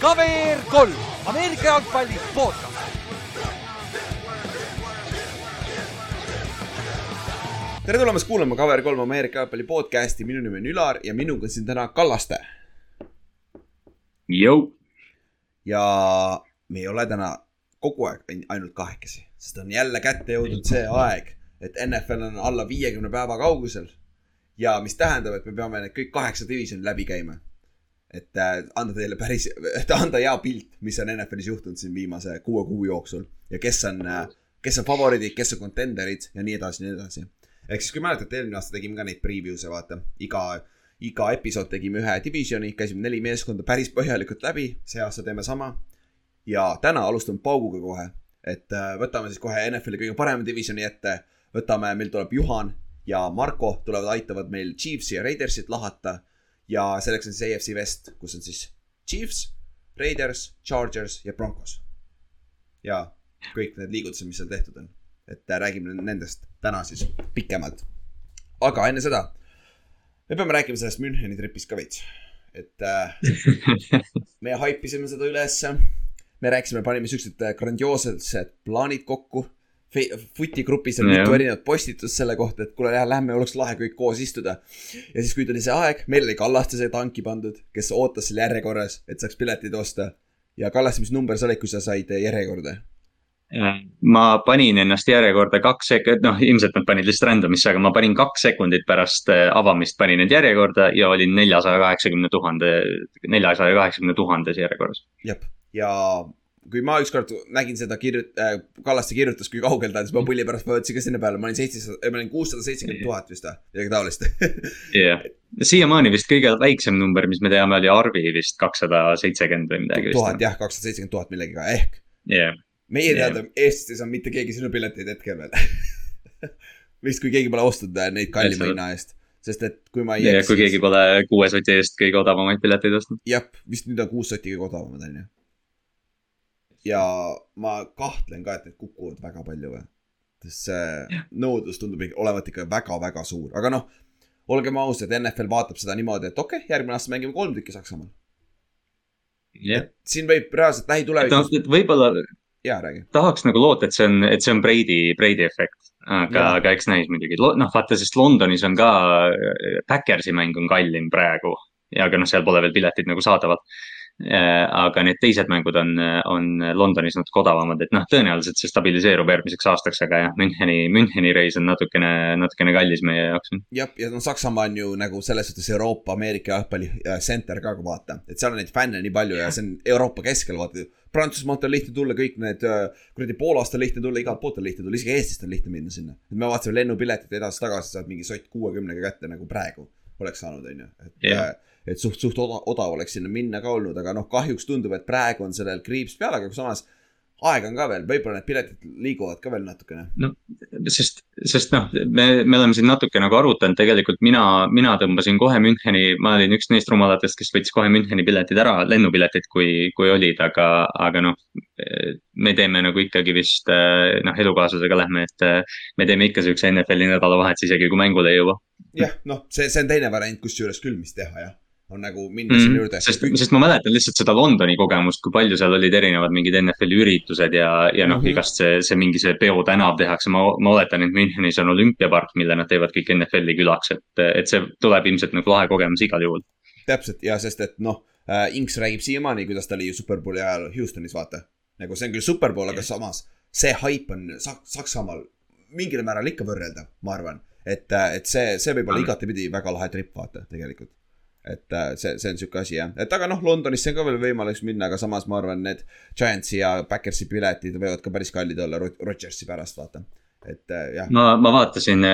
KVR kolm, Ameerika jalgpalli podcast. tere tulemast kuulama KVR3 Ameerika jalgpalli podcasti, minu nimi on Ülar ja minuga siin täna Kallaste. Ja me ei ole täna kogu aeg ainult kahekesi, sest on jälle kätte jõudnud see aeg, et NFL on alla viiekümne päeva kaugusel. Ja mis tähendab, et me peame need kõik kaheksa divisioni läbi käima. et äh, anda teile päris, et anda hea pilt, mis on NFL-is juhtunud siin viimase kuue kuu jooksul ja kes on äh,, kes on favoriidid, kes on contender'id ja nii edasi, nii edasi. ehk siis, kui mäletate, eelmine aasta tegime ka neid preview'e, vaata, iga, iga episood tegime ühe divisioni, käisime neli meeskonda päris põhjalikult läbi, see aasta teeme sama ja täna alustame pauguga kohe, et äh, võtame siis kohe NFL-i kõige parema divisioni ette. võtame, meil tuleb Juhan ja Marko tulevad, aitavad meil Chiefsi ja Raidersit lahata. ja selleks on siis AFC West, kus on siis Chiefs, Raiders, Chargers ja Broncos. ja kõik need liigutused, mis seal tehtud on, et äh, räägime nendest täna siis pikemalt. aga enne seda, me peame rääkima sellest Müncheni tripist ka veits, et äh, me haipisime seda ülesse me rääkisime, panime siuksed äh, grandioossed plaanid kokku. Footi grupis on mitu erinevat postitust selle kohta, et kuule, lähme, oleks lahe kõik koos istuda. ja siis, kui tuli see aeg, meil oli Kallaste see tanki pandud, kes ootas seal järjekorras, et saaks piletid osta. ja Kallaste, mis number sa olid, kui sa said järjekorda? ma panin ennast järjekorda kaks sekundit, noh ilmselt nad panid lihtsalt random'isse, aga ma panin kaks sekundit pärast äh, avamist panin end järjekorda ja olin neljasaja kaheksakümne tuhande, neljasaja kaheksakümne tuhandes järjekorras. jah, ja kui ma ükskord nägin seda kirjut- äh,, Kallaste kirjutas, kui kaugel ta on, siis ma pulli pärast vajutasin ka sinna peale, ma olin seitsesada, ma olin kuussada seitsekümmend tuhat vist või, midagi taolist. Jah, siiamaani vist kõige väiksem number, mis me teame, oli Arvi vist kakssada seitsekümmend või midagi tuhat jah, kakssada seitsekümmend tuhat millegagi, ehk. Jah, meie Jah. teada Eestis ei saanud mitte keegi sinu pileteid hetkel veel. Vist kui keegi pole ostnud äh, neid kallima hinna eest, sest et kui ma ei ja kui keegi pole kuue soti eest kõige odavamaid pileteid ostnud. jah, vist nüüd on kuus sotti kõige odavamad on ju. Ja ma kahtlen ka, et need kukuvad väga palju või. sest see nõudlus tundub olevat ikka väga-väga suur, aga noh. olgem ausad, NFL vaatab seda niimoodi, et okei okay,, järgmine aasta mängime kolm tükki Saksamaal. jah, siin võib reaalselt lähitulevikus, et võib-olla jaa räägi. tahaks nagu loota, et see on, et see on Brady, Brady efekt. aga Jaa., aga eks näis muidugi, noh vaata, sest Londonis on ka, Backersi mäng on kallim praegu. ja aga noh, seal pole veel piletid nagu saadaval. Aga need teised mängud on, on Londonis natuke odavamad, et noh, tõenäoliselt see stabiliseerub järgmiseks aastaks, aga jah, Müncheni, Müncheni reis on natukene, natukene kallis meie jaoks. jah, ja no Saksamaa on ju nagu selles suhtes Euroopa, Ameerika jalgpalli äh, center ka, vaata, et seal on neid fänne nii palju ja see on Euroopa keskel, vaata. Prantsusmaalt on lihtne tulla, kõik need äh, kuradi Poolast on lihtne tulla, igalt poolt on lihtne tulla, isegi Eestist on lihtne minna sinna. et me vaatasime lennupiletid edasi-tagasi, saad mingi sott kuuekümnega kätte nagu praegu oleks saanud, on ju, et yeah. Et suht, suht odav, odav oleks sinna minna ka olnud, aga noh, kahjuks tundub, et praegu on sellel kriips peal, aga samas aega on ka veel, võib-olla need piletid liiguvad ka veel natukene. sest, sest noh, me, me oleme siin natuke nagu arutanud, tegelikult mina, mina tõmbasin kohe Müncheni, ma olin üks neist rumalatest, kes võttis kohe Müncheni piletid ära, lennupiletid, kui, kui olid, aga, aga noh. me teeme nagu ikkagi vist noh, elukaaslasega lähme, et me teeme ikka siukse NFL-i nädalavahetuse, isegi kui mängule ei jõua. jah, noh, see, see on teine variant, kusjuures küll, mis teha, jah on nagu minna Mm, sinna juurde. sest, sest ma mäletan lihtsalt seda Londoni kogemust, kui palju seal olid erinevad mingid NFL-i üritused ja, ja noh mm. -hmm. igast see, see mingi see peotänav tehakse, ma, ma oletan, et Münchenis on olümpiapark, mille nad teevad kõik NFL-i külaks, et, et see tuleb ilmselt nagu lahe kogemus igal juhul. täpselt ja sest, et noh äh,, Inks räägib siiamaani, kuidas ta oli ju superbowli ajal Houstonis, vaata. nagu see on küll superbowl, aga samas see haip on Sak-, Saksamaal mingil määral ikka võrreldav, ma arvan. et, et see, see võib olla igatepidi väga lahe trip, vaata, tegelikult. Et äh, see, see on sihuke asi jah, et aga noh, Londonisse on ka veel võimalus minna, aga samas ma arvan, need Giantsi ja Backersi piletid võivad ka päris kallid olla Rod- Rodgersi pärast, vaata. et äh, jah, ma, ma vaatasin,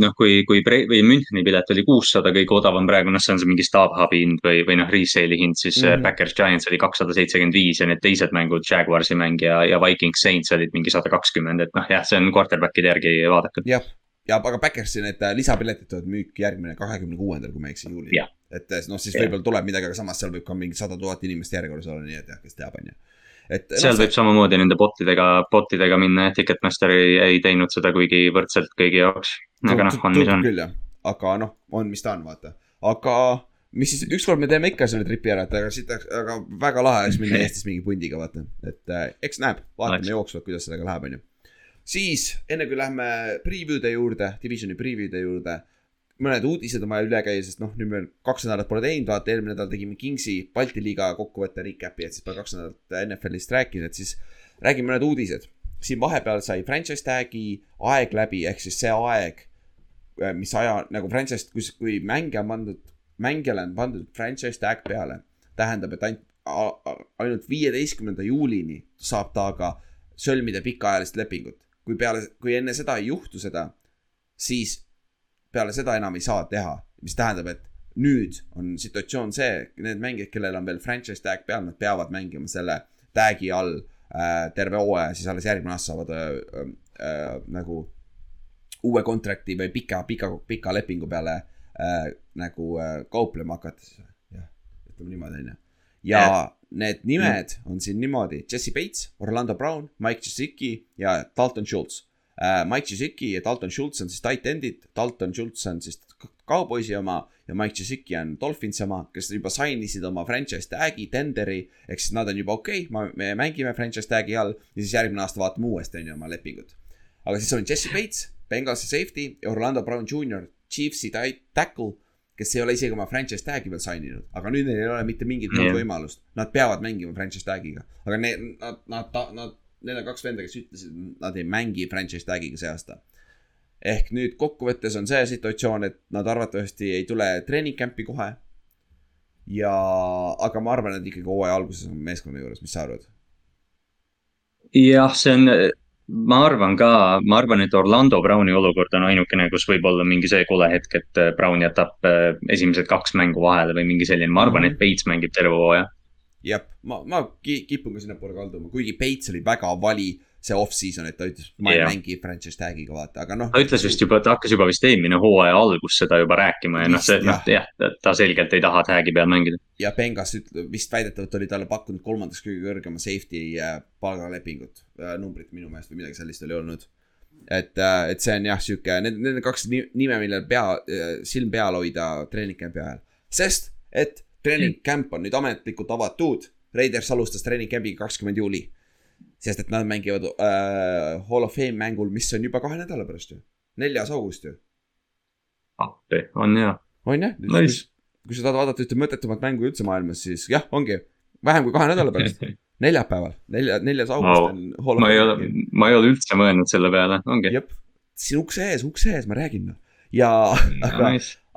noh, kui, kui Bre- või Müncheni pilet oli kuussada kõige odavam praegu, noh, see on see mingi staabhubi hind või, või noh, resale'i hind, siis mm. -hmm. Backers Giants oli kakssada seitsekümmend viis ja need teised mängud, Jaguarsi mäng ja, ja Vikings Saints olid mingi sada kakskümmend, et noh, jah, see on quarterback'ide järgi vaadatud. jah, ja aga Backersi need äh, lisapiletid tulevad müüki järgmine kahekümne kuuendal, kui ma ei eksi, juulil Jah.. Et äh, noh, siis Jah. võib-olla tuleb midagi, aga samas seal võib ka mingi sada tuhat inimest järjekorras olla, nii et jah, kes teab, on ju. et seal noh, võib samamoodi nende botidega, botidega minna, et Ticketmaster ei, ei teinud seda kuigi võrdselt kõigi jaoks. aga noh, on mis on. küll jah, aga noh, on, mis ta on, vaata. aga mis siis, ükskord me teeme ikka selle tripi ära, et aga siit, aga väga lahe oleks minna Eestis mingi pundiga, vaata. et äh, eks näeb, vaatame jooksvalt, kuidas sellega läheb, onju. siis enne kui lähme preview'de juurde, divisioni preview'de juurde. Mõned uudised on vaja üle käia, sest noh, nüüd me kaks nädalat pole teinud, vaata eelmine nädal tegime Kingsi Balti liiga kokkuvõtte recap'i, et siis pole kaks nädalat NFL-ist rääkinud, et siis räägime mõned uudised. siin vahepeal sai franchise tag'i aeg läbi, ehk siis see aeg, mis aja nagu franchise, kui, kui mängija on pandud, mängijale on pandud franchise tag peale, tähendab, et ainult, ainult viieteistkümnenda juulini saab temaga sõlmida pikaajalist lepingut. kui peale, kui enne seda ei juhtu seda, siis peale seda enam ei saa teha, mis tähendab, et nüüd on situatsioon see, need mängijad, kellel on veel franchise tag peal, nad peavad mängima selle tag'i all äh, terve hooaja, siis alles järgmine aasta saavad äh, äh, nagu uue kontrakti või pika, pika, pika lepingu peale äh, nagu äh, kauplema hakata siis. jah, ütleme niimoodi, onju. ja Jah. need nimed on siin niimoodi, Jesse Bates, Orlando Brown, Mike Gesicki ja Dalton Schultz. Mike Gesicki ja Dalton Schultz on siis tight end'id, Dalton Schultz on siis Cowboysi oma ja Mike Gesicki on Dolphinsi oma, kes juba sign isid oma franchise tag'i, tenderi, ehk siis nad on juba okei okay,, me mängime franchise tag'i all ja siis järgmine aasta vaatame uuesti, onju, oma lepingut. aga siis on Jesse Bates, Bengalsi safety ja Orlando Brown Jr, Chiefsi tight tackle, kes ei ole isegi oma franchise tag'i veel sign inud, aga nüüd neil ei ole mitte mingit muud Jah. võimalust, nad peavad mängima franchise tag'iga, aga need, nad, nad, nad, need on kaks venda, kes ütlesid, nad ei mängi franchise tag'iga see aasta. ehk nüüd kokkuvõttes on see situatsioon, et nad arvatavasti ei tule treening camp'i kohe. ja, aga ma arvan, et ikkagi hooaja alguses on meeskonna juures, mis sa arvad? jah, see on, ma arvan ka, ma arvan, et Orlando Browni olukord on ainukene, kus võib olla mingi see kole hetk, et Brown jätab äh, esimesed kaks mängu vahele või mingi selline, ma arvan, et Bates mängib terve hooaja. jah, ma, ma ki- kipun ka sinnapoole kalduma, kuigi Peits oli väga vali see off-season, et ta ütles, ma ei Jah. mängi franchise tag'iga, vaata, aga noh. ta ütles vist juba, ta hakkas juba vist eelmine hooaja algus seda juba rääkima ja noh, see, noh jah, ta selgelt ei taha tag'i peal mängida. ja Bengas ütle-, vist väidetavalt oli talle pakkunud kolmandaks kõige kõrgema safety äh, palgalepingut äh,, numbrit minu meelest või midagi sellist oli olnud. et, et see on jah, sihuke, need, need on kaks ni- nime, millel pea, silm peal hoida treening camp'i ajal. sest, et treening camp on nüüd ametlikult avatud. Raiders alustas treening camp'iga kakskümmend juuli. sest et nad mängivad äh, Hall of Fame mängul, mis on juba kahe nädala pärast ju. neljas august ju. appi, on hea. on jah Nice. kui sa tahad vaadata ühte mõttetumat mängu üldse maailmas, siis jah, ongi vähem kui kahe nädala pärast, neljapäeval, nelja, neljas august on Hall of ma ei ole ma ei ole üldse mõelnud selle peale, ongi. jep, siin ukse ees, ukse ees, ma räägin noh. ja, aga,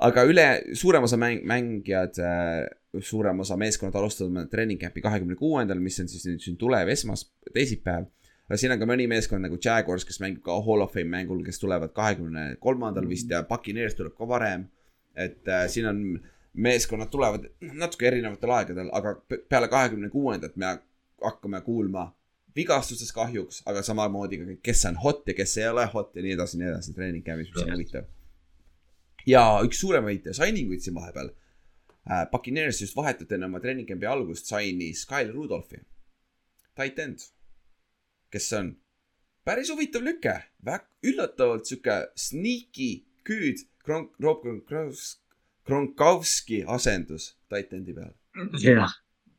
aga üle, suurem osa mäng, mängijad äh,, suurem osa meeskonnad alustavad treening camp'i kahekümne kuuendal, mis on siis nüüd siin tulev esmas, teisipäev. aga siin on ka mõni meeskond nagu Jaguars, kes mängib ka Hall of Fame mängul, kes tulevad kahekümne kolmandal vist ja Puccaneers tuleb ka varem. et äh, siin on, meeskonnad tulevad natuke erinevatel aegadel, aga pe- peale kahekümne kuuendat me hakkame kuulma vigastustes kahjuks, aga samamoodi ka, kes on hot ja kes ei ole hot ja nii edasi, nii edasi treening camp'is, mis on huvitav. Ja üks suuremaid signing uid siin vahepeal. Äh,. Puccaneers just vahetult enne oma treening camp'i algust sainis Kyle Rudolphi, tight end, kes on? Päris huvitav lüke, üllatavalt sihuke sneaky küüd Kronk-, Rob Gronkowski asendus tight end'i peal. jah,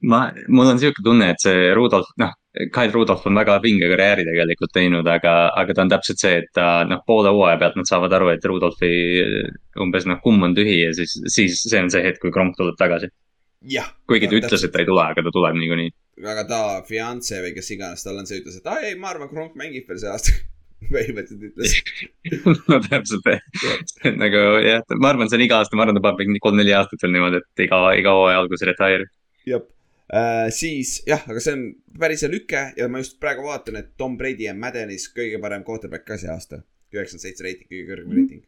ma, mul on sihuke tunne, et see Rudolf, noh, Kyle Rudolf on väga vinge karjääri tegelikult teinud, aga, aga ta on täpselt see, et ta noh, poole hooaja pealt nad saavad aru, et Rudolfi umbes noh, kumm on tühi ja siis, siis see on see hetk, kui Kronk tuleb tagasi. kuigi ta ütles, et ta ei tule, aga ta tuleb niikuinii. aga ta fianse või kes iganes tal on, see ütles, et aa ei, ma arvan, Kronk mängib veel see aasta. põhimõtteliselt ütles. no täpselt, nagu jah, ma arvan, see on iga aasta, ma arvan, ta paneb mingi kolm-neli aastat veel niimoodi, et iga, iga hooaja alguses retire. jah äh,, siis jah, aga see on päris hea lüke ja ma just praegu vaatan, et Tom Brady on Maddenis kõige parem quarterback ka see aasta. üheksakümmend seitse reiting, kõige kõrgem reiting.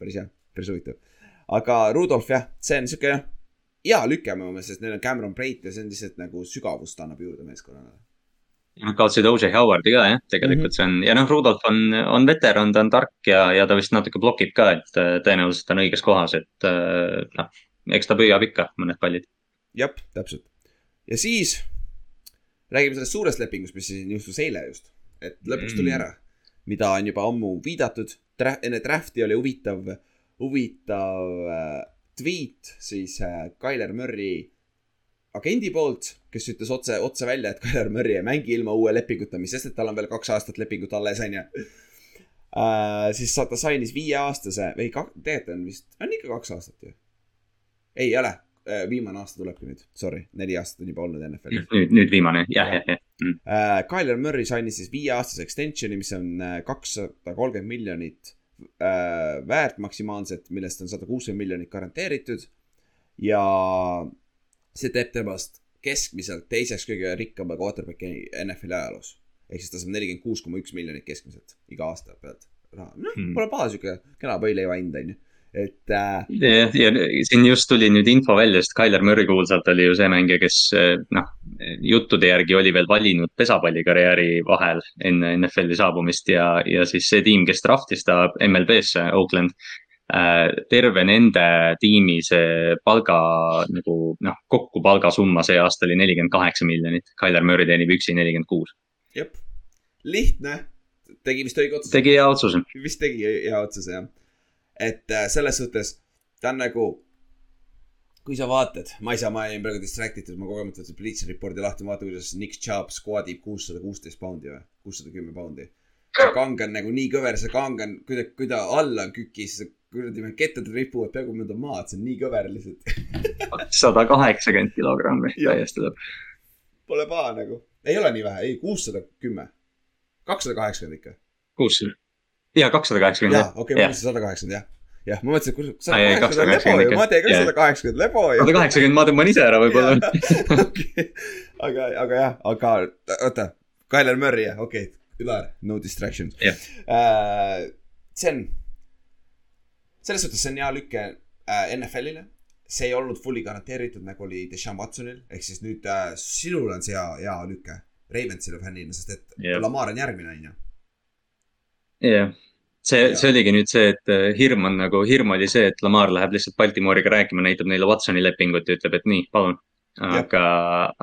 päris hea, päris huvitav. aga Rudolf jah, see on sihuke jah, hea lüke minu meelest, sest neil on Cameron Brate ja see on lihtsalt nagu sügavust annab juurde meeskonnale. Nad kaotasid O.J. Howardi ka jah, tegelikult see on ja noh, Rudolf on, on veteran, ta on tark ja, ja ta vist natuke blokib ka, et äh, tõenäoliselt on õiges kohas, et äh, noh, eks ta püüab ikka mõned pallid. jah, täpselt. Ja siis räägime sellest suurest lepingust, mis siin juhtus eile just, et lõpuks tuli Mm. ära, mida on juba ammu viidatud. enne draft'i oli huvitav, huvitav äh, tweet siis äh, Tyler Murry agendi poolt, kes ütles otse, otse välja, et Tyler Murry ei mängi ilma uue lepinguta, mis sest, et tal on veel kaks aastat lepingut alles, onju. siis sa- ta sainis viieaastase või tegelikult on vist, on ikka kaks aastat ju. ei ole, viimane aasta tulebki nüüd, sorry, neli aastat on juba olnud NFL-is. nüüd, nüüd viimane, jah, jah, jah. Uh, Kyler Murray sainis siis viieaastase extension'i, mis on äh, kakssada kolmkümmend miljonit väärt maksimaalselt, millest on sada kuuskümmend miljonit garanteeritud. ja see teeb temast keskmiselt teiseks kõige rikkama quarterback'i NFL-i ajaloos. ehk siis ta saab nelikümmend kuus koma üks miljonit keskmiselt iga aasta pealt raha. noh hmm., pole paha sihuke kena võileiva hind on ju, et äh, ja, ja siin just tuli nüüd info välja, sest Tyler Murry kuulsalt oli ju see mängija, kes eh, noh, juttude järgi oli veel valinud pesapallikarjääri vahel enne NFL-i saabumist ja, ja siis see tiim, kes draftis ta MLB-sse, Oakland. terve nende tiimi see palga nagu noh, kokku palgasumma see aasta oli nelikümmend kaheksa miljonit. Tyler Murry teenib üksi nelikümmend kuus. jep, lihtne, tegi vist õige otsuse. tegi hea otsuse. vist tegi hea otsuse jah. Et äh, selles suhtes ta on nagu, kui sa vaatad, ma ei saa, ma olin praegu distracted, ma kogu aeg mõtlesin Bleacher Reporti lahti, vaata kuidas Nick Chubb squadib kuussada kuusteist poundi või, kuussada kümme poundi. kang on nagu nii kõver, see kang on, kui ta, kui ta alla kükis, kuradi kettad ripuvad peaaegu mööda maad, see on nii kõver lihtsalt. sada kaheksakümmend kilogrammi, täiesti lõpp. Pole paha nagu, ei ole nii vähe, ei kuussada kümme, kakssada kaheksakümmend ikka. kuussada. Ja kakssada kaheksakümmend jaa, okei, ma Jah. mõtlesin sada kaheksakümmend jah. jah, ma mõtlesin, kus sada kaheksakümmend on 280 lebo ju, ma teen ka sada kaheksakümmend lebo ju. sada kaheksakümmend ma tõmban ise ära võib-olla. okei, aga, aga jah, aga oota, Tyler Murray jah, okei okay,, Ülar, no distractions Jah. uh,. see on, selles suhtes see on hea lüke uh, NFL-ile. see ei olnud fully garanteeritud, nagu oli Deshaun Watsonil, ehk siis nüüd uh, sinul on see hea, hea lüke. Ravensile fännina, sest et Jah. Lamar on järgmine, on ju. jah, see see oligi nüüd see, et äh, hirm on nagu, hirm oli see, et Lamar läheb lihtsalt Baltimooriga rääkima, näitab neile Watsoni lepingut ja ütleb, et nii, palun. aga,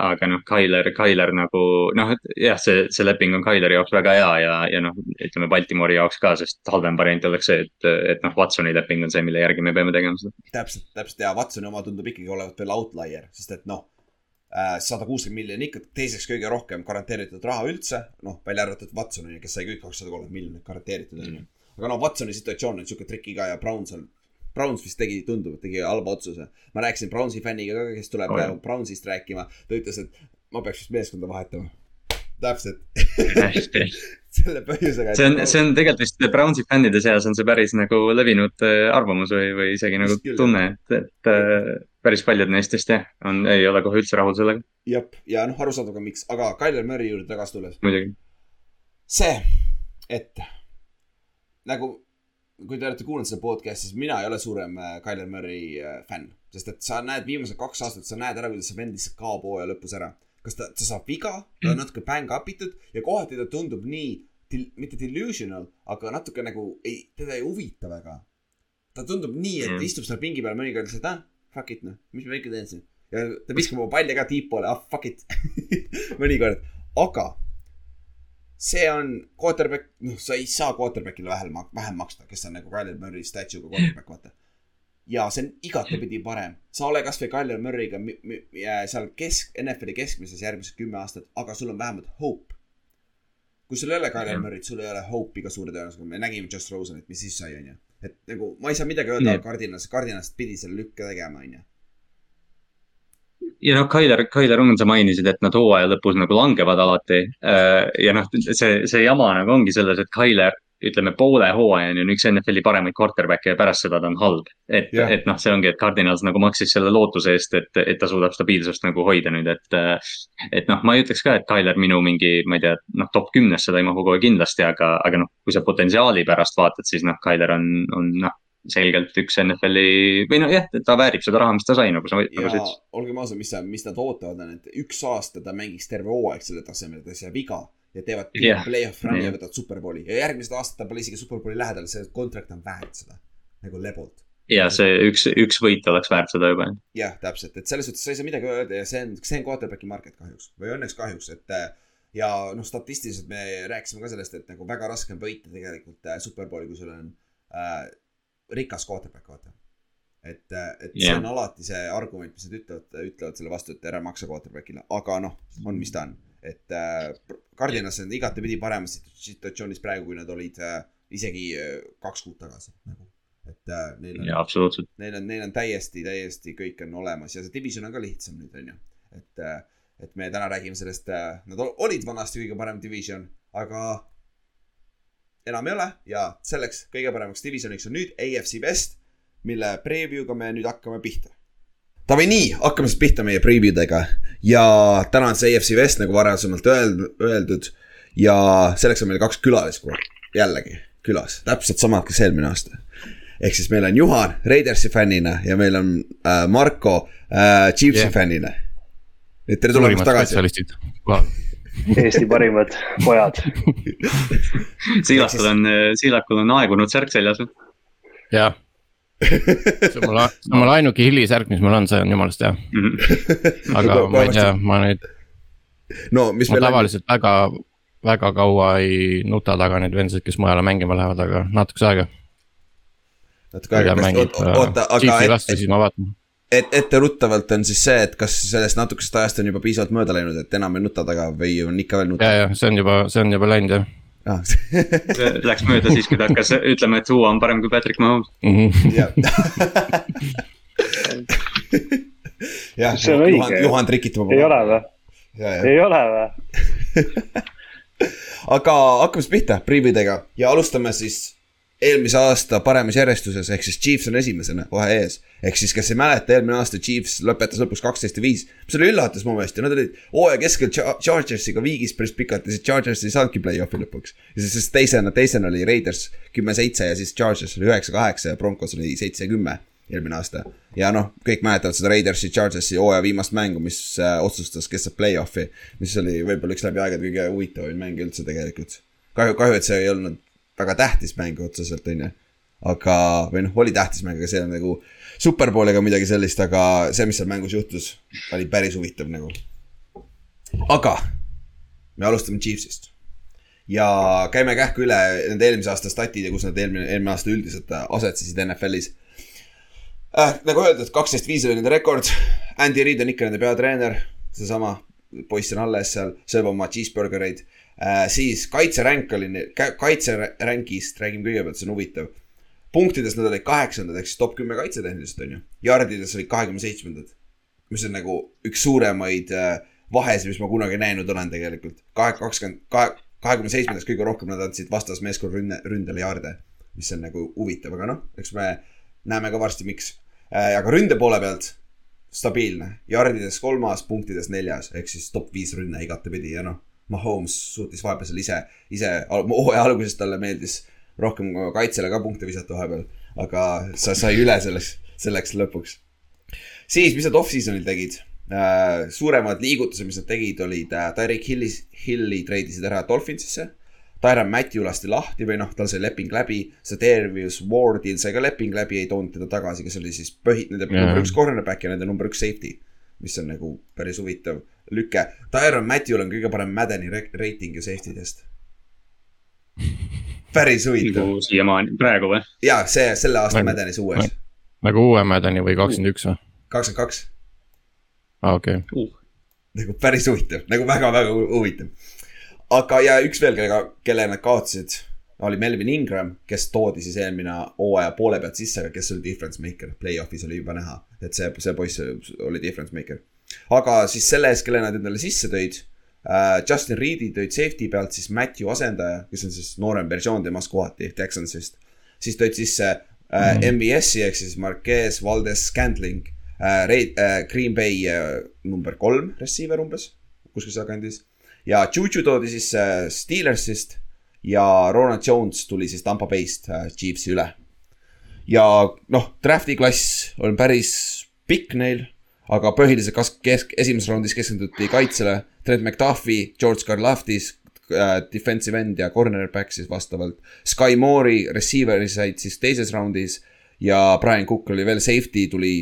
aga noh, Tyler, Tyler nagu noh, et jah, see, see leping on Tyleri jaoks väga hea ja, ja noh, ütleme Baltimoori jaoks ka, sest halvem variant oleks see, et, et noh, Watsoni leping on see, mille järgi me peame tegema seda. täpselt, täpselt ja Watsoni oma tundub ikkagi olevat veel outlier, sest et noh, sada kuuskümmend miljonit ikka teiseks kõige rohkem garanteeritud raha üldse, noh, välja arvatud Watson on ju, kes sai kõik kakssada kolmkümmend miljonit garanteeritud on ju. aga noh, Watsoni situatsioon on siuke trikiga ja Browns on, Browns vist tegi, tundub, et tegi halba otsuse. ma rääkisin Brownsi fänniga ka, kes tuleb Oh. Brownsist rääkima, ta ütles, et ma peaks vist meeskonda vahetama. täpselt, selle põhjusega. see on, see on tegelikult vist Brownsi fännide seas on see päris nagu levinud äh, arvamus või, või isegi nagu küll, tunne, et, et äh, päris paljud neist vist jah, on, ei ole kohe üldse rahul sellega, jah, ja noh, arusaadav ka miks, aga Tyler Murray juurde tagasi tulles. muidugi. see, et nagu, kui te olete kuulanud seda podcast'i, siis mina ei ole suurem äh, Kyler Murray fänn. sest et sa näed viimased kaks aastat, sa näed ära, kuidas see vend lihtsalt kaob hooaja lõpus ära. Kas ta, ta saab viga, ta on natuke bang up itud ja kohati ta tundub nii, mitte delusional, aga natuke nagu ei, teda ei huvita väga. ta tundub nii, et Mm. istub seal pingi peal mõnikord lihtsalt, ah, fuck it noh, mis ma ikka teen siin. ja ta viskab oma palli ka tiip poole, ah fuck it mõnikord, aga see on quarterback, noh, sa ei saa quarterback'ile vähem, vähem maksta, kes on nagu Kyler Murray statue'ga quarterback, vaata. Ja see on igatepidi parem, sa ole kasvõi mi- ja seal kesk, NFL-i keskmises järgmised kümme aastat, aga sul on vähemalt hope. kui sul ei ole Kyler Jah. Murray't, sul ei ole hope'i ka suure tõenäosusega, me nägime Josh Rosenit, mis siis sai, onju. et nagu ma ei saa midagi öelda Nii. Cardinals, Cardinals pidi selle lükke tegema, onju. ja noh, Tyler, Tyler Ungan, sa mainisid, et nad hooaja lõpus nagu langevad alati. ja noh, see, see jama nagu ongi selles, et Tyler, ütleme poole hooajani on üks NFL-i paremaid quarterback'e ja pärast seda ta on halb. et Jah., et noh, see ongi, et Cardinals nagu maksis selle lootuse eest, et, et ta suudab stabiilsust nagu hoida nüüd, et. et noh, ma ei ütleks ka, et Tyler minu mingi, ma ei tea, noh, top kümnesse ta ei mahu kohe kindlasti, aga, aga noh, kui sa potentsiaali pärast vaatad, siis noh, Tyler on, on noh, selgelt üks NFL-i või nojah, ta väärib seda raha, mis ta sai, nagu sa, nagu sa ütlesid. olgem ausad, mis mis nad ootavad, on, et üks aasta ta mängiks terve hooaeg selle tasemel, ta ei saa viga ja teevad Jah. play-off run'i ja Jah. võtavad superbowli ja järgmised aastad ta pole isegi superbowli lähedal, see kontrakt on väärt seda nagu lebolt. ja see üks, üks võit oleks väärt seda juba. jah, täpselt, et selles suhtes sa ei saa midagi öelda ja see on, see on quarterback'i market kahjuks või õnneks kahjuks, et äh, ja noh, statistiliselt me rääkisime ka sellest, et nagu väga raske on võita tegelikult äh, superbowli, kui sul on äh, rikas quarterback, vaata. et, et see Jah. on alati see argument, mis nad ütlevad, ütlevad selle vastu, et ära maksa quarterback'ile, aga noh, on, mis ta on. et äh, Cardinals on igatepidi paremas situ- situatsioonis praegu, kui nad olid äh, isegi äh, kaks kuud tagasi nagu. et äh, neil on neil on, neil on täiesti, täiesti kõik on olemas ja see division on ka lihtsam nüüd on ju, et, et me täna räägime sellest, nad ol- olid vanasti kõige parem division, aga enam ei ole ja selleks kõige paremaks divisioniks on nüüd AFC West, mille preview'ga me nüüd hakkame pihta. Davai, nii, hakkame siis pihta meie preview dega ja täna on see AFC West nagu varasemalt öeld-, öeldud ja selleks on meil kaks külalist kohe, jällegi külas, täpselt samad, kes eelmine aasta ehk siis meil on Juhan Raidersi fännina ja meil on äh, Marko äh, Chiefsi yeah. Fännina. et tere tulemast tagasi. Eesti parimad pojad. Siilakul on, Siilakul on aegunud särk seljas. jah. see on mul, see on mul ainuke hilisärk, mis mul on, see on jumalast hea. aga ma ei tea, ma nüüd, no mis ma meil on, tavaliselt väga, väga kaua ei nuta taga neid vendasid, kes mujale mängima lähevad, aga natukese aega. natuke aega pigem, mängib oota, oota, aga et, vaatan. et etteruttavalt on siis see, et kas sellest natukesest ajast on juba piisavalt mööda läinud, et enam ei nuta taga või on ikka veel ja, nuta? ja see on juba, see on juba läinud jah Ah, Läks mööda siis, kui ta hakkas ütlema, et Tua on parem kui Patrick Mahomes. mm. -hmm. jah, See on õige. Juhan, Juhan trikitab ei ole või? ei ole või? aga hakkame siis pihta preview'dega ja alustame siis eelmise aasta paremas järjestuses, ehk siis Chiefs on esimesena kohe ees. ehk siis, kes ei mäleta, eelmine aasta Chiefs lõpetas lõpuks kaksteist ja viis, mis oli üllatus mu meelest ja nad olid hooaja keskel Cha- Chargersiga viigis päris pikalt ja siis Chargers ei saanudki play-off'i lõpuks. ja siis, siis teisena, teisena oli Raiders kümme-seitse ja siis Chargers oli üheksa-kaheksa ja Broncos oli seitse-kümme eelmine aasta. ja noh, kõik mäletavad seda Raidersi, Chargersi hooaja viimast mängu, mis äh, otsustas, kes saab play-off'i, mis oli võib-olla üks läbi aegade kõige huvitavaim mäng üldse tegelikult. kahju, kahju, et see ei olnud väga tähtis mäng otseselt, on ju. aga, või noh, oli tähtis mäng, aga see on nagu superpool ega midagi sellist, aga see, mis seal mängus juhtus, oli päris huvitav nagu. aga me alustame Chiefsist ja käime kähku üle nende eelmise aasta statid ja kus nad eelmine, eelmine aasta üldiselt asetsesid NFL-is äh,. nagu öeldud, kaksteist viis oli nende rekord. Andy Reid on ikka nende peatreener, seesama poiss on alles seal, sööb oma cheeseburgereid äh,. Siis kaitseränk oli, kaitseränkist räägime kõigepealt, see on huvitav. punktides nad olid kaheksandad ehk siis top kümme kaitsetehniliselt on ju, jardides olid kahekümne seitsmendad. mis on nagu üks suuremaid äh, vahesid, mis ma kunagi näinud olen tegelikult. kahe, kakskümmend, kahe, kahekümne seitsmendas kõige rohkem nad andsid vastasmeeskonna rünne, ründele jaarde. mis on nagu huvitav, aga noh, eks me näeme ka varsti, miks. aga ründe poole pealt stabiilne, jardides kolmas, punktides neljas, ehk siis top viis rünne igatepidi ja noh. Mahomes suutis vahepeal seal ise, ise, hooaja alguses talle meeldis rohkem kaitsele ka punkte visata vahepeal, aga sa sai üle selleks, selleks lõpuks. siis, mis nad off-season'il tegid äh,? suuremad liigutused, mis nad tegid, olid äh, Tyreek Hilli, Hilli treidisid ära Dolphinsisse. Tyron Matthew lasti lahti või noh, tal sai leping läbi, Sederius Wardil sai ka leping läbi, ei toonud teda tagasi, kes oli siis põhi, nende Jaa. number üks cornerback ja nende number üks safety. mis on nagu päris huvitav lüke. Tyron Matthew'l on kõige parem Madeni re- reiting ju safety dest. päris huvitav nagu siiamaani, praegu või? ja see, selle aasta Nagu- Madenis uues, nagu uue Madeni või kakskümmend üks või? kakskümmend kaks aa, okei. nagu päris huvitav, nagu väga-väga hu- huvitav. aga, ja üks veel, kellega, kelle nad kaotasid, oli Melvin Ingram, kes toodi siis eelmine hooaja poole pealt sisse, aga kes oli difference maker, play-off'is oli juba näha, et see, see poiss oli difference maker. Aga siis selle eest, kelle nad endale sisse tõid äh,, Justin Reed'i tõid safety pealt siis Matthew asendaja, kes on siis noorem versioon temast kohati, Texansist. siis tõid sisse äh, mm. MBS-i ehk siis Marquez Valdes Scantling äh,, Reid äh,, Green Bay äh, number kolm receiver umbes, kuskil sealkandis. ja Juju toodi siis äh, Steelersist ja Ronald Jones tuli siis Tampa Bay'st äh, Chiefsi üle. ja noh, draft'i klass on päris pikk neil, aga põhiliselt kas-, kesk-, esimeses raundis keskenduti kaitsele. Trent McDuffie, George Karlaftis äh,, defensive end ja cornerback siis vastavalt. Sky Moore'i receiver'i said siis teises raundis ja Brian Cook oli veel safety, tuli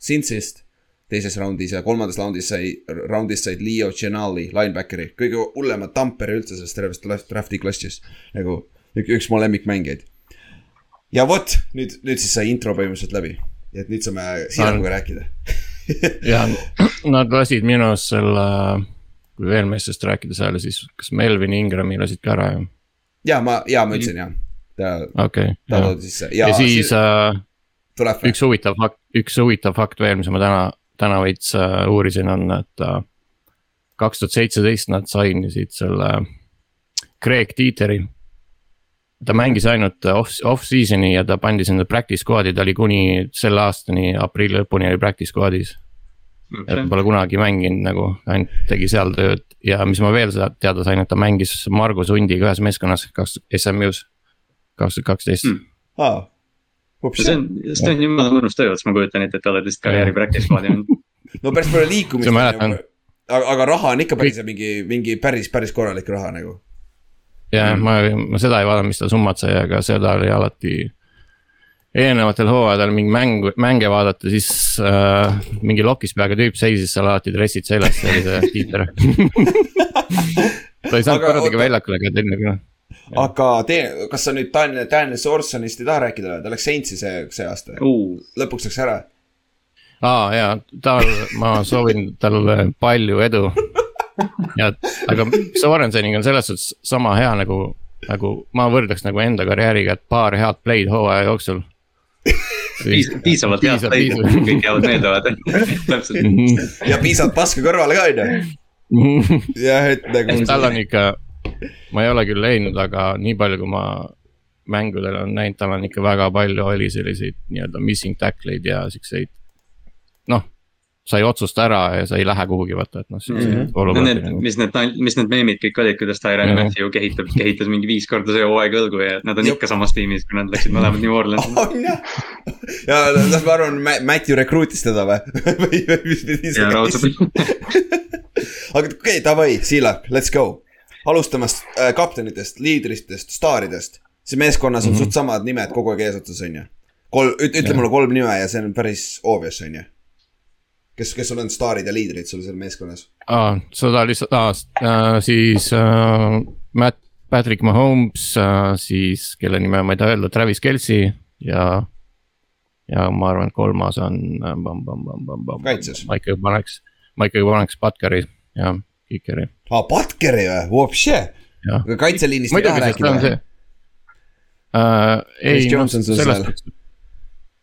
Cincy'st teises raundis ja kolmandas raundis sai, raundis said Leo Gianali, linebackeri, kõige hullemad tamperi üldse sellest tervest draft- draft'i klassist. nagu ük- üks mu lemmikmängijaid. ja vot nüüd, nüüd siis sai intro põhimõtteliselt läbi. et nüüd saame Siirakuga rääkida ja nad lasid minu arust selle, kui veel meestest rääkida seal, siis kas Melvin Ingrami lasid ka ära ju? ja ma, ja ma ütlesin jah, okei ta toodi sisse ja, ja siis äh, tuleb üks huvitav fakt, üks huvitav fakt veel, mis ma täna, täna veits äh, uurisin, on, et äh, kaks tuhat seitseteist nad sainisid selle Craig Dieter'i. Ta mängis ainult off, off-season'i ja ta pandi sinna practice squad'i, ta oli kuni selle aastani, aprilli lõpuni oli practice squad'is okay.. et pole kunagi mänginud nagu, ainult tegi seal tööd ja mis ma veel teada sain, et ta mängis Margus Hundiga ühes meeskonnas kaks SMÜ-s, kaks tuhat kaksteist. Hmm. see on, see on jumala mõnus töö, ma kujutan ette, et oled lihtsalt karjääri practice squad'i olnud. no päris palju liikumist. aga, aga raha on ikka päris mingi, mingi päris, päris korralik raha nagu. Ja mm. ma, ma seda ei vaadanud, mis ta summat sai, aga seda oli alati eelnevatel hooaegadel mingi mäng, mänge vaadata, siis äh, mingi lokis peaga tüüp seisis seal alati dressid seljas, see oli see Tiiter ta ei saanud kordagi väljakule ka tenne ka. aga tee, kas sa nüüd Daniel, Daniel Sorsonist ei taha rääkida või, ta läks Saintsi see, see aasta uh., lõpuks läks ära. aa jaa, tal, ma soovin talle palju edu. Ja, aga Sorenseniga on selles suhtes sama hea nagu, nagu ma võrdleks nagu enda karjääriga, et paar head play'd hooaja jooksul Piis, piisavalt head play'd, kõik jäävad meelde vaata, täpselt. Mhm. ja piisavalt paska kõrvale ka on ju. jah, et nagu. tal on ikka, ma ei ole küll leidnud, aga nii palju, kui ma mängudel olen näinud, tal on ikka väga palju oli selliseid nii-öelda missing tackle eid ja siukseid. noh, sa ei otsusta ära ja sa ei lähe kuhugi vaata, et noh. Mm -hmm. Need, mis need, mis need meemid kõik olid, kuidas Tyron Matthew kehitab, kehitas mingi viis korda see hooaeg õlgu ja nad on Jop. ikka samas tiimis, kui nad läksid mõlemad New Orleansi. on jah, ja las ma arvan, Matthew recruit'is teda või või, või mis pidi see käis. aga okei okay,, davai, Siilak, let's go. alustame äh, kaptenitest, liidritest, staaridest. see meeskonnas on mm -hmm. suht samad nimed kogu aeg eesotsas, on ju. kolm, ütle mulle kolm nime ja see on päris obvious, on ju kes, kes on staarid ja liidrid sul seal meeskonnas? aa, seda lihtsalt, aa siis äh, Matt, Patrick Mahomes äh,, siis kelle nime ma ei taha öelda, Travis Kelci ja. ja ma arvan, et kolmas on äh,. kaitses. ma ikkagi paneks, ma ikkagi paneks Butkeri ja Kikeri. aa, Butkeri või, vopše. kaitseliinist ei taha rääkida või? Uh, ei, noh sellest,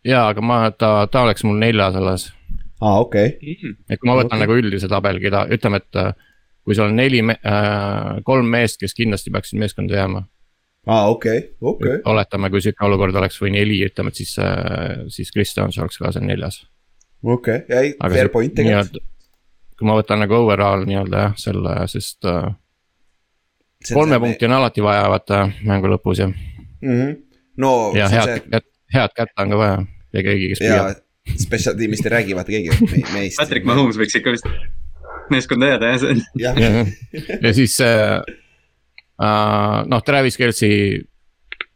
jaa, aga ma, ta, ta oleks mul neljas alles aa ah,, okei okay.. et kui ma võtan okay. nagu üldise tabeli, keda, ütleme, et äh, kui sul on neli äh,, kolm meest, kes kindlasti peaksid meeskonda jääma. aa ah,, okei okay., okei okay.. oletame, kui sihuke olukord oleks või neli, ütleme, et siis äh,, siis Chris Jones oleks ka seal neljas. okei okay., jäi fair point tegelikult. kui ma võtan nagu overall nii-öelda jah, selle, sest äh, kolme punkti me... on alati vaja, vaata mängu lõpus ja mm. -hmm. no. ja head see..., head kätte on ka vaja ja keegi, kes püüab Special tiimist ei räägi vaata keegi me, meist. Patrick Mahomes võiks ikka vist meeskonda jääda jah. ja, ja siis äh, uh, noh, Travis Kelci,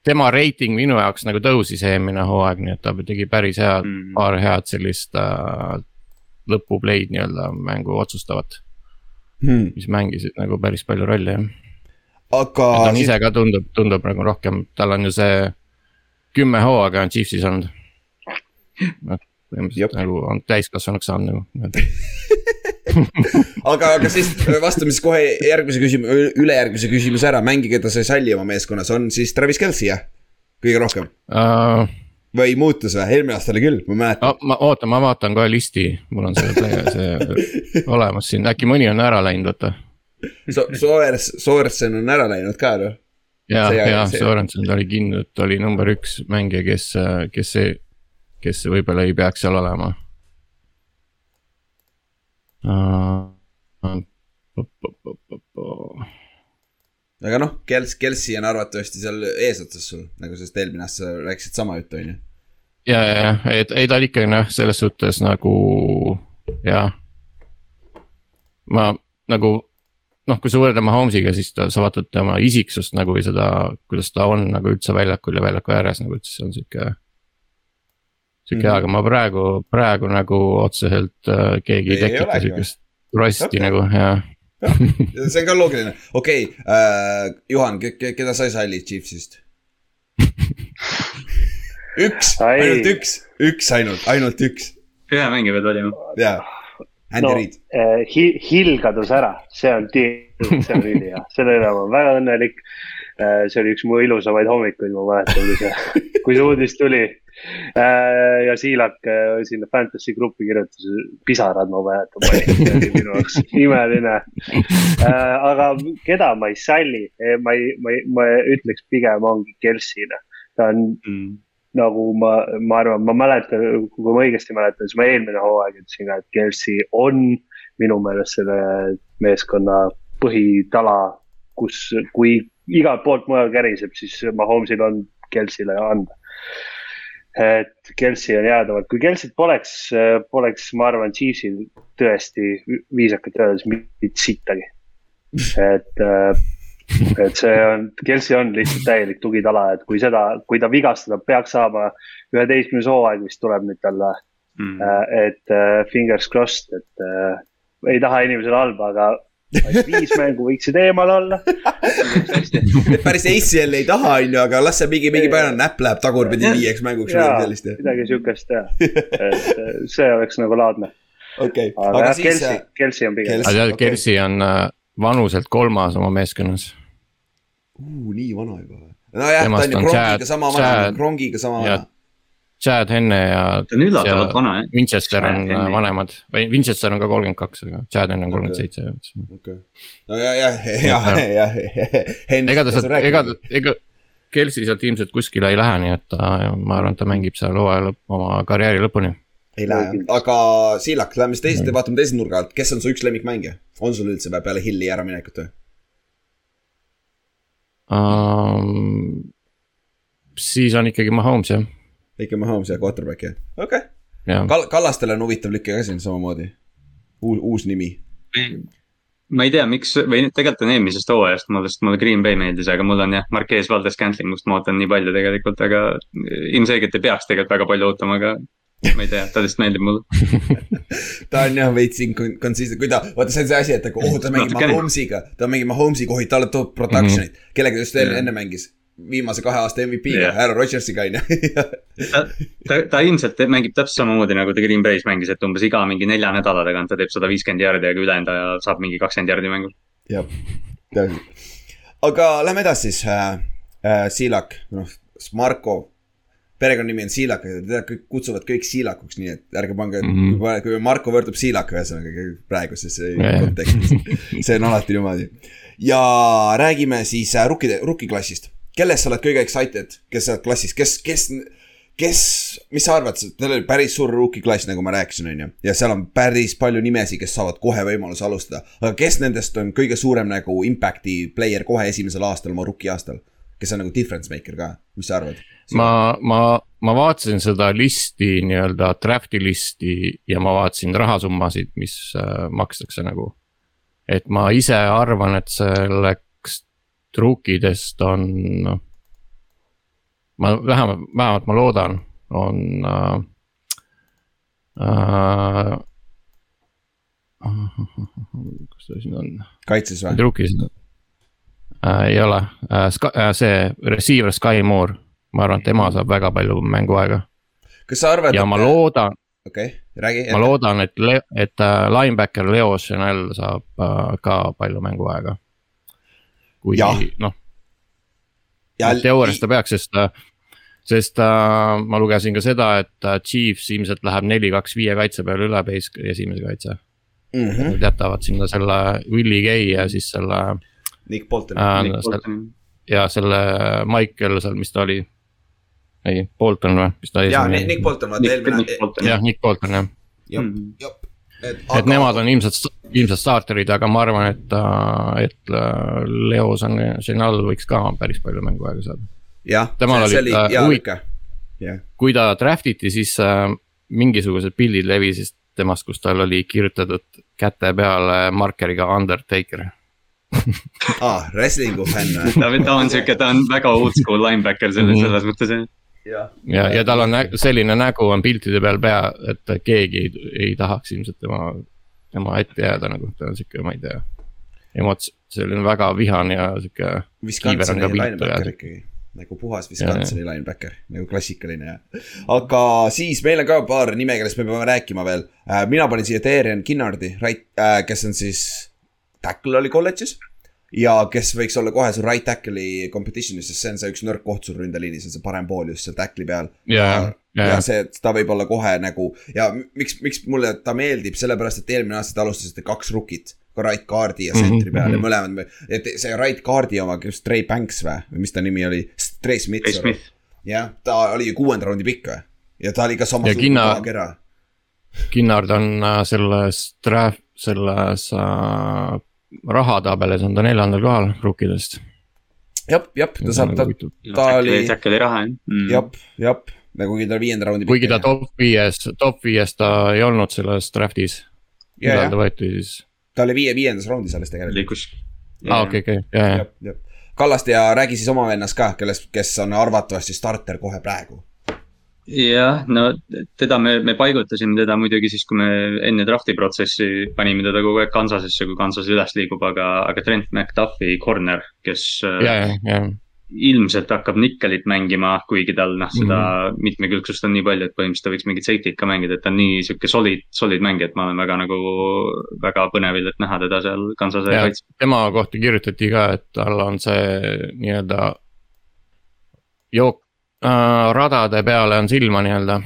tema reiting minu jaoks nagu tõusis eelmine hooaeg, nii et ta tegi päris head mm., paar head sellist uh, lõpupleid nii-öelda mängu otsustavat hmm.. mis mängisid nagu päris palju rolli jah. aga. ta on ise ka tundub, tundub nagu rohkem, tal on ju see kümme hooaega on Chiefsis olnud. noh põhimõtteliselt nagu on täiskasvanuks saanud nagu aga, aga siis vastame siis kohe järgmise küsimuse, ülejärgmise küsimuse ära, mängige, sa ei salli oma meeskonnas, on siis Travis Kelci jah? kõige rohkem uh,? või muutus või, eelmine aasta oli küll, ma mäletan. ma, oota, ma vaatan kohe listi, mul on see, see olemas siin, äkki mõni on ära läinud, oota so,. Soers, Soersen on ära läinud ka noh. ja, ja Sorensen ta oli kindlalt, oli number üks mängija, kes, kes see kes võib-olla ei peaks seal olema uh,. aga noh, Kels-, Kelsi on arvatavasti seal eesotsas sul, nagu sellest eelmine aasta sa rääkisid sama juttu, on ju. ja, ja, ja, et ei ta oli ikka noh, selles suhtes nagu jah. ma nagu noh, kui sa võrdled Mahomes'iga, siis ta, sa vaatad tema isiksust nagu või seda, kuidas ta on nagu üldse väljakul ja väljaku ääres nagu, et siis on sihuke sihuke hea, aga ma praegu, praegu nagu otseselt äh, keegi ei, tekita sihukest rasti okay. nagu ja see on ka loogiline, okei okay, äh,, Juhan, keda sa ei salli Chiefsist üks, Ai. ainult üks, üks ainult, ainult üks ühe mängija pead valima. ja. Andy no Reid, eh, Hi- Hill kadus ära, see on deal, see on ülihea, selle üle ma olen väga õnnelik. See oli üks mu ilusamaid hommikuid, ma mäletan, kui see, kui see uudis tuli. ja Siilak eh, sinna Fantasy gruppi kirjutas pisarad, ma mäletan, see oli minu jaoks imeline. aga keda ma ei salli, ma ei, ma ei, ma ütleks pigem ongi Kelsina, ta on nagu ma, ma arvan, ma mäletan, kui ma õigesti mäletan, siis ma eelmine hooaeg ütlesin ka, et Kelsey on minu meelest selle meeskonna põhitala, kus, kui igalt poolt mujal käriseb, siis Mahomsil on Kelseyle anda. et Kelsey on jäädavalt, kui Kelsey't poleks, poleks, ma arvan, Chiefsil tõesti viisakalt öeldes mitte sittagi. et äh, et see on, Kelsey on lihtsalt täielik tugitala, et kui seda, kui ta vigastada peaks saama, üheteistkümnes hooaeg vist tuleb nüüd talle Mm. äh,, et äh, fingers crossed, et ei taha inimesele halba, aga vaid viis mängu võiksid eemal olla. et päris ACL ei taha, onju, aga las see mingi, mingi päev näpp läheb tagurpidi viieks mänguks või midagi, sellist. midagi siukest jah, et äh, see oleks nagu laadne, okei, aga aga jah, siis Kelsey, Kelsey on pigem. Kelsey. aga tead Kelsey on äh, vanuselt kolmas oma meeskonnas. uh,, nii vana juba või? nojah, ta on ju on Krongiga sama vana Krongiga sama vana. Chad Henne ja ta on üllatavalt Ja- vana jah. Winchester on Henne. äh, vanemad või Winchester on ka kolmkümmend kaks, aga Chad Henne on kolmkümmend seitse. okei, no ja, ja, ja, ja, ja. ega ta sealt, ega, ega Kelsey sealt ilmselt kuskile ei lähe, nii et ta, ma arvan, et ta mängib seal hooaja lõpp, oma karjääri lõpuni. ei lähe, aga Siilak, lähme siis teise, vaatame teise nurga alt, kes on su üks lemmikmängija? on sul üldse peale Hilli äraminekut või? Um, siis on ikkagi Mahomes jah, ikka Mahomes ja quarterback jah, okei okay.. Kal-, Kallastel on huvitav lüke ka siin samamoodi. uus, uus nimi. ma ei tea, miks või tegelikult on eelmisest hooajast, mulle, sest mulle Green Bay meeldis, aga mul on jah, Marquez Valdes Scantling, ma ootan nii palju tegelikult, aga ilmselgelt ei peaks tegelikult väga palju ootama, aga ma ei tea, ta lihtsalt meeldib mulle. ta on jah veits inconsistent, kui ta, vaata see on see asi, et nagu oh, ta mängib. Mahomes'iga, ta mängib Mahomes'i kohid, talle toob production'it mm, -hmm. kellega ta just enne, enne mängis. Viimase kahe aasta MVP-ga yeah., Aaron Rodgersiga on ju. ta, ta, ta ilmselt mängib täpselt samamoodi nagu ta Green Bay's mängis, et umbes iga mingi nelja nädala tagant ta teeb sada viiskümmend jardi, aga ülejäänud aja saab mingi kakskümmend jardi mängul. jah, täpselt. aga lähme edasi siis äh,. Äh, Siilak, noh, Marko, perekonnanimi on Siilak, teda kõik kutsuvad kõik Siilakuks, nii et ärge pange mm. -hmm. kui Marko võrdub Siilak ühesõnaga praeguses Ja, ja. kontekstis, see on alati niimoodi. ja räägime siis äh, rukkide, rukkiklassist, kellest sa oled kõige excited, kes sa oled klassis, kes, kes, kes, mis sa arvad, teil oli päris suur rukkiklass, nagu ma rääkisin, on ju, ja seal on päris palju nimesid, kes saavad kohe võimaluse alustada. aga kes nendest on kõige suurem nagu impact'i player kohe esimesel aastal, oma rookie aastal, kes on nagu difference maker ka, mis sa arvad? ma, ma, ma vaatasin seda listi nii-öelda draft'i listi ja ma vaatasin rahasummasid, mis äh, makstakse nagu. et ma ise arvan, et selleks truukidest on, noh. ma vähemalt, vähemalt ma loodan, on äh,. Äh, kus ta siin on? kaitses või? truukis äh, ei ole äh,, see receiver Sky Moore, ma arvan, et tema saab väga palju mänguaega kas sa arvad, ja ma loodan, okei, räägi. ma loodan, et, et äh, linebacker Leo Chanel saab äh, ka palju mänguaega. Kui noh, teoorias ta peaks, sest, sest äh, ma lugesin ka seda, et äh, Chiefs ilmselt läheb neli, kaks, viie kaitse peale üle base esimese kaitse. mm. -hmm. Nad jätavad sinna selle Willie Gay ja siis selle Nick Bolton äh, Nick Bolton. ja selle Michael seal, mis ta oli? ei, Bolton või, mis ta jaa, esimene Nick Bolton, vaata eelmine Nick. Bolton. jah, Nick Bolton jah, jah Mhm., jah. et et nemad on ilmselt, ilmselt starterid, aga ma arvan, et, et äh, Leo Chanel võiks ka päris palju mänguaega saada. jah, see, oli, äh, hea jah, kui ta draft iti, siis äh, mingisugused pildid levisid temast, kus tal oli kirjutatud käte peale markeriga Undertaker. aa, wrestling'u fänn või? ta, on sihuke, ta on väga old school linebacker selles, Mhm. selles mõttes jah. jah, ja, ja tal on selline nägu on piltide peal pea, et keegi ei, ei tahaks ilmselt tema, tema ette jääda nagu, ta on sihuke, ma ei tea. emots-, selline väga vihane ja sihuke. Wisconsini linebacker ikkagi. nagu puhas Wisconsini linebacker, nagu klassikaline ja. aga siis meil on ka paar nime, kellest me peame rääkima veel. mina panin siia Darian Kinnardi, right, kes on siis, tackle oli kolledžis. Ja kes võiks olla kohe su right tackle'i competition'is, sest see on see üks nõrk koht sul ründeliinis, on see parem pool just seal tackle'i peal. ja, ja, ja see, ta võib olla kohe nagu ja miks, miks mulle ta meeldib, sellepärast et eelmine aasta te alustasite kaks rukit. ka right guard'i ja sentri Mhm, peal ja mhm. mõlemad, et see right guard'i oma, kes Trey Banks või, või mis ta nimi oli, Trey Smith. Jah, ta oli ju kuuenda raundi pikk või? ja ta oli ka Ja samasugune Kinna- kera. Kinnard on äh, selles draft, selles äh, rahatabelis on ta neljandal kohal rukkidest. jah, jah, ta saab, ta, ta oli, Jack oli raha jah mm.. jah, jah, nagu kuigi ta viienda raundi kuigi ta. top viies, top viies ta ei olnud selles draft'is. ja, millal ta võeti siis? ta oli viie, viiendas raundis alles tegelikult. liikus. aa, okei, okei, ja, ja, jah, jah. Kallaste ja räägi siis oma vennast ka, kellest, kes on arvatavasti starter kohe praegu. jah, no teda me, me paigutasime teda muidugi siis, kui me enne drafti protsessi panime teda kogu aeg Kansasesse, kui Kansas üles liigub, aga, aga Trent McDuffi corner, kes äh, ja, ja, ja, ilmselt hakkab nikkelit mängima, kuigi tal noh, seda mm. -hmm. mitmekülgsust on nii palju, et põhimõtteliselt ta võiks mingit safety't ka mängida, et ta on nii sihuke solid, solid mängija, et ma olen väga nagu, väga põnevil, et näha teda seal Kansase Jaa. kaitses. tema kohta kirjutati ka, et tal on see nii-öelda jook äh,, radade peale on silma nii-öelda,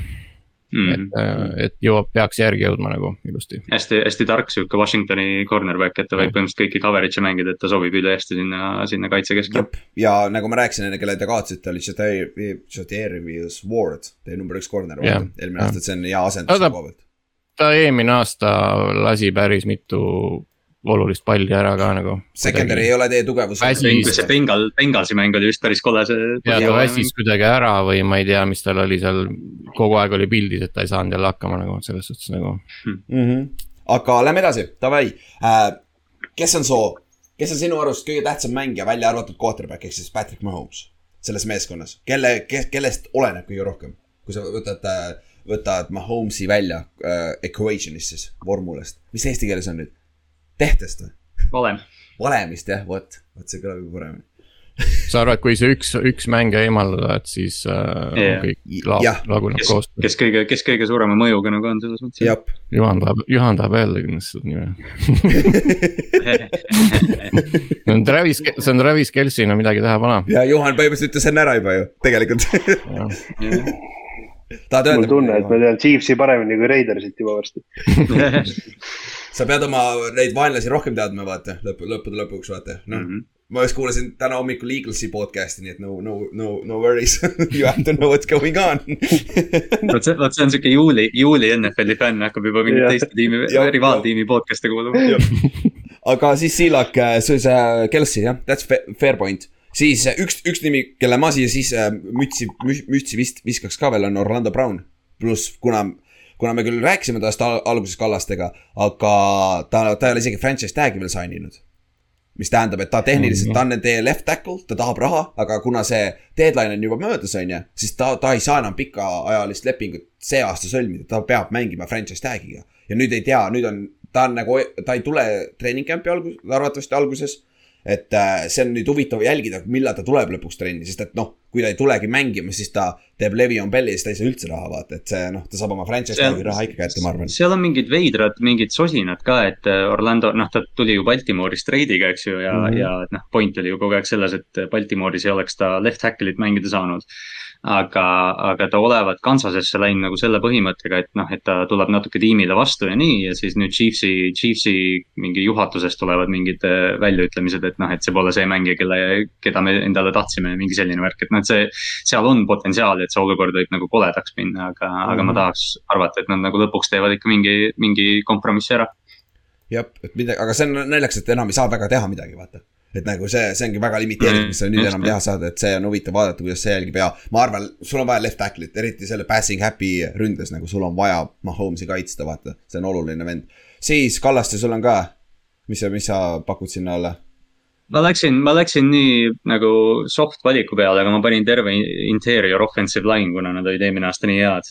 Mm et -hmm. äh,, et jõuab, peaks järgi jõudma nagu ilusti. hästi, hästi tark sihuke Washingtoni cornerback, et ta võib põhimõtteliselt kõiki coverage'e mängida, et ta sobib ülihästi sinna, sinna kaitse keskele. ja nagu ma rääkisin enne, kelle te kaotasite, oli Jadairius Ward, teie number üks corner, eelmine aasta, et see on hea asendus koha pealt. ta eelmine aasta lasi päris mitu olulist palli ära ka nagu. Secondary ei ole teie tugevus. See Bengal, Bengalsi mäng oli vist päris kole, see. ja ta väsis kuidagi ära või ma ei tea, mis tal oli seal, kogu aeg oli pildis, et ta ei saanud jälle hakkama nagu selles suhtes nagu. mm. -hmm. aga lähme edasi, davai äh,. kes on soo, kes on sinu arust kõige tähtsam mängija, välja arvatud quarterback ehk siis Patrick Mahomes selles meeskonnas, kelle, kes, kellest oleneb kõige rohkem, kui sa võtad äh,, võtad Mahomes'i välja äh, equation'ist siis, vormulast, mis eesti keeles on nüüd? Tehtest või? valem. valemist jah, vot, vot see kõlab juba paremini. sa arvad, kui see üks, üks mängija eemaldada, et siis äh, Jah. kõik laab, laguneb koos,. kes kõige, kes kõige suurema mõjuga nagu on selles mõttes. Juhan tahab, Juhan tahab öelda kindlasti seda nime. see on Travis, see on Travis Kelci, no midagi teha pole. ja Juhan põhimõtteliselt ütles enne ära juba ju, tegelikult. tahad mul öelda? tunne, et ma tean Chiefsi paremini kui Raidersit juba varsti. sa pead oma neid vaenlasi rohkem teadma, vaata, lõpu, lõppude lõpuks vaata, noh mm. -hmm. ma just kuulasin täna hommikul Eaglesi podcast'i, nii et no, no, no, no worries you have to know what's going on vot see, vot see on siuke juuli, juuli NFL-i fänn hakkab juba mingit teiste tiimi rivaaltiimi podcast'e kuulama. aga siis Siilak, see, see Kelsey jah, that's fa- fair point. siis äh, üks, üks nimi, kelle ma siia siis äh, mütsi, mütsi vist viskaks ka veel on Orlando Brown. pluss kuna, kuna me küll rääkisime tast al alguses Kallastega, aga ta, ta ei ole isegi franchise tag'i veel sign inud. mis tähendab, et ta tehniliselt, ta on teie left tackle, ta tahab raha, aga kuna see deadline on juba möödas, on ju, siis ta, ta ei saa enam pikaajalist lepingut see aasta sõlmida, ta peab mängima franchise tag'iga. ja nüüd ei tea, nüüd on, ta on nagu, ta ei tule treening camp'i algus, arvatavasti alguses. et äh, see on nüüd huvitav jälgida, millal ta tuleb lõpuks trenni, sest et noh, kui ta ei tulegi mängima, siis ta teeb Le'Veon Belli ja siis ta ei saa üldse raha vaata, et see noh, ta saab oma franchise tag'i raha ikka kätte, ma arvan. seal on mingid veidrad, mingid sosinad ka, et äh, Orlando, noh, ta tuli ju Baltimoorist treidiga, eks ju, ja mm. -hmm. ja noh, point oli ju kogu aeg selles, et Baltimooris ei oleks ta left tackle'it mängida saanud. aga, aga ta olevat Kansasesse läinud nagu selle põhimõttega, et noh, et ta tuleb natuke tiimile vastu ja nii ja siis nüüd Chiefsi, Chiefsi mingi juhatusest tulevad mingid äh, väljaütlemised, et noh, et see pole see mängija, kelle, keda me endale tahtsime, mingi selline värk, et noh, et see. seal on potentsiaali, et see olukord võib nagu koledaks minna, aga mm, -hmm. aga ma Mhm. tahaks arvata, et nad nagu lõpuks teevad ikka mingi, mingi kompromissi ära. jah, et midagi, aga see on naljakas, et enam ei saa väga teha midagi, vaata. et nagu see, see ongi väga limiteeritud, mis sa nüüd enam teha saad, et see on huvitav vaadata, kuidas see jälgib ja ma arvan, sul on vaja left tackle'it, eriti selle passing happy ründes, nagu sul on vaja Mahomes'i kaitsta, vaata, see on oluline vend. siis Kallaste, sul on ka, mis sa, mis sa pakud sinna alla? Ma läksin, ma läksin nii nagu soft valiku peale, aga ma panin terve interior offensive line, kuna nad olid eelmine aasta nii head.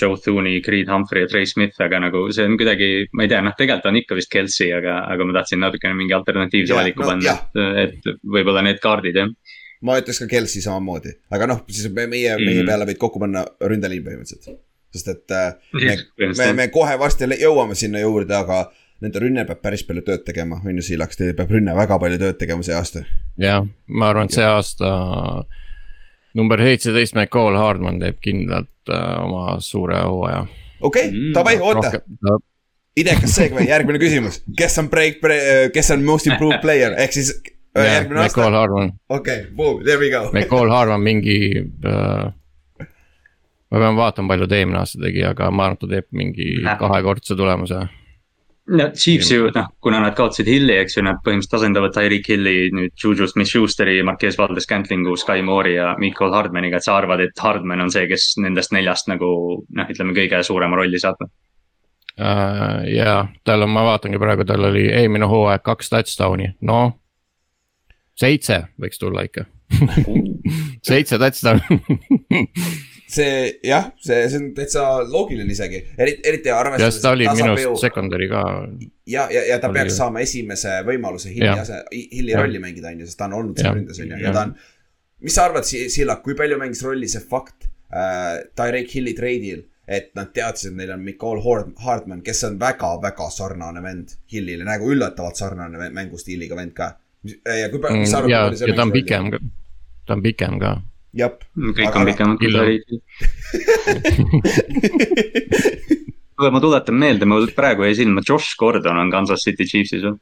Joe Thune'i, Creed Humphrey ja Trey Smith, aga nagu see on kuidagi, ma ei tea, noh, tegelikult on ikka vist Kelsey, aga, aga ma tahtsin natukene mingi alternatiivse Jah, valiku no panna, et, et võib-olla need kaardid jah. ma ütleks ka Kelsey samamoodi, aga noh, siis me, meie mm., meie Mhm. peale võid kokku panna ründeliin põhimõtteliselt. sest et äh, me, me, me kohe varsti jõuame sinna juurde, aga nende rünne peab päris palju tööd tegema, on ju, Siilaks, teil peab rünne väga palju tööd tegema see aasta. jah, ma arvan, et see aasta number seitseteist McCall Hardman teeb kindlalt äh, oma suure hooaja. okei okay, Mm,, davai, oota, idekas seega, järgmine küsimus, kes on break, kes on most improved player ehk siis äh, järgmine aasta, McCall Hardman, okei okay,, boom, there we go. McCall Hardman mingi äh,. ma pean vaatama, palju ta eelmine aasta tegi, aga ma arvan, et ta teeb mingi kahekordse tulemuse. No Chiefs ju noh, kuna nad kaotasid Hilli, eks ju, nad põhimõtteliselt asendavad Tyreek Hilli nüüd Juju Smith-Schusteri, Marquez Valdes-Scantlingu, Sky Moore'i ja Michael Hardmaniga, et sa arvad, et Hardman on see, kes nendest neljast nagu noh, ütleme kõige suurema rolli saab. Uh, ja tal on, ma vaatangi praegu, tal oli eelmine hooaeg kaks touchdown'i, no. seitse võiks tulla ikka, seitse touchdown'i see jah, see, see on täitsa loogiline isegi, eriti, eriti arvestades. ta oli minu arust secondary ka. ja, ja, ja ta oli peaks saama esimese võimaluse Hilli ase, Hilli rolli mängida, on ju, sest ta on olnud seal ründes, on ju, ja ta on. mis sa arvad, Silla, kui palju mängis rolli see fakt äh, Tyreek Hilli treidil, et nad teadsid, et neil on Hard- Hardman, kes on väga-väga sarnane vend Hillile, nagu üllatavalt sarnane mängustiiliga vend ka. ja kui palju, mis sa arvad, Mm, ja, ja ta on rolli? pikem ka, ta on pikem ka. jah, kõik Aga on pikemad kui Tyreek. kuule, ma tuletan meelde, mul praegu jäi silma, Josh Gordon on Kansas City Chiefsis ju.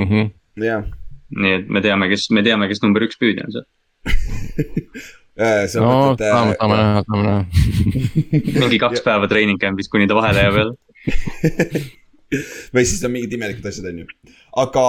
Mhm. jah. nii et me teame, kes, me teame, kes number üks püüdja on seal. sa no mõtled saame, saame äh,, näha, saame näha. mingi kaks päeva treening camp'is, kuni ta vahele jääb jälle. või siis on mingid imelikud asjad, on ju. aga,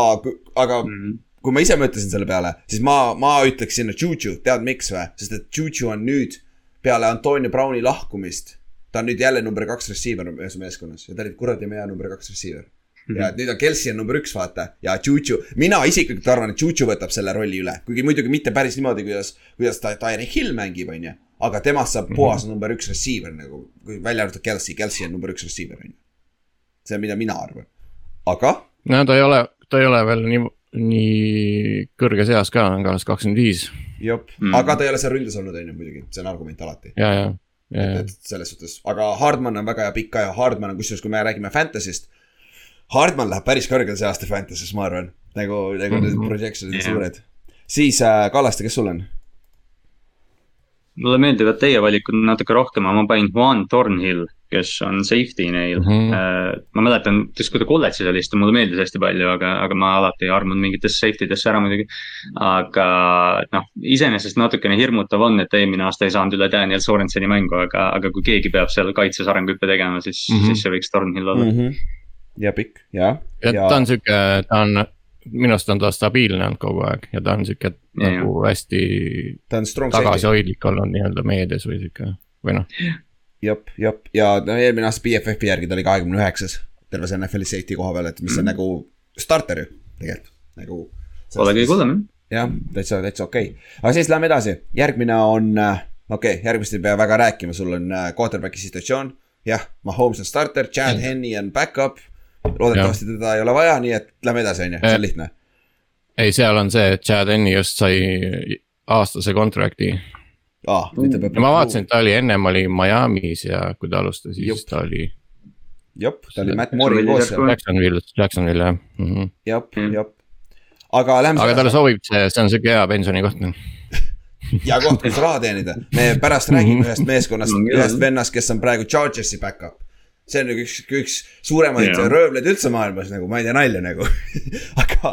aga Mhm. Kui ma ise mõtlesin selle peale, siis ma, ma ütleks sinna Juju, tead miks või? sest et Juju on nüüd peale Antonio Browni lahkumist, ta on nüüd jälle number kaks receiver ühes meeskonnas ja ta oli kuradi hea number kaks receiver. ja et nüüd on Kelsey on number üks, vaata, ja Juju, mina isiklikult arvan, et Juju võtab selle rolli üle, kuigi muidugi mitte päris niimoodi, kuidas, kuidas ta Tyreek Hill mängib, on ju. aga temast saab puhas number üks receiver nagu, kui välja arvatud Kelsey, Kelsey on number üks receiver, on ju. see on, mida mina arvan, aga no ta ei ole, ta ei ole veel nii, nii kõrges eas ka, on ka alles kakskümmend viis jop Mm. mm., aga ta ei ole seal ründes olnud, on ju muidugi, see on argument alati. ja, ja, ja, et selles suhtes, aga Hardman on väga hea pikk ka ja Hardman on kusjuures, kui me räägime Fantasy'st. Hardman läheb päris kõrgele see aasta Fantasy's, ma arvan, nagu, nagu need Mhm. projection'id on Jah. suured. siis äh, Kallaste, kes sul on? Mulle meeldivad teie valikud natuke rohkem, aga ma panin Juan Thornhill, kes on safety neil mm. -hmm. ma mäletan, siis kui ta kolledžis oli, siis ta mulle meeldis hästi palju, aga, aga ma alati ei armunud mingitesse safety desse ära muidugi. aga noh, iseenesest natukene hirmutav on, et eelmine aasta ei saanud üle Daniel Sorenseni mängu, aga, aga kui keegi peab seal kaitses arenguhüppe tegema, siis mm. -hmm. siis see võiks Thornhill olla mm. -hmm. ja pikk, jah. et ta on sihuke, ta on, minu arust on ta stabiilne olnud kogu aeg ja ta on sihuke nagu hästi ta on strong safety, tagasihoidlik olnud nii-öelda meedias või sihuke või noh, jep, jep ja no eelmine aasta BFF-i järgi ta oli kahekümne üheksas. terves NFL-i safety koha peal, et mis on nagu starter ju tegelikult, nagu. Pole kõige hullem jah. jah, täitsa, täitsa okei okay.. aga siis lähme edasi, järgmine on, okei okay,, järgmist ei pea väga rääkima, sul on äh, quarterback'i situatsioon. jah, Mahomes on starter, Chad Henney on back-up. Loodetavasti teda ei ole vaja, nii et lähme edasi, on ju, see on lihtne. ei, seal on see, et Chad Enni just sai aastase peab. ja ma vaatasin, et ta oli ennem oli Miami's ja kui ta alustas, Jupp. siis ta oli jep, ta oli Matt Moore'i koos seal, Jacksonville, Jacksonville jah mm -hmm.. jep, jep. aga lähme aga talle sobib see, see on sihuke hea pensionikoht. noh. hea koht, kus raha teenida. me pärast räägime ühest meeskonnast ühest vennast, kes on praegu Chargersi back-up. See on nagu üks, üks suuremaid Jaa. röövleid üldse maailmas nagu, ma ei tea nalja nagu. aga,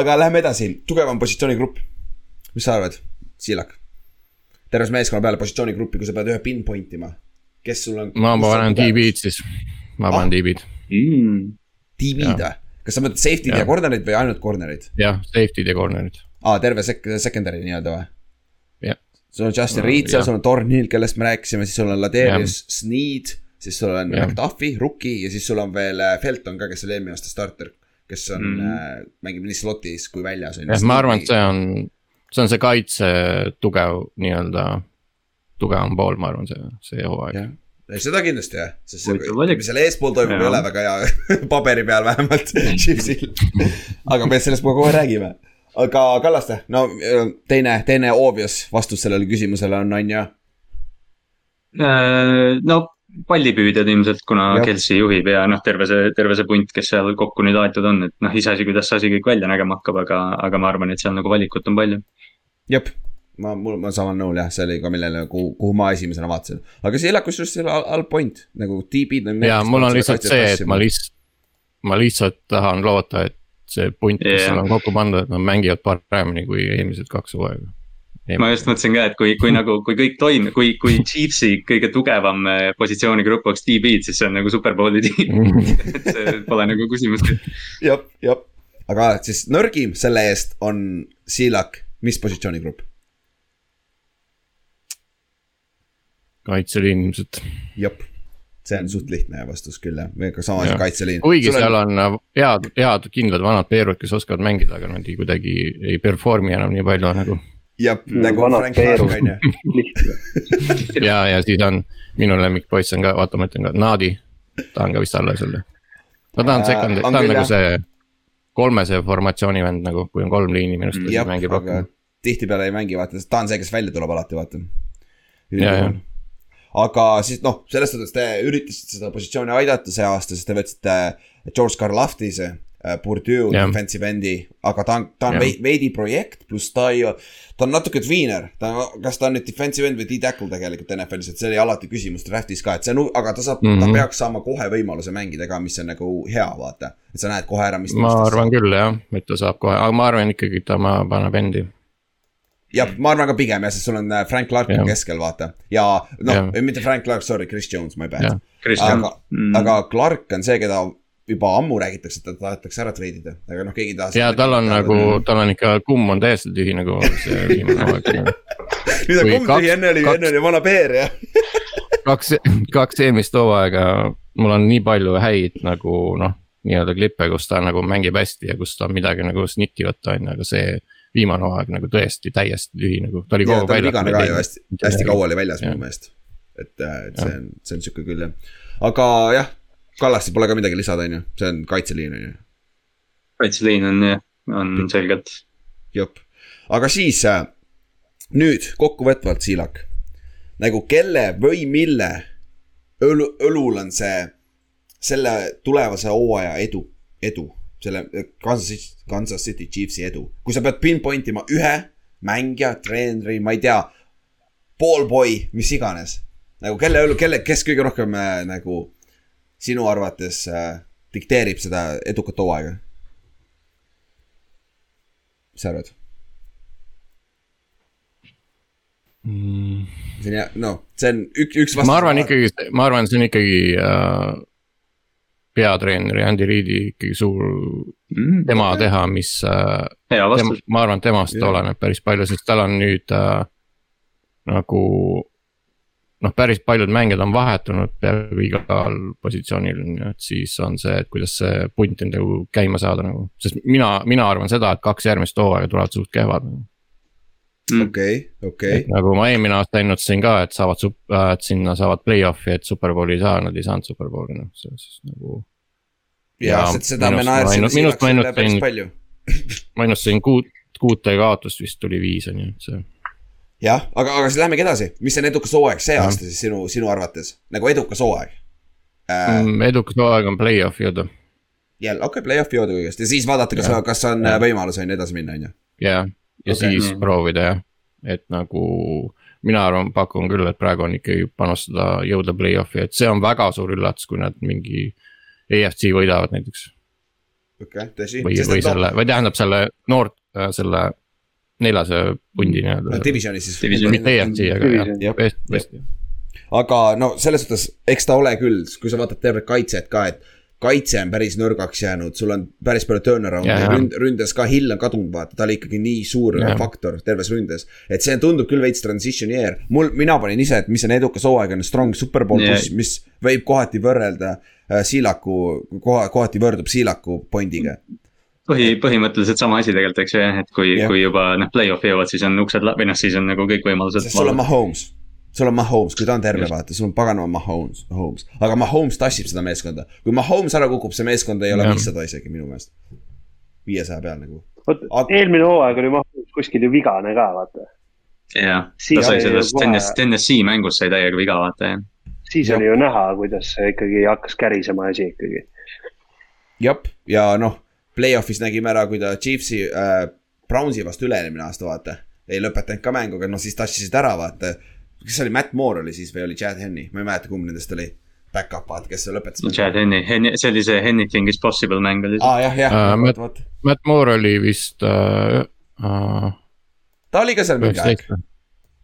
aga lähme edasi, tugevam positsioonigrupp. mis sa arvad, Siilak? terves meeskonna peale positsioonigruppi, kui sa pead ühe pinpoint ima. kes sul on? ma panen DB-d siis, ma panen DB-d, Mm. DB-d või? kas sa mõtled safety'd ja Jah. corner'id või ainult corner'id? jah, safety'd ja corner'id, aa, terve sek-, secondary nii-öelda või? sul on Justin No, Reed seal, sul on Thornhill, kellest me rääkisime, siis sul on Ladarius Sneed, siis sul on Jah. McDuffie, rookie ja siis sul on veel äh, Felton ka, kes oli eelmine aasta starter. kes on mm. -hmm. mängib nii slot'is kui väljas. jah, ma arvan, et see on, see on see kaitse tugev nii-öelda, tugevam pool, ma arvan, see, see hooaeg. jah, seda kindlasti jah, sest see, mis seal eespool toimub, ei ole väga hea paberi peal vähemalt, Chiefsil. aga me sellest kogu aeg räägime. aga Kallaste, no öö, teine, teine obvious vastus sellele küsimusele on, on ju. Äh, no pallipüüdjad ilmselt, kuna Jah. Kelsey juhib ja noh, terve see, terve see punt, kes seal kokku nüüd aetud on, et noh, iseasi, kuidas see asi kõik välja nägema hakkab, aga, aga ma arvan, et seal nagu valikut on palju. jep, ma, mul, ma samal nõul jah, see oli ka millele, kuhu, kuhu ma esimesena vaatasin. aga see Ilak kusjuures seal all, all point nagu on. ja mul on lihtsalt see, et ma lihtsalt, ma lihtsalt tahan loota, et see punt, kes Jah. seal on kokku pandud, et nad mängivad paremini kui eelmised kaks hooaega. Ma just mõtlesin ka, et kui, kui nagu, kui kõik toimib, kui, kui Chiefsi kõige tugevam eh, positsioonigrupp oleks DB-d, siis see on nagu superbowli tiim. et see pole nagu küsimustki. jah, jah, aga siis nõrgim selle eest on Silak, mis positsioonigrupp? kaitseliin ilmselt, jep, see on suht lihtne vastus küll jah, ka sama asi Jah. kaitseliin. kuigi seal on äh, head, head kindlad vanad peerud, kes oskavad mängida, aga nad ei kuidagi ei perform'i enam nii palju nagu. jah, Mm, nagu vanad Frank Clark on ju. ja, ja siis on minu lemmikpoiss on ka, vaata, ma ütlen ka Nadi, ta on ka vist alles jälle. no ta on second, on ta on küll, nagu jah. see kolmese formatsiooni vend nagu, kui on kolm liini minu arust, jah siis, mängib aga rohkem. tihtipeale ei mängi, vaata, sest ta on see, kes välja tuleb alati, vaata. Aga siis noh, selles suhtes te üritasite seda positsiooni aidata see aasta, sest te võtsite George Karlaftise, Purdue Jah. defensive endi, aga ta on, ta on vei- veidi projekt, pluss ta ei, ta on natuke tweener, ta, kas ta on nüüd defensive end või D-tackle tegelikult NFL-is, et see oli alati küsimus draft'is ka, et see on, aga ta saab mm, -hmm. ta Mhm. peaks saama kohe võimaluse mängida ka, mis on nagu hea, vaata. et sa näed kohe ära, mis. ma arvan küll jah, et ta saab kohe, aga ma arvan ikkagi, et ta ma- paneb endi. jah, ma arvan ka pigem jah, sest sul on äh, Frank Clark on keskel, vaata. ja noh mitte Frank Clark, sorry, Chris Jones, my bad aga, aga Clark on see, keda juba ammu räägitakse, et ta tahetakse ära treidida, aga noh, keegi ei taha. ja tal on nagu, tal on ikka, kumm on täiesti tühi nagu see viimane hooaeg. nüüd on kaks- tühi, enne oli, enne oli vana Peer ja. kaks, kaks eelmist hooaega, mul on nii palju häid nagu noh, nii-öelda klippe, kus ta nagu mängib hästi ja kus ta midagi nagu snitti võtta on ju, aga see viimane hooaeg nagu tõesti täiesti tühi nagu, ta oli kogu aeg oli vigane ka ju hästi, hästi kaua oli väljas Jah. minu meelest. et, et see on, see on sihuke küll jah, aga jah, Kallaste pole ka midagi lisada, on ju, see on kaitseliin on ju, kaitseliin on jah, on selgelt. jep. aga siis äh, nüüd kokkuvõtvalt, Siilak, nagu kelle või mille õlu, õlul on see, selle tulevase hooaja edu, edu, selle Kansas City, Kansas City Chiefsi edu, kui sa pead pinpoint ima ühe mängija, treeneri, ma ei tea, ballboy, mis iganes. nagu kelle kelle, kes kõige rohkem äh, nagu sinu arvates äh, dikteerib seda edukat hooaega? mis sa arvad? see on hea, noh, see on üks, üks vastus. ma arvan. ikkagi, ma arvan, see on ikkagi äh, peatreeneri Andy Reidi ikkagi suur, tema teha, mis äh, ma arvan, temast Jah. oleneb päris palju, sest tal on nüüd äh, nagu noh, päris paljud mängijad on vahetunud peaaegu igal positsioonil on ju, et siis on see, et kuidas see punt on nagu käima saada nagu. sest mina, mina arvan seda, et kaks järgmist hooaega tulevad suht kehvad nagu.. okei, okei. nagu ma eelmine aasta ennustasin ka, et saavad sup-, et sinna saavad play-off'i, et superbowli ei saa, nad ei saanud superbowli noh, selles suhtes nagu. ja Ja seda me naersime Siilakile päris palju. ma ennustasin kuut, kuute kaotust vist tuli viis on ju, et see. jah, aga, aga siis lähmegi edasi, mis on edukas hooaeg see Jah. aasta siis sinu, sinu arvates, nagu edukas hooaeg äh,? Mm, edukas hooaeg on play-off'i jõuda jälle, okei okay,, play-off'i jõuda kõigest ja siis vaadata, kas kas on Jah. äh, võimalus on ju edasi minna, on ju. ja, ja okay. siis Mm. proovida jah, et nagu mina arvan, pakun küll, et praegu on ikkagi panustada, jõuda play-off'i, et see on väga suur üllatus, kui nad mingi EFC võidavad näiteks. okei okay,, tõsi. või, või selle, või tähendab selle noort, selle neljase pundi nii-öelda. no divisionis siis. Division- mitte EFC, aga Division., Jah. best, best. aga no selles suhtes, eks ta ole küll, kui sa vaatad tervet kaitset ka, et kaitse on päris nõrgaks jäänud, sul on päris palju ja jaa. ründ, ründes ka Hill on kadunud, vaata, ta oli ikkagi nii suur Jaa. faktor terves ründes. et see tundub küll veits transition year, mul, mina panin ise, et mis on edukas hooaeg, on strong superbowl yeah., mis võib kohati võrrelda äh, Siilaku, koha, kohati võrdub Siilaku pointiga. põhi, põhimõtteliselt sama asi tegelikult, eks ju jah, et kui Jah., kui juba noh, play-off'i jõuavad, siis on uksed või noh, siis on nagu kõik võimalused. sul on Mahomes, sul on Mahomes, kui ta on terve, vaata, sul on paganama Mahomes, Mahomes, aga Mahomes tassib seda meeskonda. kui Mahomes ära kukub, see meeskond ei ole viissada isegi minu meelest. viiesaja peal nagu. vot Aga- eelmine hooaeg oli Mahomes kuskil ju vigane ka, vaata. jah, Siis ta sai sellest TNS, TNS-i mängus sai täiega viga, vaata jah. siis Jah. oli ju näha, kuidas see ikkagi hakkas kärisema asi ikkagi. jah, ja noh, play-off'is nägime ära, kui ta Chiefsi äh,, Brownsi vastu üle-eelmine aasta, vaata. ei lõpetanud ka mängu, aga noh, siis tassisid ära, vaata. kes see oli, Matt Moore oli siis või oli Chad Henny, ma ei mäleta, kumb nendest oli. Back-up, vaata, kes lõpetas. Chad Henny, see oli see Anything is possible mäng oli aa jah, jah Äh,, vot, vot. Matt Moore oli vist äh, äh, ta oli ka seal mingi aeg,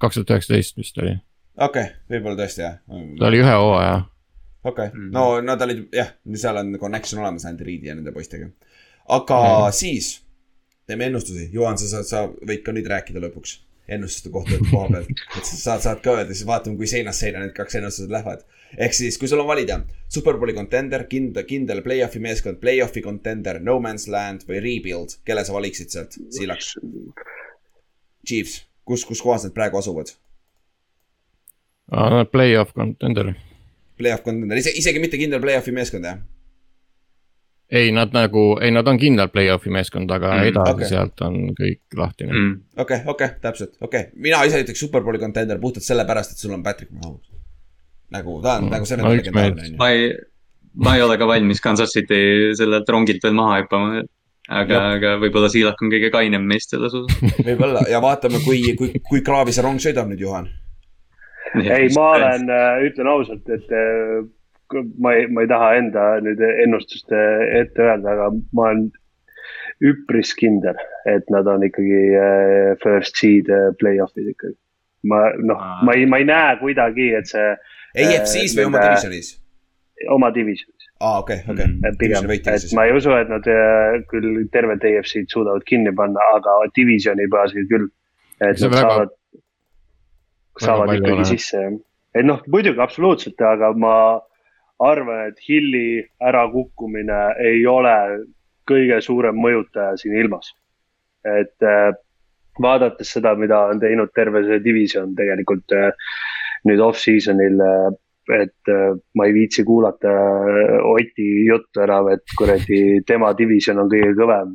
kaks tuhat üheksateist vist oli, okei okay,, võib-olla tõesti jah. ta oli ühe hooaja. okei okay. Mm., no nad olid jah, seal on connection olemas Andy Reidi ja nende poistega. Aga mm. siis teeme ennustusi, Juhan, sa saad, sa võid ka nüüd rääkida lõpuks ennustuste kohta koha pealt, et sa saad, saad ka öelda, siis vaatame, kui seinast seina need kaks ennustused lähevad. ehk siis, kui sul on valida superbowli contender, kindel, kindel play-off'i meeskond, play-off'i contender, no man's land või rebuild, kelle sa valiksid sealt, Siilaks? Chiefs, kus, kus kohas nad praegu asuvad? Play-off contender, Play-off contender, ise, isegi mitte kindel play-off'i meeskond jah? Ei nad nagu, ei nad on kindel play-off'i meeskond, aga Mm, edasi okay. sealt on kõik lahtine Mm. okei okei täpselt, okei okay., mina ise ütleks superbowli contender puhtalt sellepärast, et sul on Patrick Mahomes. nagu ta on mm. Nagu selles no mõttes ma ei, ma ei ole ka valmis Kansas City sellelt rongilt veel maha hüppama. aga, aga võib-olla Siilak on kõige kainem meist selles osas. võib-olla ja vaatame, kui, kui, kui kraavi see rong sõidab nüüd, Juhan. ei, ma olen, ütlen ausalt, et äh, ma ei, ma ei taha enda nüüd ennustust äh, ette öelda, aga ma olen üpris kindel, et nad on ikkagi äh, first seed äh, play-off'id ikkagi. ma noh ma ei, ma ei näe kuidagi, et see EFC-s või oma divisionis? oma divisionis aa, okei, okei Mm.. pigem, et ma ei usu, et nad küll tervet EFC-d suudavad kinni panna, aga divisioni baasil küll. et nad väga- saavad, saavad ikkagi sisse, jah. et noh, muidugi absoluutselt, aga ma arvan, et Hilli ärakukkumine ei ole kõige suurem mõjutaja siin ilmas. et äh, vaadates seda, mida on teinud terve see division tegelikult äh, nüüd off-season'il äh, et ma ei viitsi kuulata Oti juttu enam, et kuradi tema division on kõige kõvem.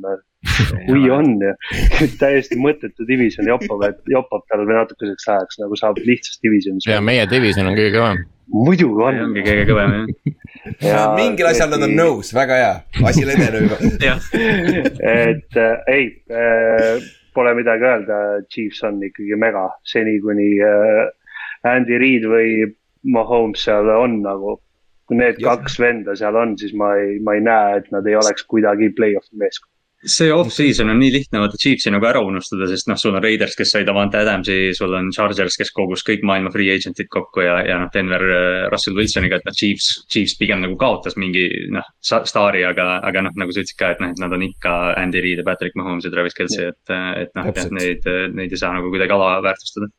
kui on täiesti mõttetu division joppab, et joppab tal natukeseks ajaks nagu saab lihtsast divisionist. ja meie division on kõige kõvem. Muidugi on. ongi kõige kõvem jah. mingil asjal nad on. nõus, väga hea, asi edeneb juba. et äh, ei äh,, pole midagi öelda, Chiefs on ikkagi mega, seni kuni äh, Andy Reid või Mahomes seal on nagu. kui need Jah. kaks venda seal on, siis ma ei, ma ei näe, et nad ei oleks kuidagi play-off'i meeskond. See off-season on nii lihtne vaata Chiefsi nagu ära unustada, sest noh, sul on Raiders, kes sai Davante Adamsi, sul on Chargers, kes kogus kõik maailma free agent'id kokku ja, ja noh, Denver äh, Russell Wilsoniga, et noh, Chiefs, Chiefs pigem nagu kaotas mingi noh, staari, aga, aga noh, nagu sa ütlesid ka, et noh, et nad on ikka Andy Reid ja Patrick Mahomes ja Travis Kelce, et, et noh, Täpselt. neid, neid ei saa nagu kuidagi alaväärtustada.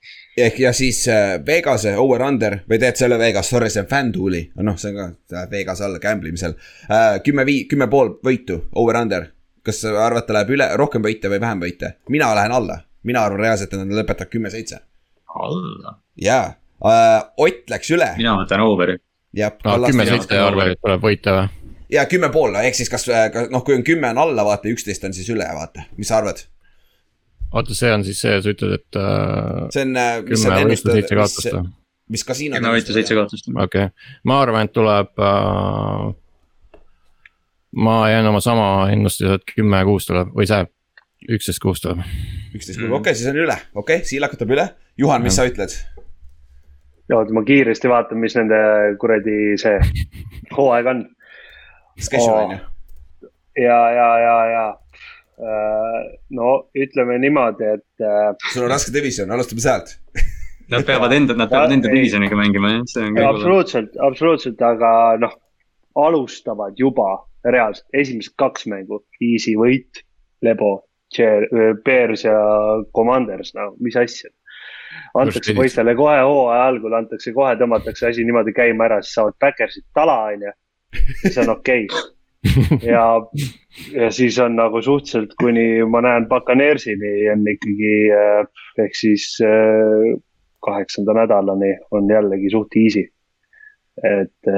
ehk ja siis äh, Vegase over-under või teed selle Vegas, sorry, see on FanDuel'i, noh, see on ka Vegase alla gamble imisel äh,. kümme vii-, kümme pool võitu, over-under. Kas sa arvad, ta läheb üle, rohkem võite või vähem võite? mina lähen alla, mina arvan reaalselt, et nad lõpetavad kümme-seitse. alla? jaa äh,, Ott läks üle mina võtan over'i. ja kümme seitse arve, et tuleb võita või? ja kümme pool, ehk siis kas, kas noh, kui on kümme on alla, vaata üksteist on siis üle, vaata, mis sa arvad? oota, see on siis see, sa ütled, et äh, see on, mis kümme on võitu, seitse mis, kaotust või? mis kasiinod kümme võitu, seitse kaotust. okei okay., ma arvan, et tuleb äh,. Ma jään oma sama ennustuse, et kümme kuus tuleb või see, üksteist kuus tuleb. üksteist kuus, okei, siis on üle, okei okay,, Siilak võtab üle. Juhan, mis sa ütled? oota, ma kiiresti vaatan, mis nende kuradi see hooaeg on Schedule on ju. ja, ja, ja, ja äh, no ütleme niimoodi, et äh, sul on raske division, alustame sealt. Nad peavad enda, nad peavad enda divisioniga mängima jah, see on absoluutselt, absoluutselt, aga noh, alustavad juba reaalselt esimesed kaks mängu, easy võit, Lebo, Bears ja Commanders, no mis asja. antakse poistele kohe hooaja algul, antakse kohe, tõmmatakse asi niimoodi käima ära, siis saavad Backersid tala, onju. see on okei okay. ja, ja siis on nagu suhteliselt, kuni ma näen Buccaneersini on ikkagi eh, ehk siis eh, kaheksanda nädalani on jällegi suht easy. et,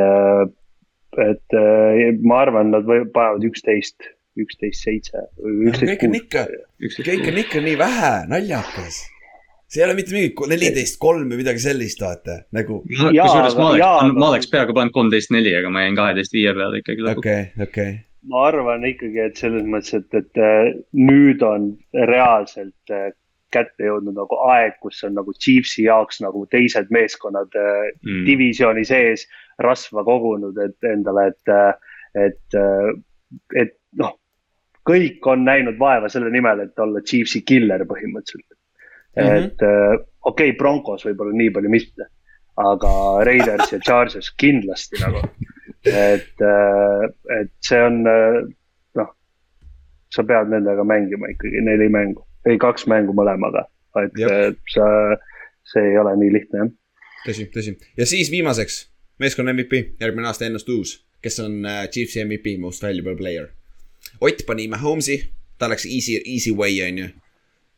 et eh, ma arvan, nad panevad üksteist, üksteist seitse või üksteist kõik on kuus. ikka, kõik on ikka nii vähe, naljakas. see ei ole mitte mingi neliteist kolm või midagi sellist, vaata, nagu kusjuures ma oleks ma aga- oleks peaaegu pannud kolmteist neli, aga ma jäin kaheteist viie peale ikkagi lõpuks. okei, okei. ma arvan ikkagi, et selles mõttes, et, et äh, nüüd on reaalselt äh, kätte jõudnud nagu aeg, kus on nagu Chiefsi jaoks nagu teised meeskonnad Mm. divisjoni sees rasva kogunud, et endale, et, et, et noh, kõik on näinud vaeva selle nimel, et olla Chiefsi killer põhimõtteliselt mm. -hmm. et okei okay,, Broncos võib-olla nii palju mitte, aga Raiders ja Chargers kindlasti nagu. et, et see on noh, sa pead nendega mängima ikkagi neli mängu, ei kaks mängu mõlemaga, et äh, sa, see ei ole nii lihtne jah. tõsi, tõsi. ja siis viimaseks, meeskonna MVP, järgmine aasta ennast uus, kes on äh, Chiefsi MVP, most valuable player. Ott pani Mahomes'i, ta läks easy, easy way on ju,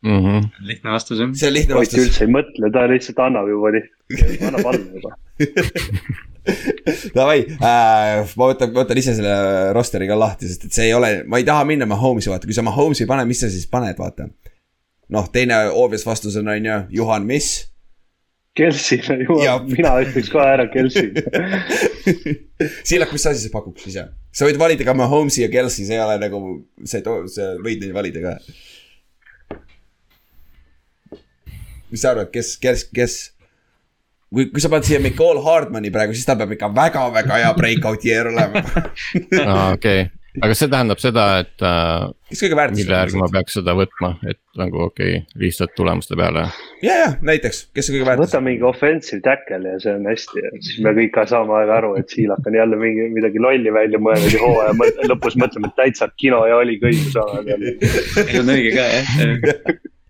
Mhm. lihtne vastus jah. see on lihtne Ott vastus. üldse ei mõtle, ta lihtsalt annab juba, annab alla juba. Davai äh,, ma võtan, võtan ise selle roster'i ka lahti, sest et see ei ole, ma ei taha minna Mahomes'i vaata, kui sa Mahomes'i ei pane, mis sa siis paned, vaata. noh, teine obvious vastus on, on ju, Juhan Miss. Kelsile juba, mina ütleks kohe ära Kelsi. Siilak, mis sa siis pakuks ise? sa võid valida ka Mahomes'i ja Kelsey, see ei ole nagu, see, sa võid neid valida ka. mis sa arvad, kes, kes, kes? kui, kui sa paned siia Nicole Hardmani praegu, siis ta peab ikka väga-väga hea breakout year olema. okei, aga see tähendab seda, et äh, kes kõige mille järgi ma peaks seda võtma, et nagu okei okay,, lihtsalt tulemuste peale. ja, ja näiteks, kes on kõige võta väärtuslikum? mingi offensive tackle ja see on hästi siis me kõik ka saame aega aru, et Siilak on jälle mingi midagi lolli välja mõelnud ja hooaja mõt- lõpus mõtleme, et täitsa kino ja oli kõik saanud jälle. see on õige ka jah.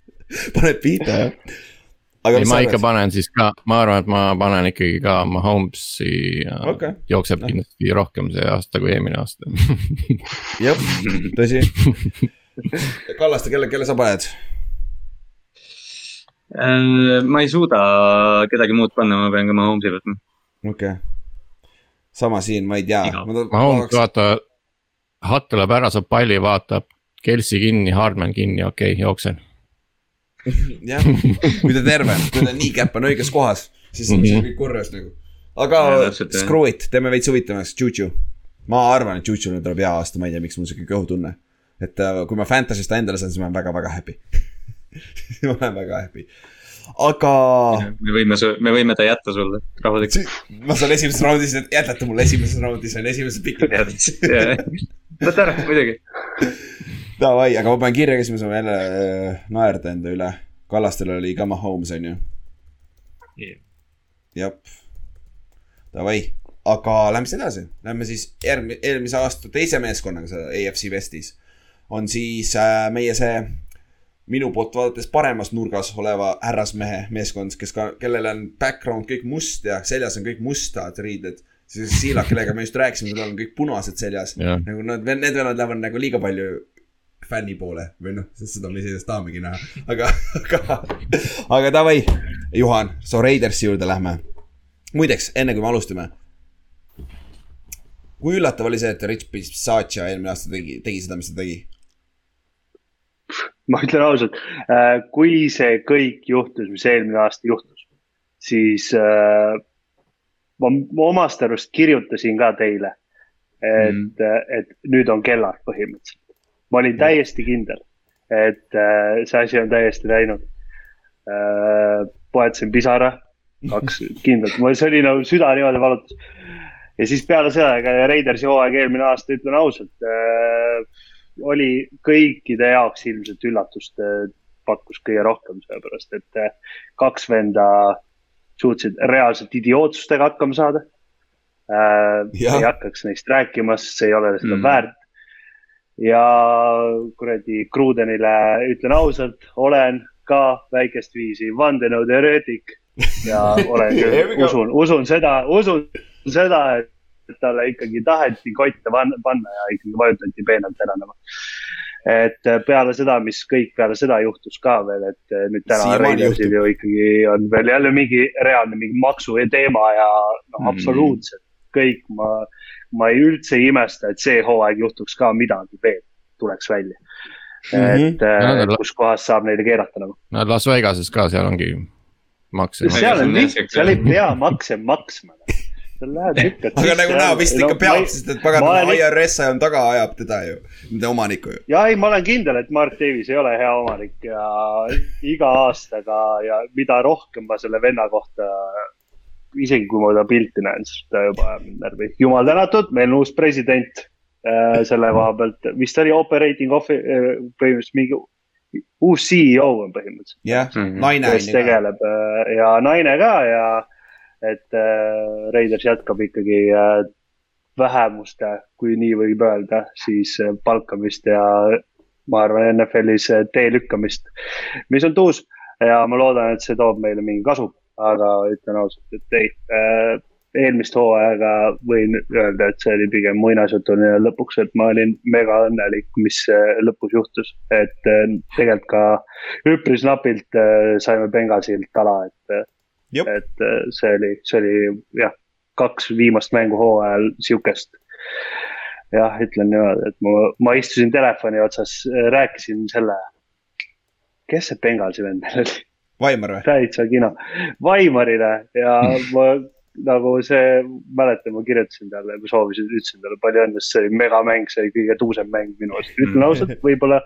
paned pihta, jah? ei, ma ikka panen siis ka, ma arvan, et ma panen ikkagi ka Mahomes'i äh, Okei. jookseb Noh. kindlasti rohkem see aasta kui eelmine aasta. jah, tõsi. Kallaste, kelle, kelle sa paned? Äh, ma ei suuda kedagi muud panna, ma pean ka Mahomes'i võtma. okei okay.. sama siin, ma ei tea. Mahomes vaata, Hutt tuleb ära, saab palli, vaatab, Kelsi kinni, Hardman kinni, okei okay,, jooksen. jah, kui ta terve on, kui ta nii käpp on õiges kohas, siis on Mhm. kõik korras nagu. aga Ja, screw it, teeme veits huvitavamaks, Juju. ma arvan, et Jujule tuleb hea aasta, ma ei tea, miks mul sihuke kõhutunne. et äh, kui ma Fantasy'st ta endale saan, siis ma olen väga-väga happy. ma olen väga happy. aga me võime, me võime ta jätta sulle rahulikult. ma saan esimeses raundis, jätate mulle esimeses raundis, on esimeses pikk. võta ära, muidugi. Davai, aga ma panen kirja, kes me saame jälle äh, naerda enda üle. Kallastel oli ka Mahomes, on ju. jah. Davai, aga lähme siis edasi, lähme siis järgmine, eelmise aasta teise meeskonnaga seal AFC Westis. on siis äh, meie see minu poolt vaadates paremas nurgas oleva härrasmehe meeskond, kes ka, kellel on background kõik must ja seljas on kõik mustad riided. siis Siilak, kellega me just rääkisime, tal on kõik punased seljas. nagu nad, need vennad lähevad nagu liiga palju fänni poole või noh, sest seda me iseenesest tahamegi näha, aga, aga, aga davai, Juhan, so Raidersi juurde lähme. muideks, enne kui me alustame. kui üllatav oli see, et Rich Bisaccia eelmine aasta tegi, tegi seda, mis ta tegi? ma ütlen ausalt, kui see kõik juhtus, mis eelmine aasta juhtus, siis äh, ma, ma omast arust kirjutasin ka teile, et mm., et nüüd on kellad põhimõtteliselt. Ma olin täiesti kindel, et äh, see asi on täiesti läinud äh,. poetasin pisara, kaks kindlalt, mul see oli nagu süda niimoodi valutas. ja siis peale seda, ega Raidersi hooaeg eelmine aasta, ütlen ausalt äh, oli kõikide jaoks ilmselt üllatust pakkus kõige rohkem, sellepärast et kaks venda suutsid reaalselt idiootsustega hakkama saada äh,. Ei hakkaks neist rääkima, sest see ei ole seda mm. väärt. Ja kuradi Krudenile ütlen ausalt, olen ka väikest viisi vandenõuteoreetik ja olen küll, usun, usun seda, usun seda, et talle ikkagi taheti kotte panna ja ikkagi vajutati peenelt ära nagu. et peale seda, mis kõik peale seda juhtus ka veel, et nüüd täna juhtub. ju ikkagi on veel jälle mingi reaalne mingi maksu teema ja noh, Mm. absoluutselt kõik, ma, ma ei üldse ei imesta, et see hooaeg juhtuks ka midagi veel. tuleks välja. Mhm. et äh, No, no, kuskohast saab neile keerata nagu. no Las Vegases ka, seal ongi makse. seal on on liht- jah, seal ei pea makse maksma. seal lähed lükkad. aga nagu näha vist ikka peab, sest et pagan olen- IRS ajab taga, ajab teda ju, nende omanikku ju. ja ei, ma olen kindel, et Mark Davis ei ole hea omanik ja iga aastaga ja mida rohkem ma selle venna kohta, isegi kui ma ta pilti näen, siis ta juba ajab mind närvi. jumal tänatud, meil on uus president äh, selle koha pealt, vist oli operating offi- äh,, põhimõtteliselt mingi uus CEO on põhimõtteliselt, jah, Mhm. naine kes tegeleb äh, ja naine ka ja et äh, Raiders jätkab ikkagi äh, vähemuste, kui nii võib öelda, siis äh, palkamist ja ma arvan NFL-is äh, tee lükkamist, mis on tuus. Ja ma loodan, et see toob meile mingi kasu, aga ütlen ausalt, et ei äh, eelmist hooaega võin öelda, et see oli pigem muinasjutune lõpuks, et ma olin mega õnnelik, mis äh, lõpus juhtus, et äh, tegelikult ka üpris napilt äh, saime Benghazilt ala, et, Jep. et äh, see oli, see oli jah, kaks viimast mängu hooajal sihukest. jah, ütlen niimoodi, et ma, ma istusin telefoni otsas, rääkisin selle, kes see Benghazi vend meil oli, Vaimar või? täitsa kino, Vaimarile ja ma nagu see, mäletan, ma kirjutasin talle, ma soovisin, ütlesin talle palju õnne, sest see oli megamäng, see oli kõige tuusem mäng minu arust, ütlen ausalt, võib-olla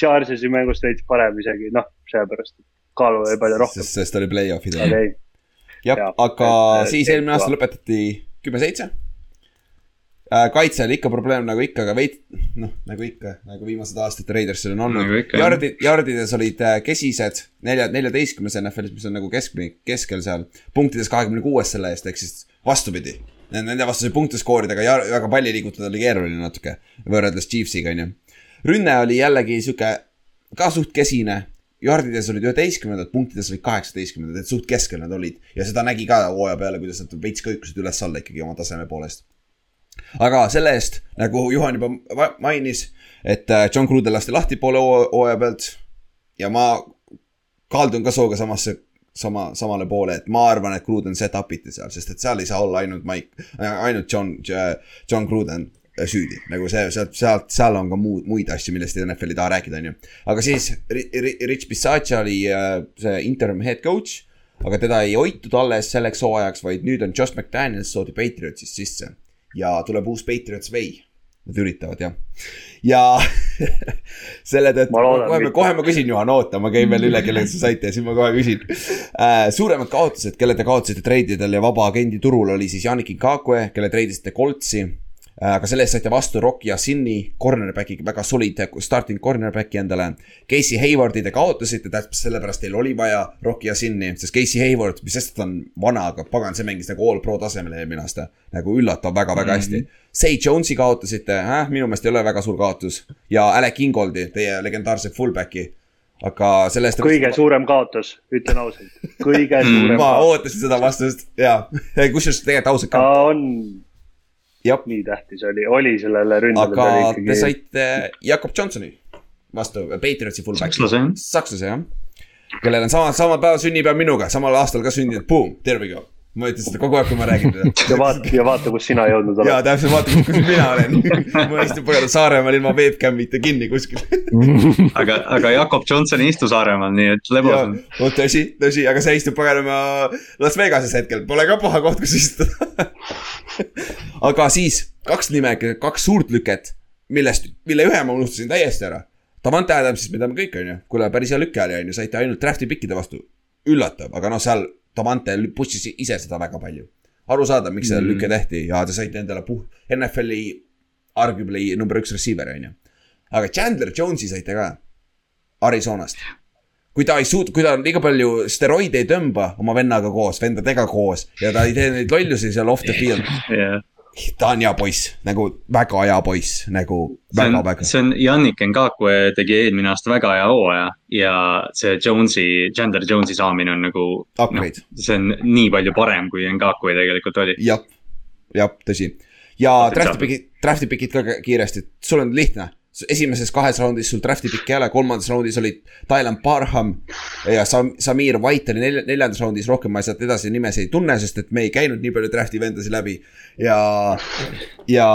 Chargersi mängust veits parem isegi, noh, sellepärast, et kaalu oli palju rohkem, sest, sest oli play-off'id. aga ei. jah aga et- siis eelmine aasta lõpetati kümme-seitse. Kaitse oli ikka probleem nagu ikka, aga veid-, noh, nagu ikka, nagu viimased aastad Raidersil on olnud Nagu. Yardid, yardides olid äh, kesised, nelja, neljateistkümnes NFL-is, mis on nagu keskmine, keskel seal. punktides kahekümne kuues selle eest, ehk siis vastupidi. Nende vastu sai punkte skoorida, aga jar- väga palli liigutada oli keeruline natuke, võrreldes Chiefsiga, on ju. rünne oli jällegi sihuke ka suht kesine. Yardides olid üheteistkümnendad, punktides olid kaheksateistkümnendad, et suht keskel nad olid ja seda nägi ka hooaja peale, kuidas nad veits kõikusid üles-alla ikkagi oma taseme poolest. Aga selle eest, nagu Juhan juba ma- mainis, et äh, John Cruden lasti lahti poole hoo- hooaja pealt ja ma kaldun ka sooga samasse, sama, samale poole, et ma arvan, et Cruden set-up iti seal, sest et seal ei saa olla ainult Mike, ainult John, John Cruden süüdi, nagu see, sealt, sealt, seal on ka muud, muid asju, millest NFL ei taha rääkida, on ju. aga siis Ri- Ri- Rich Bisaccia oli äh, see interim head coach, aga teda ei hoitud alles selleks hooajaks, vaid nüüd on Josh McDaniels toodi Patriotsist sisse ja tuleb uus Patriots Way. Nad üritavad jah, ja selle tõttu Ma kohe, mitte. kohe ma küsin, Juhan, oota, ma käin veel üle, kellele sa saite ja siis ma kohe küsin äh,. suuremad kaotused, kelle te kaotasite treididel ja vaba agendi turul oli siis Janik Ikakwe, kelle treidisite Coltsi äh,. Aga selle eest saite vastu Rocky Yassini cornerback'i, väga solid starting cornerback'i endale. Casey Haywardi te kaotasite, täpselt sellepärast teil oli vaja Rocky Yassini, sest Casey Hayward, mis sest, et ta on vana, aga pagan, see mängis nagu all pro tasemel eelmine aasta. nagu üllatav väga-väga hästi mm. -hmm. Say Jones'i kaotasite äh,, minu meelest ei ole väga suur kaotus ja Alec Ingoldi, teie legendaarse fullback'i. aga selle eest. kõige suurem kaotus, ütlen ausalt, kõige suurem ma ootasin seda vastust ja, kusjuures tegelikult ausalt ta ka, on jah, nii tähtis oli, oli sellele ründele. aga te saite Jakob Johnsoni vastu, Patriotsi fullback. sakslase jah. sakslase jah, kellel on sama, sama päev sünnipäev minuga, samal aastal ka sündinud, boom, there we go. Ma ütlen seda kogu aeg, kui ma räägin teda. ja vaata, ja vaata, kus sina jõudnud ja oled. täpselt, vaata, kus mina olen. ma istun pagana Saaremaal ilma webcam'ita kinni kuskil. aga, aga Jakob Johnson ei istu Saaremaal, nii et lebos on. no tõsi, tõsi, aga see istub paganama Las Vegases hetkel, pole ka paha koht, kus istuda. aga siis kaks nime, kaks suurt lüket, millest, mille ühe ma unustasin täiesti ära. Davante Adamsist me teame kõik, onju, kuule, päris hea lüke oli, onju, saite ainult draft'i pikkide vastu. üllatav, aga noh, seal Davante push'is ise seda väga palju. arusaadav, miks see Mm. lüke tehti ja te saite endale puh-, NFL-i arguably number üks receiver, onju. aga Chandler Jones'i saite ka Arizonast kui ta ei suuda, kui ta liiga palju steroide ei tõmba oma vennaga koos, vendadega koos ja ta ei tee neid lollusi seal off the field. jah, ta on hea poiss, nagu väga hea poiss, nagu see on, väga-väga. see on Yannick Ngakwe tegi eelmine aasta väga hea hooaja ja see Jones'i, Chandler Jones'i saamine on nagu. Upgrade. see on nii palju parem, kui Ngakwe tegelikult oli. jah, jah, tõsi. ja draft'i pikid, draft'i pikid ka kiiresti, sul on lihtne. Esimeses kahes raundis sul draft'i pikki ei ole, kolmandas raundis olid Tylan Parham ja Sam-, Samir White oli nelja- neljandas raundis, rohkem ma sealt edasi nimesid ei tunne, sest et me ei käinud nii palju draft'i vendasi läbi. ja, ja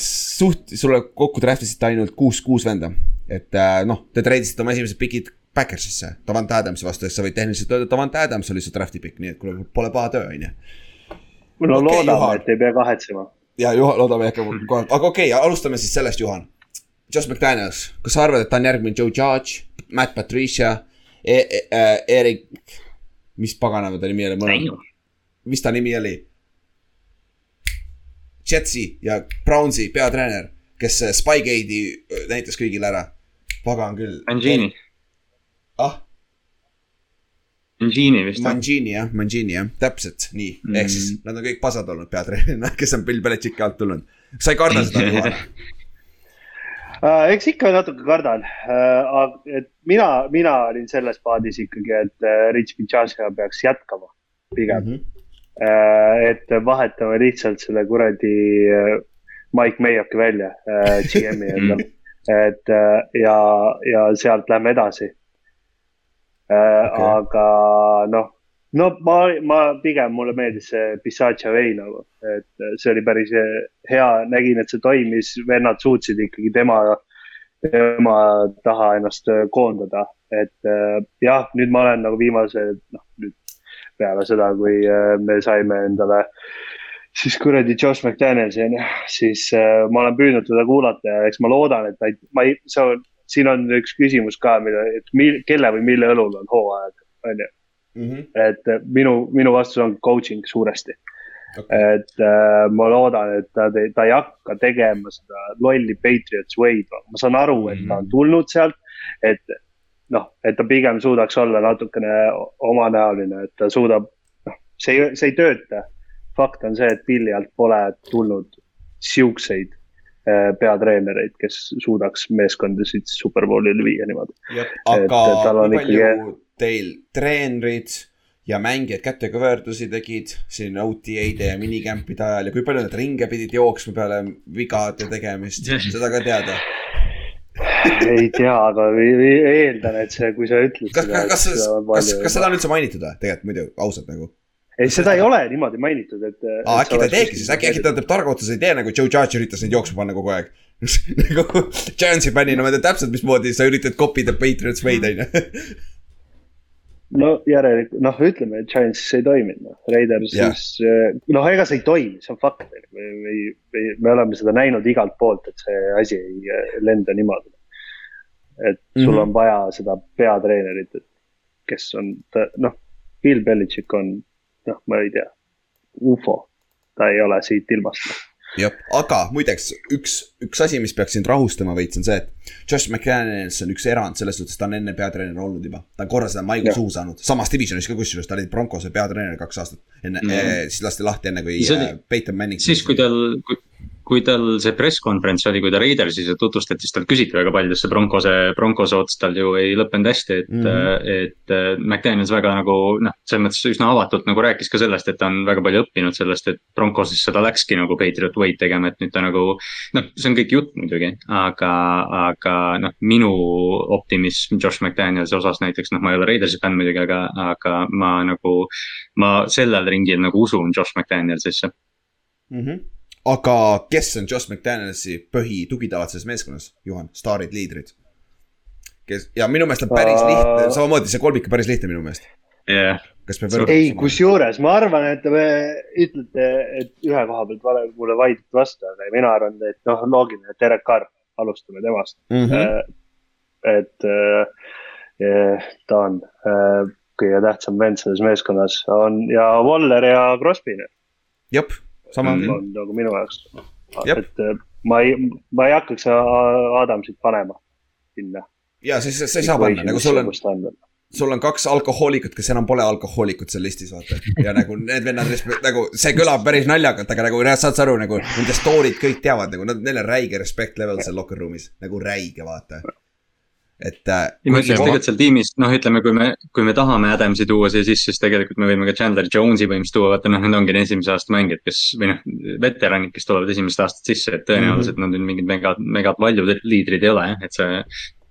suht, sulle kokku draft isite ainult kuus, kuus venda. et äh, noh, te treidisite oma esimesed pikid Backersisse, Davant Adamsi vastu, et sa võid tehniliselt öelda, et Davant Adams oli su draft'i pikk, nii et kuule, pole paha töö, on ju. no Okei, loodame et ei pea kahetsema. ja Juhan, loodame ikka kohe, aga okei okay,, alustame siis sellest, Juhan. Josh McDaniels, kas sa arvad, et ta on järgmine Joe Judge, Matt Patricia e, e, e, Erik, mis paganama ta nimi oli, mis ta nimi oli? Jetsi ja Brownsi peatreener, kes Spygate'i äh, näitas kõigile ära. pagan küll. Mangini, ah, Mangini vist. Mangini jah, Mangini jah, täpselt nii mm., ehk siis Mm. nad on kõik pasad olnud peatreenerina, kes on Bill Belichicki alt tulnud. sa ei karda seda, Juhan? Uh, eks ikka natuke kardan uh,, et mina, mina olin selles paadis ikkagi, et uh, Rich Pichasja peaks jätkama pigem mm. -hmm. Et vahetame lihtsalt selle kuradi Mike Mayoki välja GM-i endal, et ja, ja sealt lähme edasi. Okay. aga noh, no ma, ma pigem mulle meeldis see Pisacha Way nagu, et see oli päris hea, nägin, et see toimis, vennad suutsid ikkagi tema, tema taha ennast koondada, et äh, jah, nüüd ma olen nagu viimase, noh nüüd peale seda, kui äh, me saime endale siis kuradi Josh McDanielsi onju, siis äh, ma olen püüdnud teda kuulata ja eks ma loodan, et ta ei, ma ei, see on, siin on üks küsimus ka, mille, et mil, kelle või mille õlul on hooaeg, onju. Mhm. et äh, minu, minu vastus on coaching suuresti. et äh, ma loodan, et ta, ta ei hakka tegema seda lolli Patriots way'd, ma saan aru, et ta on tulnud sealt, et noh, et ta pigem suudaks olla natukene omanäoline, et ta suudab, noh, see ei, see ei tööta. fakt on see, et Pilli alt pole tulnud siukseid äh, peatreenereid, kes suudaks meeskondasid superbowlile viia niimoodi. Et aga tal on kui palju ikkagi- teil treenerid ja mängijad kätega võõrdusi tegid siin OTA-de ja minicamp'ide ajal ja kui palju nad ringe pidid jooksma peale vigade tegemist, seda ka teada. ei tea, aga eeldan, et see, kui sa ütled kas, kas, kas kas, kas seda on üldse mainitud või, tegelikult muidu ausalt nagu? ei, seda ei ole niimoodi mainitud, et. aa, äkki ta ei teegi siis, äkki, äkki ta teeb targa otsuse ei tee nagu Joe Judge üritas neid jooksma panna kogu aeg. nagu Giantsi fännina ma tean täpselt, mismoodi sa üritad the Patriots way'd on ju. no järelikult, noh, ütleme, et Giants ei toiminud, noh, Raiders Jah. siis, noh, ega see ei toimi, see on fakt. me, me, me, me oleme seda näinud igalt poolt, et see asi ei eh, lenda niimoodi. et sul Mhm. on vaja seda peatreenerit, et kes on, noh, Bill Belichik on, noh, ma ei tea, ufo, ta ei ole siit ilmast. Aga muideks üks, üks asi, mis peaks sind rahustama veits, on see, et Josh McDaniels on üks erand selles suhtes, ta on enne peatreener olnud juba. ta on korra seda maigu suu saanud, samas divisionis ka kusjuures, ta oli Broncose peatreener kaks aastat. enne mm. -hmm. siis lasti lahti enne, kui oli- äh, Peyton Manning. siis, kui tal, kui tal see press conference oli, kui ta Raidersis tutvustati, siis talt küsiti väga palju, sest see Broncose, Broncose ots tal ju ei lõppenud hästi, et mm. -hmm. et äh, McDaniels väga nagu noh, selles mõttes üsna avatult nagu rääkis ka sellest, et ta on väga palju õppinud sellest, et Broncoses seda läkski nagu Patriot Wade tegema, et nüüd ta nagu. noh, see on kõik jutt muidugi, aga, aga noh, minu optimism Josh McDanielsi osas näiteks, noh, ma ei ole Raidersi fänn muidugi, aga, aga ma nagu. ma sellel ringil nagu usun Josh McDanielsisse mm. -hmm. Aga kes on Josh McDanielsi põhi tugitalad selles meeskonnas, Juhan, staarid, liidrid? kes ja minu meelest on päris lihtne, samamoodi see kolmik on päris lihtne minu meelest. me ei, kusjuures ma arvan, et te ütlete, et ühe koha pealt vale, mulle vaidlete vastu, aga mina arvan, et noh, loogiline, et Derek Carr, alustame temast mm. -hmm. äh,. et äh, ta on äh, kõige tähtsam vend selles meeskonnas on ja Waller ja Crosby jep, sama Mhm. on nagu minu jaoks. Et äh, ma ei, ma ei hakkaks Adamsit panema sinna. ja siis sa ei saa panna, nagu sul on, on. sul on kaks alkohoolikut, kes enam pole alkohoolikud seal listis, vaata. ja nagu need vennad, nagu see kõlab päris naljakalt, aga nagu saad sa aru, nagu nende story'd kõik teavad nagu nad, neil on räige respect level seal locker room'is, nagu räige, vaata. Et äh, ei, ma Kui see ütleks ma- tegelikult seal tiimis, noh, ütleme, kui me, kui me tahame Adamsi tuua siia sisse, siis tegelikult me võime ka Chandler Jones'i põhimõtteliselt tuua, vaata noh, need ongi need esimese aasta mängijad, kes või noh, veteranid, kes tulevad esimesest aastast sisse, et tõenäoliselt mm -hmm. nad nüüd mingid mega, mega paljud liidrid ei ole, et see.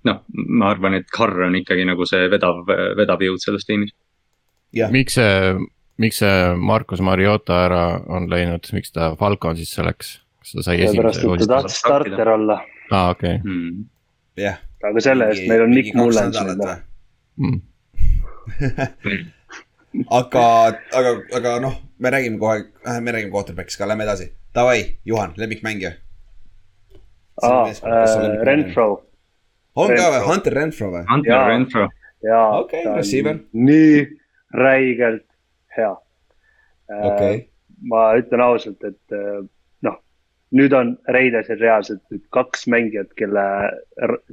noh, ma arvan, et Carr on ikkagi nagu see vedav, vedav jõud selles tiimis. jah, miks see, miks see Markus Mariota ära on läinud, miks ta Falconsisse läks? kas ta sai sellepärast, esimese et ta tahtis starter olla, aa, okei, Hmm. jah. Aga selle eest meil on Nick Mullens nüüd. Mm. aga, aga, aga noh, me räägime kohe, me räägime quarterback'ist ka, lähme edasi. Davai, Juhan, lemmikmängija. aa, äh, Renfro on ka või. Hunter Renfro või? Hunter Jaa. Renfro, ja Okei, receiver. nii räigelt hea. okei, ma ütlen ausalt, et äh, noh, nüüd on Raidersil reaalselt nüüd kaks mängijat, kelle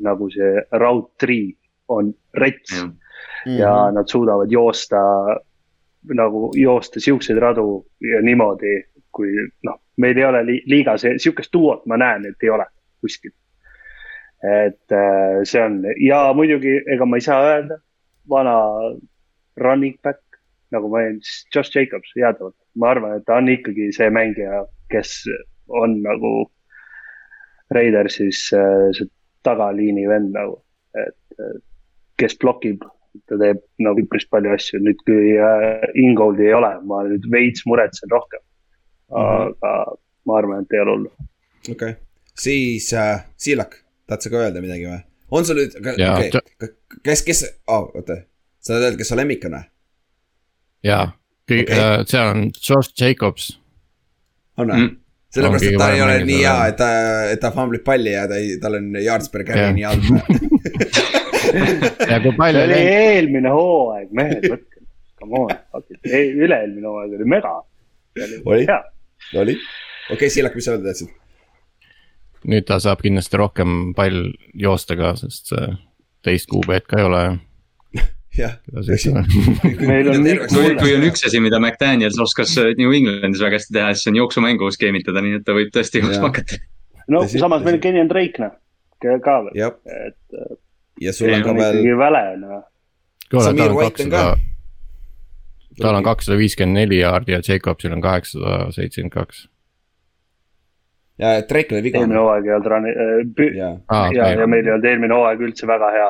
nagu see route tree on rets jah. Mhm. ja nad suudavad joosta nagu joosta siukseid radu ja niimoodi, kui noh, meil ei ole li liigas siukest duot, ma näen, et ei ole kuskil. et äh, see on ja muidugi, ega ma ei saa öelda, vana running back, nagu ma olin, Josh Jacobs jäädavalt, ma arvan, et ta on ikkagi see mängija, kes on nagu Raidersis äh, see tagaliini vend nagu, et äh, kes blokib, ta teeb nagu üpris palju asju, nüüd kui äh, Ingoldi ei ole, ma nüüd veits muretsen rohkem. aga ma arvan, et ei ole hullu. okei, siis äh, Siilak, tahad sa ka öelda midagi või? on sul nüüd, okei, kes, kes oh,, oota, sa tahad öelda, kes su lemmik on või? jaa, Okei. see on Josh Jacobs, on või? Mm. sellepärast, et ta ei ole nii hea, et ta, et ta famblib palli ja ta ei, tal on yards per carry nii halb. ja kui see oli neid, eelmine hooaeg, mehed, võtke, come on, üle-eelmine hooaeg oli mega. Oli? oli, okei okay,, Siilak, mis sa öelda tahtsid? nüüd ta saab kindlasti rohkem pall joosta ka, sest teist QB-d ka ei ole. jah, Meil on Nick kui, kui on üks asi, mida McDaniels oskas äh, New Englandis väga hästi teha, siis see on jooksumängu skeemitada, nii et ta võib tõesti jooksma hakata. no Tõsi, samas meil on. Kenyon Drake noh, ka veel, et äh, ja sul on ka on veel ikkagi väle noh. kuule, Samir tal on White on ka. kakssada, tal on kakssada viiskümmend neli jaardi ja Jacobsil on kaheksasada seitsekümmend kaks. ja Drake oli eelmine vigane. hooaeg ei olnud run- äh,, ja, aa, ja, ja okei, meil ei olnud eelmine hooaeg üldse väga hea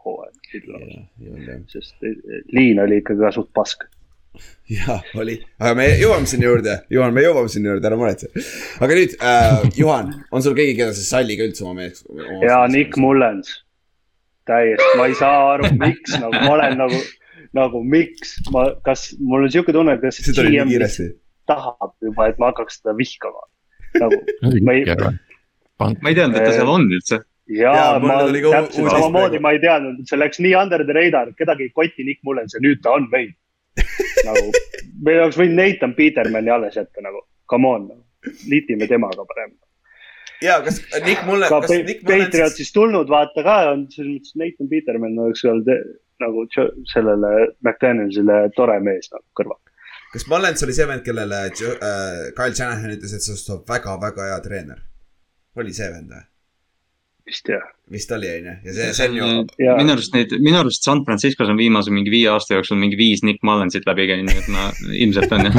jooksuhooaeg. sest äh, liin oli ikkagi ka suht pask. ja oli, aga me jõuame sinna juurde, Juhan, me jõuame sinna juurde, ära muretse. aga nüüd äh,, Juhan, on sul keegi, keda sa ei salli ka üldse oma mees? ja Nick. Mullens, täiesti, ma ei saa aru, miks nagu ma olen nagu, nagu miks ma, kas mul on siuke tunne, kas see tuli nii GM kiiresti. tahab juba, et ma hakkaks seda vihkama. nagu ma ei, ma ei teadnud, et ta seal on üldse. Ja mulle ma täpselt samamoodi ma ei teadnud, see läks nii under the radar, kedagi ei koti Nick Mullens ja nüüd ta on meil. nagu, me oleks võinud Nathan Petermani alles jätta nagu, come on, liitime temaga parem. ja kas Nick mulle, ka kas Nick mulle. Patriotsist tulnud vaata ka on selles mõttes Nathan Peterman oleks olnud nagu sellele McDanielsile tore mees nagu kõrval. kas Mullens oli see vend, kellele äh, Kyle Shanahan ütles, et sinust saab väga-väga hea treener? oli see vend või? Vist jah. vist oli, on ju, ja see, see on ju. Jaa. minu arust neid, minu arust San Franciscos on viimase mingi viie aasta jooksul mingi viis Nick Mullensit läbi käinud, et ma ilmselt on jah.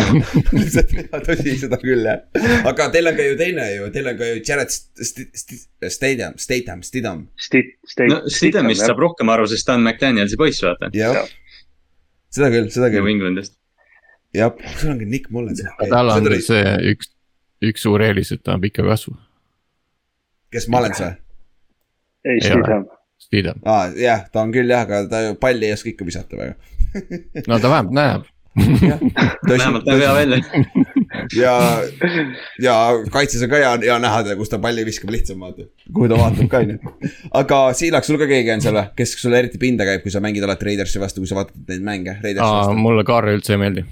tõsi, seda küll jah. aga teil on ka ju teine ju, teil on ka ju Jared St- St- St- Statham, Statham, Stidham. No Sidemist saab rohkem aru, sest ta on McDanielsi poiss, vaata. jah, seda küll, seda New küll, Englandist. jah, sul ongi Nick Mullens. tal on see üks, üks suur eelis, et ta on pika kasvu, kes Mullens või? ei, Ei ole. Stidham. Steedham, aa, jah, ta on küll jah, aga ta ju palli ei oska ikka visata väga. no ta vähemalt näeb. vähemalt näeb hea välja. ja, ja kaitses on ka hea, hea näha, kus ta palli viskab lihtsam vaata, kuhu ta vaatab ka onju. aga Siilak, sul ka keegi on seal või, kes sulle eriti pinda käib, kui sa mängid alati Raidersi vastu, kui sa vaatad neid mänge mulle Kaarel üldse ei meeldi.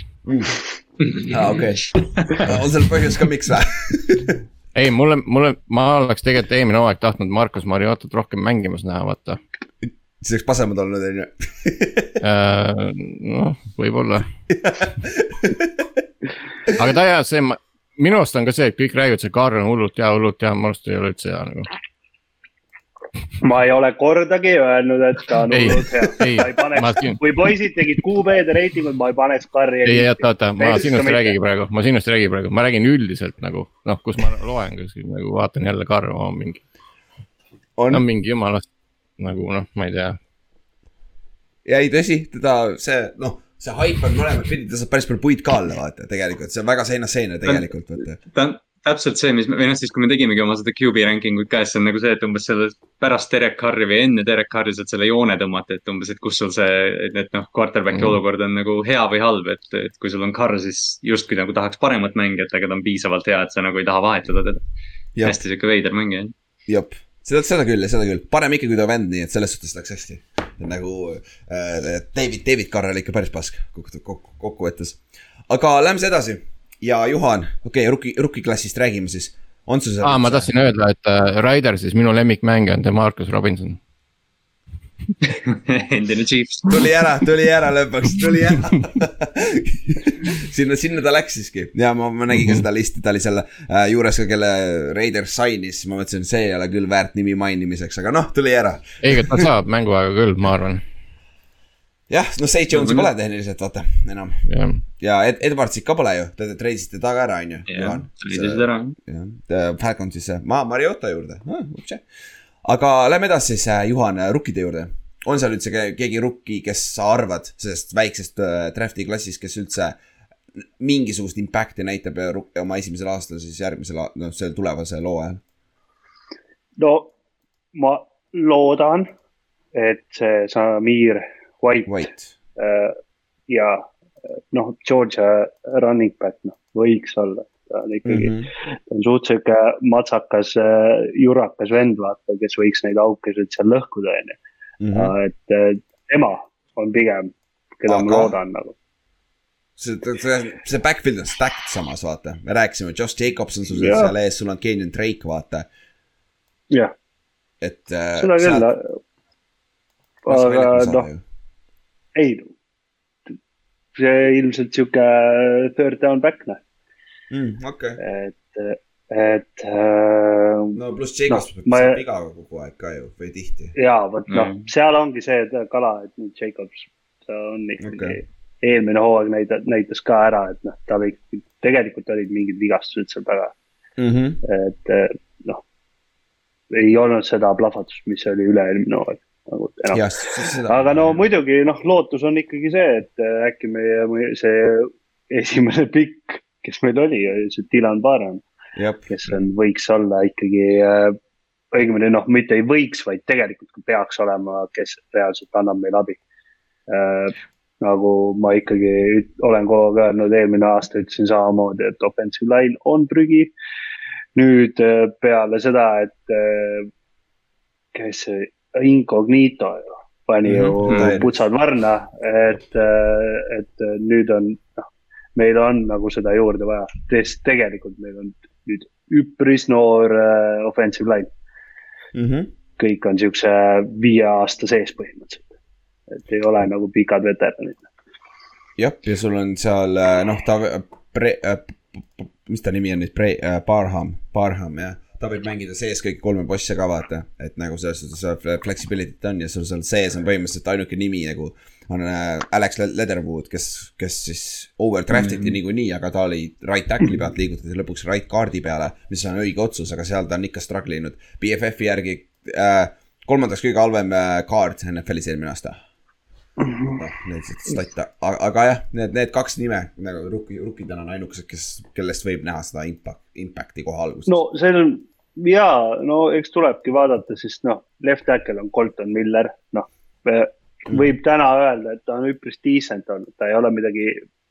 aa, okei. on seal põhjus ka, miks või? ei, mulle, mulle, ma oleks tegelikult eelmine hooaeg tahtnud Markus Mariotat rohkem mängimas näha, vaata. siis oleks pasemad olnud onju. noh, võib-olla. aga ta hea, see, minu arust on ka see, et kõik räägivad, see Kaarel on hullult hea, hullult hea, minu arust ei ole üldse hea nagu. Ma ei ole kordagi öelnud, et ta on Ei, hullult hea. ei, ma ei paneks kui poisid tegid QB-de reitingut, ma ei paneks Carri. ei, oota, oota, ma sinust ei räägigi praegu, ma sinust ei räägi praegu, ma räägin üldiselt nagu noh, kus ma loen kuskil nagu vaatan jälle Karmo mingi, on no mingi jumalast nagu noh, ma ei tea. ja ei tõsi, teda see noh, see haip on mõlemat pidi, ta saab päris palju puid ka alla vaata, tegelikult see on väga seinast seina tegelikult vaata. ta on täpselt see, mis me, või noh, siis kui me tegimegi oma seda QB ranking ut ka, siis on nagu see, et umbes selle pärast Derek Carri või enne Derek Carri saad selle joone tõmmata, et umbes, et kus sul see, et noh, quarterback'i mm. olukord on nagu hea või halb, et, et kui sul on Carr, siis justkui nagu tahaks paremat mängijat, aga ta on piisavalt hea, et sa nagu ei taha vahetada teda. Hästi sihuke veider mängija. jep, seda, seda küll ja seda küll, parem ikka, kui ta vend, nii et selles suhtes läks hästi. nagu äh, David, David Carr oli ikka päris pask kokku, kokku, kokkuvõttes. aga lähme siis edasi ja Juhan, okei okay,, rookie, rookie klassist räägime siis. on sul seal? aa, ma tahtsin öelda, et äh, Raidersis minu lemmikmängija on Demarcus Robinson. endine Chiefs. tuli ära, tuli ära lõpuks, tuli ära. sinna, sinna ta läks siiski ja ma, ma nägin ka seda listi, ta oli selle äh, juures ka, kelle Raiders sainis, ma mõtlesin, see ei ole küll väärt nimi mainimiseks, aga noh, tuli ära. ei, aga ta saab mänguaega küll, ma arvan, jah, no St Jones'i pole tehniliselt vaata enam jah. ja Ed-, Edwardsit ka pole ju, te treidisite ta ka ära, on ju. jah, sõidisid ära. jah, Falconsisse, ma Mariota juurde ah,, aga lähme edasi siis äh, Juhan äh, rukkide juurde. on seal üldse ke- keegi rukki, kes sa arvad sellest väiksest äh, draft'i klassist, kes üldse mingisugust impact'i näitab äh, oma esimesel aastal, siis järgmisel, noh, selle tulevase loo ajal. no ma loodan, et see Samir White, White, White. ja äh, noh, Georgia running back, noh, võiks olla, ta on ikkagi mm. -hmm. ta on suht sihuke matsakas, jurakas vend, vaata, kes võiks neid aukesid seal lõhkuda, onju. Mhm. et äh, tema on pigem, keda Aga- ma loodan nagu. see, see, see backfield on stacked samas, vaata, me rääkisime, Josh Jacobs on sul Jah. seal ees, sul on Kenyon Drake, vaata, jah, et äh,. seda küll, aga noh, ei, see ilmselt sihuke third down back, noh, mm,. okei okay., et, et äh, no pluss Jacobs Noh, no, ma- saab vigaga kogu aeg ka ju või tihti. ja vot noh Mm., seal ongi see kala, et nüüd Jacobs, ta on ikkagi okay., eelmine hooaeg näitas, näitas ka ära, et noh, tal ikkagi, tegelikult olid mingid vigastused seal taga, Mm -hmm. et noh, ei olnud seda plahvatust, mis oli üle-eelmine hooaeg nagu enam. aga no muidugi noh, lootus on ikkagi see, et eh, äkki meie see esimene pikk, kes meil oli, oli see Dylan jah, kes on, võiks olla ikkagi äh, õigemini noh, mitte ei võiks, vaid tegelikult peaks olema, kes reaalselt annab meile abi äh,. nagu ma ikkagi olen kogu aeg öelnud, eelmine aasta ütlesin samamoodi, et offensive line on prügi. nüüd äh, peale seda, et äh, kes see Incognito ju pani ju mm. -hmm. putsad varna, et, et äh, nüüd on noh, meil on nagu seda juurde vaja, sest tegelikult meil on nüüd üpris noor äh, offensive line, Mhm. kõik on siukse viie aasta sees põhimõtteliselt. et ei ole nagu pikad veteranid. jah, ja sul on seal äh, noh, ta, mis ta nimi on nüüd, Barham, Barham jah. Ta võib mängida sees kõiki kolme bossi ka vaata, et nagu selles suhtes äh, flexibility't on ja sul seal sees on põhimõtteliselt ainuke nimi nagu on äh, Alex Leatherwood, kes, kes siis overdraft iti mm -hmm. niikuinii, aga ta oli right tackle'i pealt liigutati lõpuks right guard'i peale, mis on õige otsus, aga seal ta on ikka struggle inud. BFF-i järgi äh, kolmandaks kõige halvem äh, kaart NFL-is eelmine aasta noh, need statte, aga jah, need, need kaks nime nagu rukki, rukkidena on ainukesed, kes, kellest võib näha seda impact, impact'i kohe alguses no.. no see on ja no eks tulebki vaadata, sest noh, left tackle on Colton Miller, noh. võib täna öelda, et ta on üpris decent olnud, ta ei ole midagi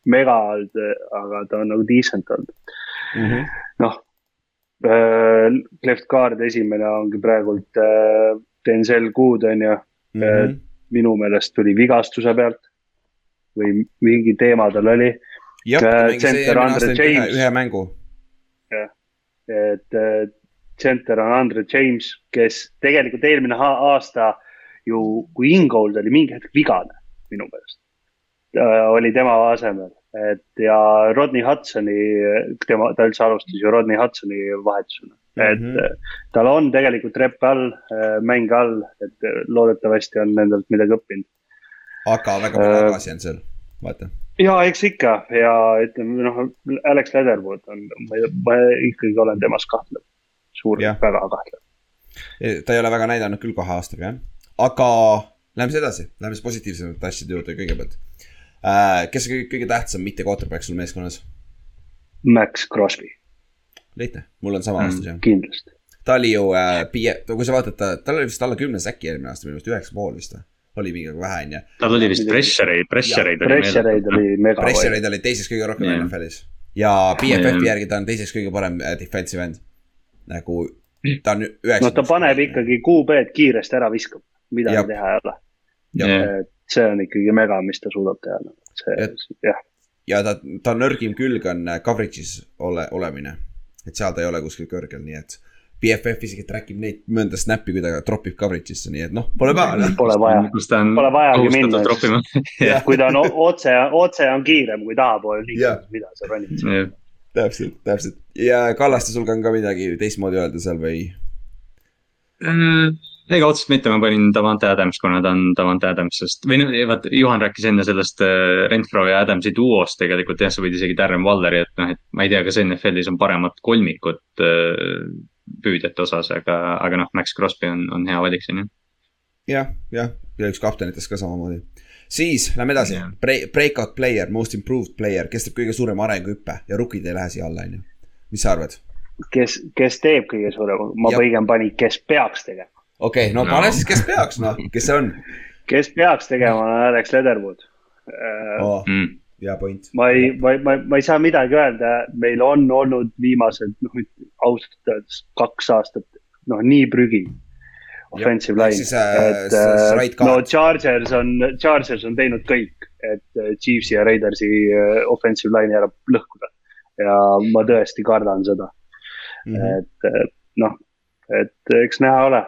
mega olnud, aga ta on nagu decent olnud. Mm -hmm. noh, left guard esimene ongi praegult äh, Denzel Good on ju, Mm -hmm. minu meelest tuli vigastuse pealt või mingi teema tal oli, jah, äh, ta mängis eelmine aasta ühe, mängu. et äh, center on Andre James, kes tegelikult eelmine aasta ju, kui Ingold oli mingi hetk vigane minu meelest, oli tema asemel, et ja Rodney Hudsoni, tema, ta üldse alustas ju Rodney Hudsoni vahetusena et Mhm. mm -hmm. tal on tegelikult rep all, mäng all, et loodetavasti on nendelt midagi õppinud. aga väga palju Äh, tagasi on seal, vaata. ja eks ikka ja ütleme noh, Alex Leatherwood on, ma ikkagi olen temas kahtlev, suur, väga kahtlev. ta ei ole väga näidanud küll kahe aastaga jah, aga lähme siis edasi, lähme siis positiivsemate asjade juurde kõigepealt. kes on kõige, kõige tähtsam mitte quarterback sul meeskonnas? Max Crosby, lihtne, mul on sama Mm. vastus jah. kindlasti. ta oli ju äh, piie-, kui sa vaatad ta, tal oli vist alla kümne säki eelmine aasta, minu meelest üheksa pool vist või? oli mingi vähe onju. tal oli vist pressureid, pressureid oli Pressure eid oli mega. Pressureid oli teiseks kõige rohkem. NFL-is ja BFF-i järgi ta on teiseks kõige parem äh, defensive end. Nagu ta on no üheksa. ta paneb. ikkagi QB-d kiiresti ära viskab, midagi teha ei ole. et see on ikkagi mega, mis ta suudab teha. see Et-, jah, ja ta, ta nõrgim külg on äh, coverage'is ole, olemine. et seal ta ei ole kuskil kõrgel, nii et BFF isegi track ib neid mõnda snap'i, kui ta drop ib coverage'isse, nii et noh, pole paha noh. pole vaja. Pole vajagi minna. kui ta on otse, otse on kiirem kui liikudes, mida sa ronid. täpselt, täpselt ja Kallaste, sul on ka midagi teistmoodi öelda seal või? Äh, ega otseselt mitte, ma panin Davante Adams, kuna ta on Davante Adams, sest või noh, vaata Juhan rääkis enne sellest äh, Renfro ja Adamsi duost tegelikult jah, sa võid isegi Darren Walleri, et noh, et ma ei tea, kas NFL-is on paremat kolmikut äh, püüdjate osas, aga, aga noh, Max Crosby on, on hea valik siin jah. jah, jah, ja üks kaptenitest ka samamoodi. Siis lähme edasi Jah. Bre, breakout player, most improved player, kes teeb kõige suurema arenguhüppe ja rukid ei lähe siia alla, onju. mis sa arvad? kes, kes teeb kõige suurema, ma Jah. pigem panin, kes peaks tegema. okei okay,, no No. pane siis, kes peaks, noh, kes see on kes peaks tegema, on Alex Leatherwood. oh,? Mm. hea point. ma ei, ma, ma, ma ei saa midagi öelda, meil on olnud viimased, noh, ausalt öeldes kaks aastat, noh, nii prügi. Offensive Ehk line, äh, et äh, right no. Chargers on, Chargers on teinud kõik, et äh, Chiefsi ja Raidersi äh, offensive line'i ära lõhkuda. ja ma tõesti kardan seda, Mhm. et äh, noh, et eks näha ole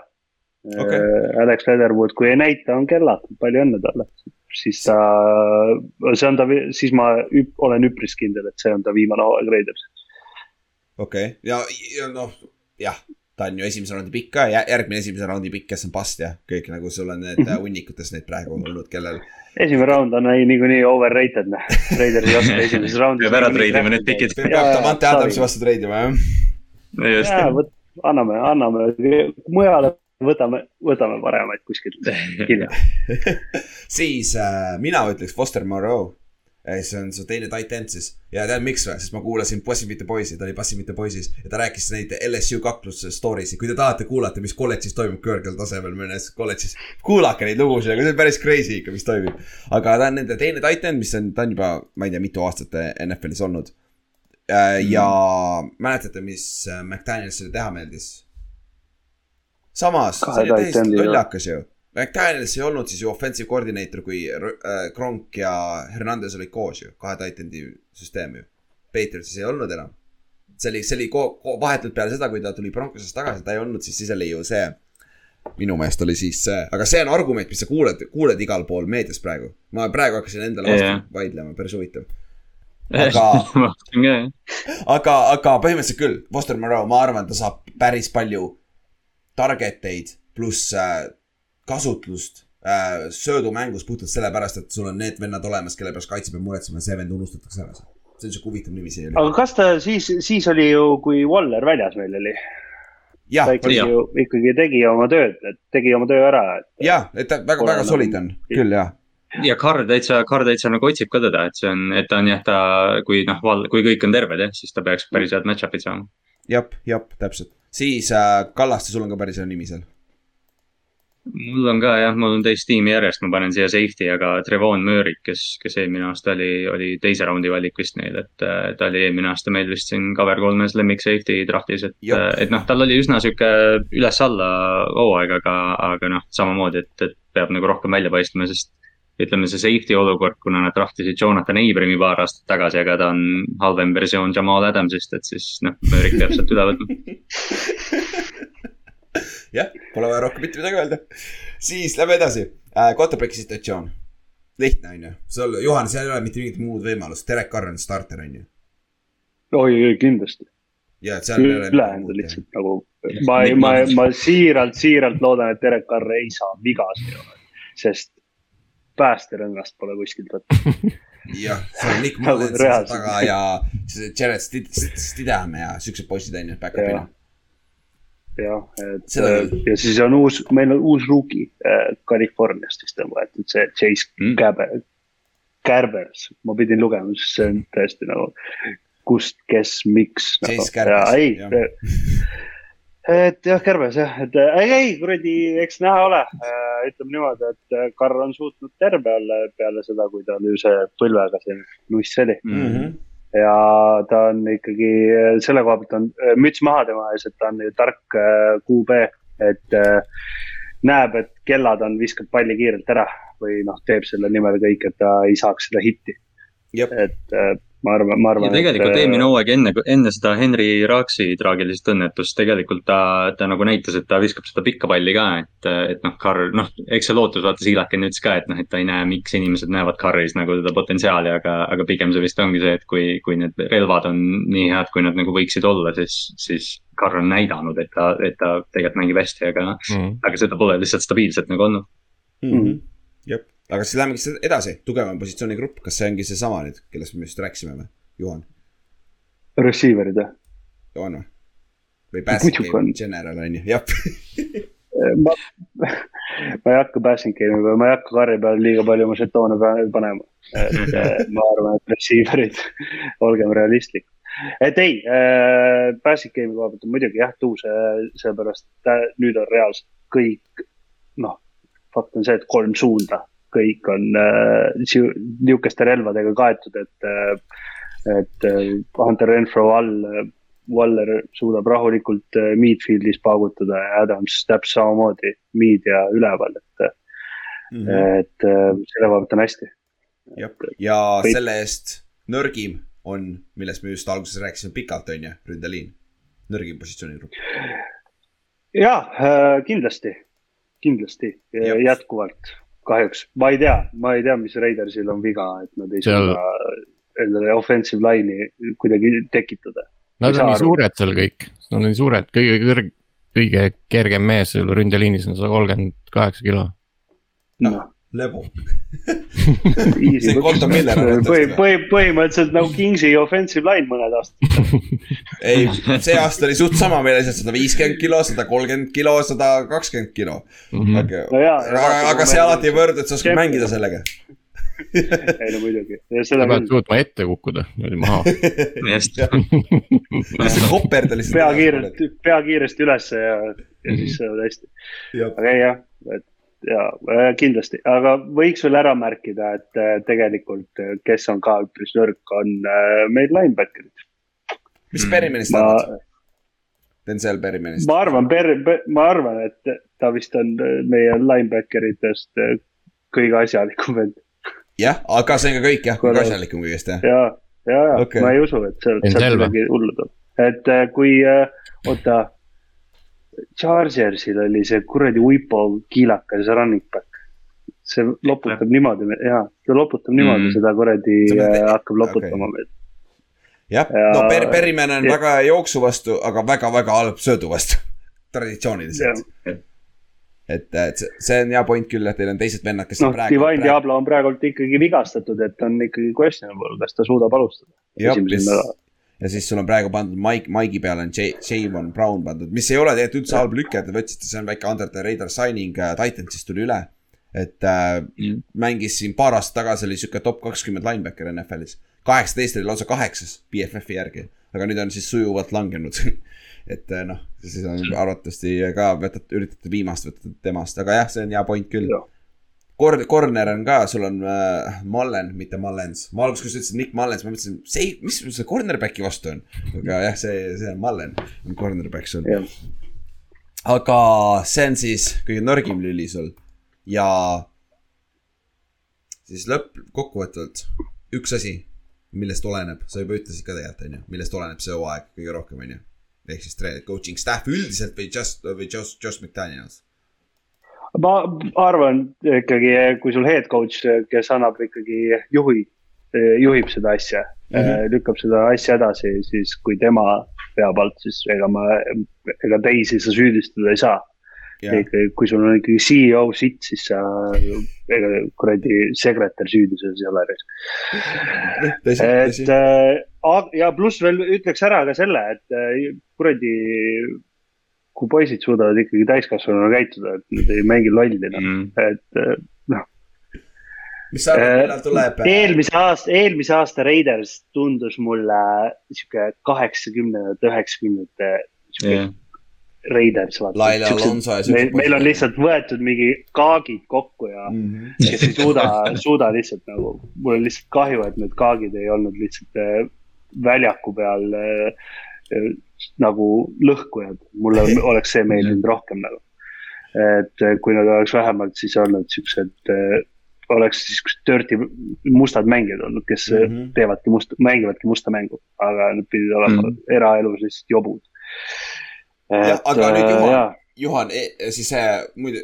okay.. Alex Leatherwood, kui ei näita, on kellad, palju õnne talle. siis ta, see on ta, siis ma üp, olen üpris kindel, et see on ta viimane hooaeg Raiders. okei okay., ja, ja noh, jah, ta on ju esimese raundi pikk ka ja järgmine esimese raundi pikk, kes on past ja kõik nagu sul on need äh, hunnikutes neid praegu olnud, kellel. esimene round on ei- niikuinii overrated, noh. Raiders ei oska esimeses raundis. Peab ära treidima need pikid. peab sorry. Adamsi vastu treidima jah. just, jaa, vot anname, anname mujale, võtame, võtame paremaid kuskilt hiljem. siis äh, mina ütleks Foster Moreau. See on su teine tight end siis ja tead miks või, sest ma kuulasin Bossi mitte poisi, ta oli Bossi mitte poisis ja ta rääkis neid LSU kaklus story si, kui te tahate kuulata, mis kolledžis toimub kõrgel tasemel mõnes kolledžis. kuulake neid lugusid, aga see on päris crazy ikka, mis toimub. aga ta on nende teine tight end, mis on, ta on juba, ma ei tea, mitu aastat NFL-is olnud. ja mäletate, mis äh, McDanielsile teha meeldis? samas, see oli täiesti lollakas ju. McDaniels ei olnud siis ju offensive coordinator, kui äh, Kronk ja Hernandez olid koos ju, kahe tight end'i süsteem ju. Patriotsis ei olnud enam. see oli, see oli ko- ko- vahetult peale seda, kui ta tuli Broncosest tagasi, ta ei olnud siis, siis oli ju see. minu meelest oli siis see, aga see on argument, mis sa kuuled, kuuled igal pool meedias praegu. ma praegu hakkasin endale vastu Jah. vaidlema, päris huvitav. aga, aga, aga põhimõtteliselt küll, Foster Moreau, ma arvan, ta saab päris palju target eid pluss äh, kasutlust äh, söödumängus puhtalt sellepärast, et sul on need vennad olemas, kelle pärast kaitse peab muretsema ja see vend unustatakse ära. see on siuke huvitav nimi siin. aga kas ta siis, siis oli ju, kui Waller väljas meil oli, jah ta, ikkagi ju, ikkagi tegi oma tööd, tegi oma töö ära, et jah, et ta väga, Pole väga nagu- solid on, küll jah. ja Carr täitsa, Carr täitsa nagu otsib ka teda, et see on, et ta on jah, ta, kui noh, kui kõik on terved jah, siis ta peaks päris head match-up'id saama. jah, jah, täpselt. siis äh, Kallaste, sul on ka päris hea nimi seal. Mul on ka jah, mul on teist tiimi järjest, ma panen siia safety, aga Trevon Möörik, kes, kes eelmine aasta oli, oli teise raundi valik vist neil, et äh, ta oli eelmine aasta meil vist siin cover kolmes lemmik safety draftis, et Jop., et noh, tal oli üsna sihuke üles-alla hooaeg, aga, aga noh, samamoodi, et, et peab nagu rohkem välja paistma, sest ütleme, see safety olukord, kuna nad draftisid Jonathan Abrami paar aastat tagasi, aga ta on halvem versioon Jamal Adamsist, et siis noh, Möörik peab sealt üle võtma. jah, pole vaja rohkem mitte midagi öelda. siis lähme edasi äh,, quarterback'i situatsioon. lihtne on ju, sul, Juhan, seal ei ole mitte mingit muud võimalust, Derek Carr on starter on ju. oi, oi kindlasti. ja, et seal. ülejäänud on lihtsalt nagu, ma ei, ma, ma siiralt, siiralt loodan, et Derek Carr ei saa viga seejuures, sest päästerõngast pole kuskilt võtta. jah, seal on Nick Nagu reaalselt. taga ja Jared Stid- Stidham ja siuksed poisid on ju, back-up'ina. jah, et Seda küll. ja siis on uus, meil on uus rookie äh, Californiast vist on võetud see Chase Mm. Käber, Kärbers, ma pidin lugema, sest see on tõesti nagu kust, kes, miks. Chase Kärbers, ei jah., et jah, Kärbes jah, et äh, ei, ei kuradi, eks näha ole. ütleme niimoodi, et äh, Karl on suutnud terve olla peale seda, kui tal ju see põlvega see nuss oli Mm. Mhm. Ja ta on ikkagi selle koha pealt on äh, müts maha tema ees, et ta on tark äh, QB, et äh, näeb, et kellad on, viskab palli kiirelt ära või noh, teeb selle nimel kõik, et ta ei saaks seda hitti, et äh, ma arvan, ma ja arvan. tegelikult eelmine hooaeg enne, enne seda Henry Raaksi traagilist õnnetust tegelikult ta, ta nagu näitas, et ta viskab seda pikka palli ka, et, et noh, Carr, noh, eks see lootus, vaata Siilakin ütles ka, et noh, et ta ei näe, miks inimesed näevad Carris nagu seda potentsiaali, aga, aga pigem see vist ongi see, et kui, kui need relvad on nii head, kui nad nagu võiksid olla, siis, siis Carr on näidanud, et ta, et ta tegelikult mängib hästi, aga, mm.. aga seda pole lihtsalt stabiilselt nagu olnud. Mhm. jep, aga siis lähmegi siis edasi, tugevam positsioonigrupp, kas see ongi seesama nüüd, kellest me just rääkisime või, Juhan, Receiver'id jah, Juhan või? või Passing Game on. General on ju, jah. ma, ma ei hakka passing game'i peale, ma ei hakka karri peale liiga palju oma žetoone pa- panema. et äh, ma arvan, et receiver'id, olgem realistlikud. et ei äh,, passing game'i koha pealt on muidugi jah, tuus, seepärast ta- nüüd on reaalselt kõik, noh, fakt on see, et kolm suunda, kõik on äh, nihukeste relvadega kaetud, et äh, et äh, Hunter Renfro all Waller suudab rahulikult midfield'is paugutada ja Adams täpselt samamoodi mid ja üleval, et, Mhm. et äh, selle pealt on hästi. ja Kõik- selle eest nõrgim on, millest me just alguses rääkisime pikalt, on ju, ründeliin. nõrgim positsioonigrupp. ja kindlasti, kindlasti Jah. jätkuvalt kahjuks, ma ei tea, ma ei tea, mis Raidersil on viga, et nad ei Seal- suuda endale offensive line'i kuidagi tekitada. Nad on nii suured seal kõik, nad on nii suured, kõige kõrg-, kõige kergem mees seal ründeliinis on sada kolmkümmend kaheksa kilo. noh, lebo. See Colton Miller on põhi, põhi, põhimõtteliselt nagu Kingsi offensive line mõned aastad. ei, see aasta oli suht sama, meil oli seal sada viiskümmend kilo, sada kolmkümmend kilo, sada kakskümmend kilo. Mhm. aga no jaa. aga, aga see alati ei võrdu, et sa oskad mängida sellega. ei no muidugi, ja sa seda pead suutma ette kukkuda niimoodi maha. just, see koperde lihtsalt. pea kiirelt, pea kiiresti ülesse ja, ja siis saavad hästi. aga ei jah, et ja äh, kindlasti, aga võiks veel ära märkida, et äh, tegelikult, kes on ka üpris nõrk, on äh, meil linebacker'id. mis Berrymanist ma arvad?, Denzel Berrymanist. ma arvan, ma arvan, et ta vist on äh, meie linebacker itest äh, kõige asjalikum vend jah, aga see on ka kõik jah, kõige asjalikum kõigest jah. ja, ja, ja okay. ma ei usu, et sealt selge. midagi hullu tuleb. et äh, kui, oota, Chargersil oli see kuradi Uipo kiilakas running back. see loputab niimoodi, jaa, ta loputab niimoodi Mm. seda kuradi äh, hakkab loputama okei. meid. jah, Ja- no Ber-, Berryman on ja- väga hea jooksu vastu, aga väga-väga halb söödu vastu. traditsiooniliselt. et, et see- on hea point küll, et teil on teised vennad, kes noh, Divine. Diablo on praegult ikkagi vigastatud, et on ikkagi questionable, kas ta suudab alustada. jah. Ja siis sul on praegu pandud Mike, Mike'i peale on Javon Brown pandud, mis ei ole tegelikult üldse halb lüke, te võtsite, see on väike under the radar signing äh, Titansist tuli üle. et äh, Mm. mängis siin paar aastat tagasi oli sihuke top kakskümmend linebacker NFL-is. kaheksateist oli lausa kaheksas BFF-i järgi, aga nüüd on siis sujuvalt langenud. et äh, noh, siis on arvatavasti ka võtate, üritate viimast võtta temast, aga jah, see on hea point küll Jah. Kor-, corner on ka, sul on äh, Mullen, mitte Mullens. ma alguses, kui sa ütlesid Nick Mullens, ma mõtlesin, see, mis sul see cornerback'i vastu on. aga jah, see, see on Mullen, on cornerback sul. aga see on siis kõige nõrgim lüli sul ja siis lõpp, kokkuvõtvalt üks asi, millest oleneb, sa juba ütlesid ka tegelikult, on ju, millest oleneb see hooaeg kõige rohkem, on ju. ehk siis tre- coaching staff üldiselt või just, või Josh, Josh McDaniels. Ma arvan ikkagi, kui sul head coach, kes annab ikkagi juhi, juhib seda asja mm. -hmm. lükkab seda asja edasi, siis kui tema pea pealt, siis ega ma, ega teisi sa süüdistada ei saa. ikkagi, kui sul on ikkagi CEO sitt, siis sa, ega kuradi sekretär süüdi selles ei ole. tõsi et. äh, ja pluss veel ütleks ära ka selle, et äh, kuradi, kui poisid suudavad ikkagi täiskasvanuna käituda, et nad ei mängi lolli, noh, mm.. et äh, mis sa arvad, millal tuleb? äh, eelmise aasta, eelmise aasta Raiders tundus mulle sihuke kaheksakümnendate, üheksakümnendate sihuke jah, Raiders. Laila Alonso ja meil, meil on lihtsalt võetud mingi kaagid kokku ja Mhm. kes ei suuda, suuda lihtsalt nagu, mul on lihtsalt kahju, et need kaagid ei olnud lihtsalt äh, väljaku peal äh, äh, nagu lõhkujad, mulle oleks see meeldinud rohkem nagu. et äh, kui nad oleks vähemalt siis olnud siuksed, oleks siis dirty mustad mängijad olnud, kes mm. -hmm. teevadki musta, mängivadki musta mängu, aga nad pidid olema mm. -hmm. eraelus lihtsalt jobud. Ja, aga nüüd Juhan- jaa, Juhan, siis äh, muidu,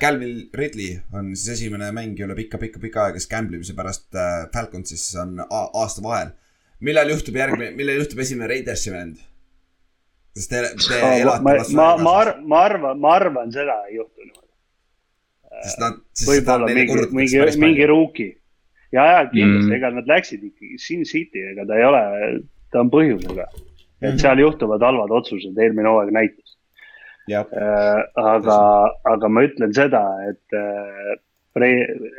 Calvin Ridley on siis esimene mängija üle pika-pika-pika aega, kes gamblemise pärast Falconsis on aasta vahel. millal juhtub järgmine, millal juhtub esimene Raidersi vend? Sest te, te ma, elate ma, ma, ma arvan, ma arvan, ma arvan, seda ei juhtu niimoodi. sest nad, sest võib-olla neile mingi, korrutatakse mingi päris, mingi palju. ruuki. ja, ja kindlasti Mm. mm., ega nad läksid ikkagi Sin City, ega ta ei ole, ta on põhjusega. et Mhm. seal juhtuvad halvad otsused, eelmine hooaeg näitas äh,. aga, aga ma ütlen seda, et äh,,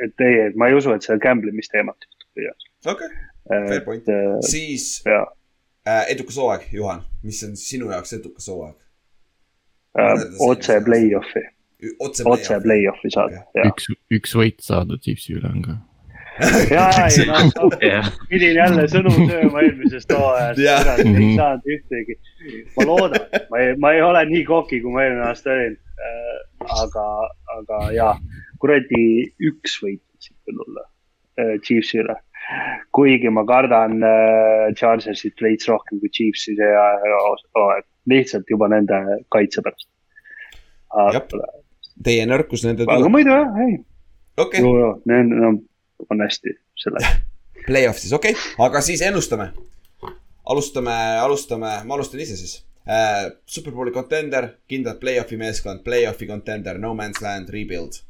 et ei, ma ei usu, et seal gambling mis teemat juhtub. okei, fair point. äh, siis ja äh, edukas hooaeg, Juhan, mis on sinu jaoks edukas hooaeg? äh, otse play-off'i, otse otse play-off'i saada, ja. üks, üks võit saada Chiefsi üle on ka. ja, ei jah, pidin jälle sõnu sööma eelmisest hooajast, Jah. ei Mhm. saanud ühtegi. ma loodan, ma ei, ma ei ole nii koki, kui ma eelmine aasta olin. aga, aga ja, kuradi üks võit võib olla äh, Chiefsi üle. Kuigi ma kardan äh, Chargersit veits rohkem kui Chiefsi hooaeg, lihtsalt juba nende kaitse pärast. Teie nõrkus nende aga muidu jah, ei, ju, need no, on hästi selle. play-off siis, okei okay., aga siis ennustame. alustame, alustame, ma alustan ise siis äh,. Superbowli contender, kindlalt play-off'i meeskond, play-off'i contender, no man's land, rebuild.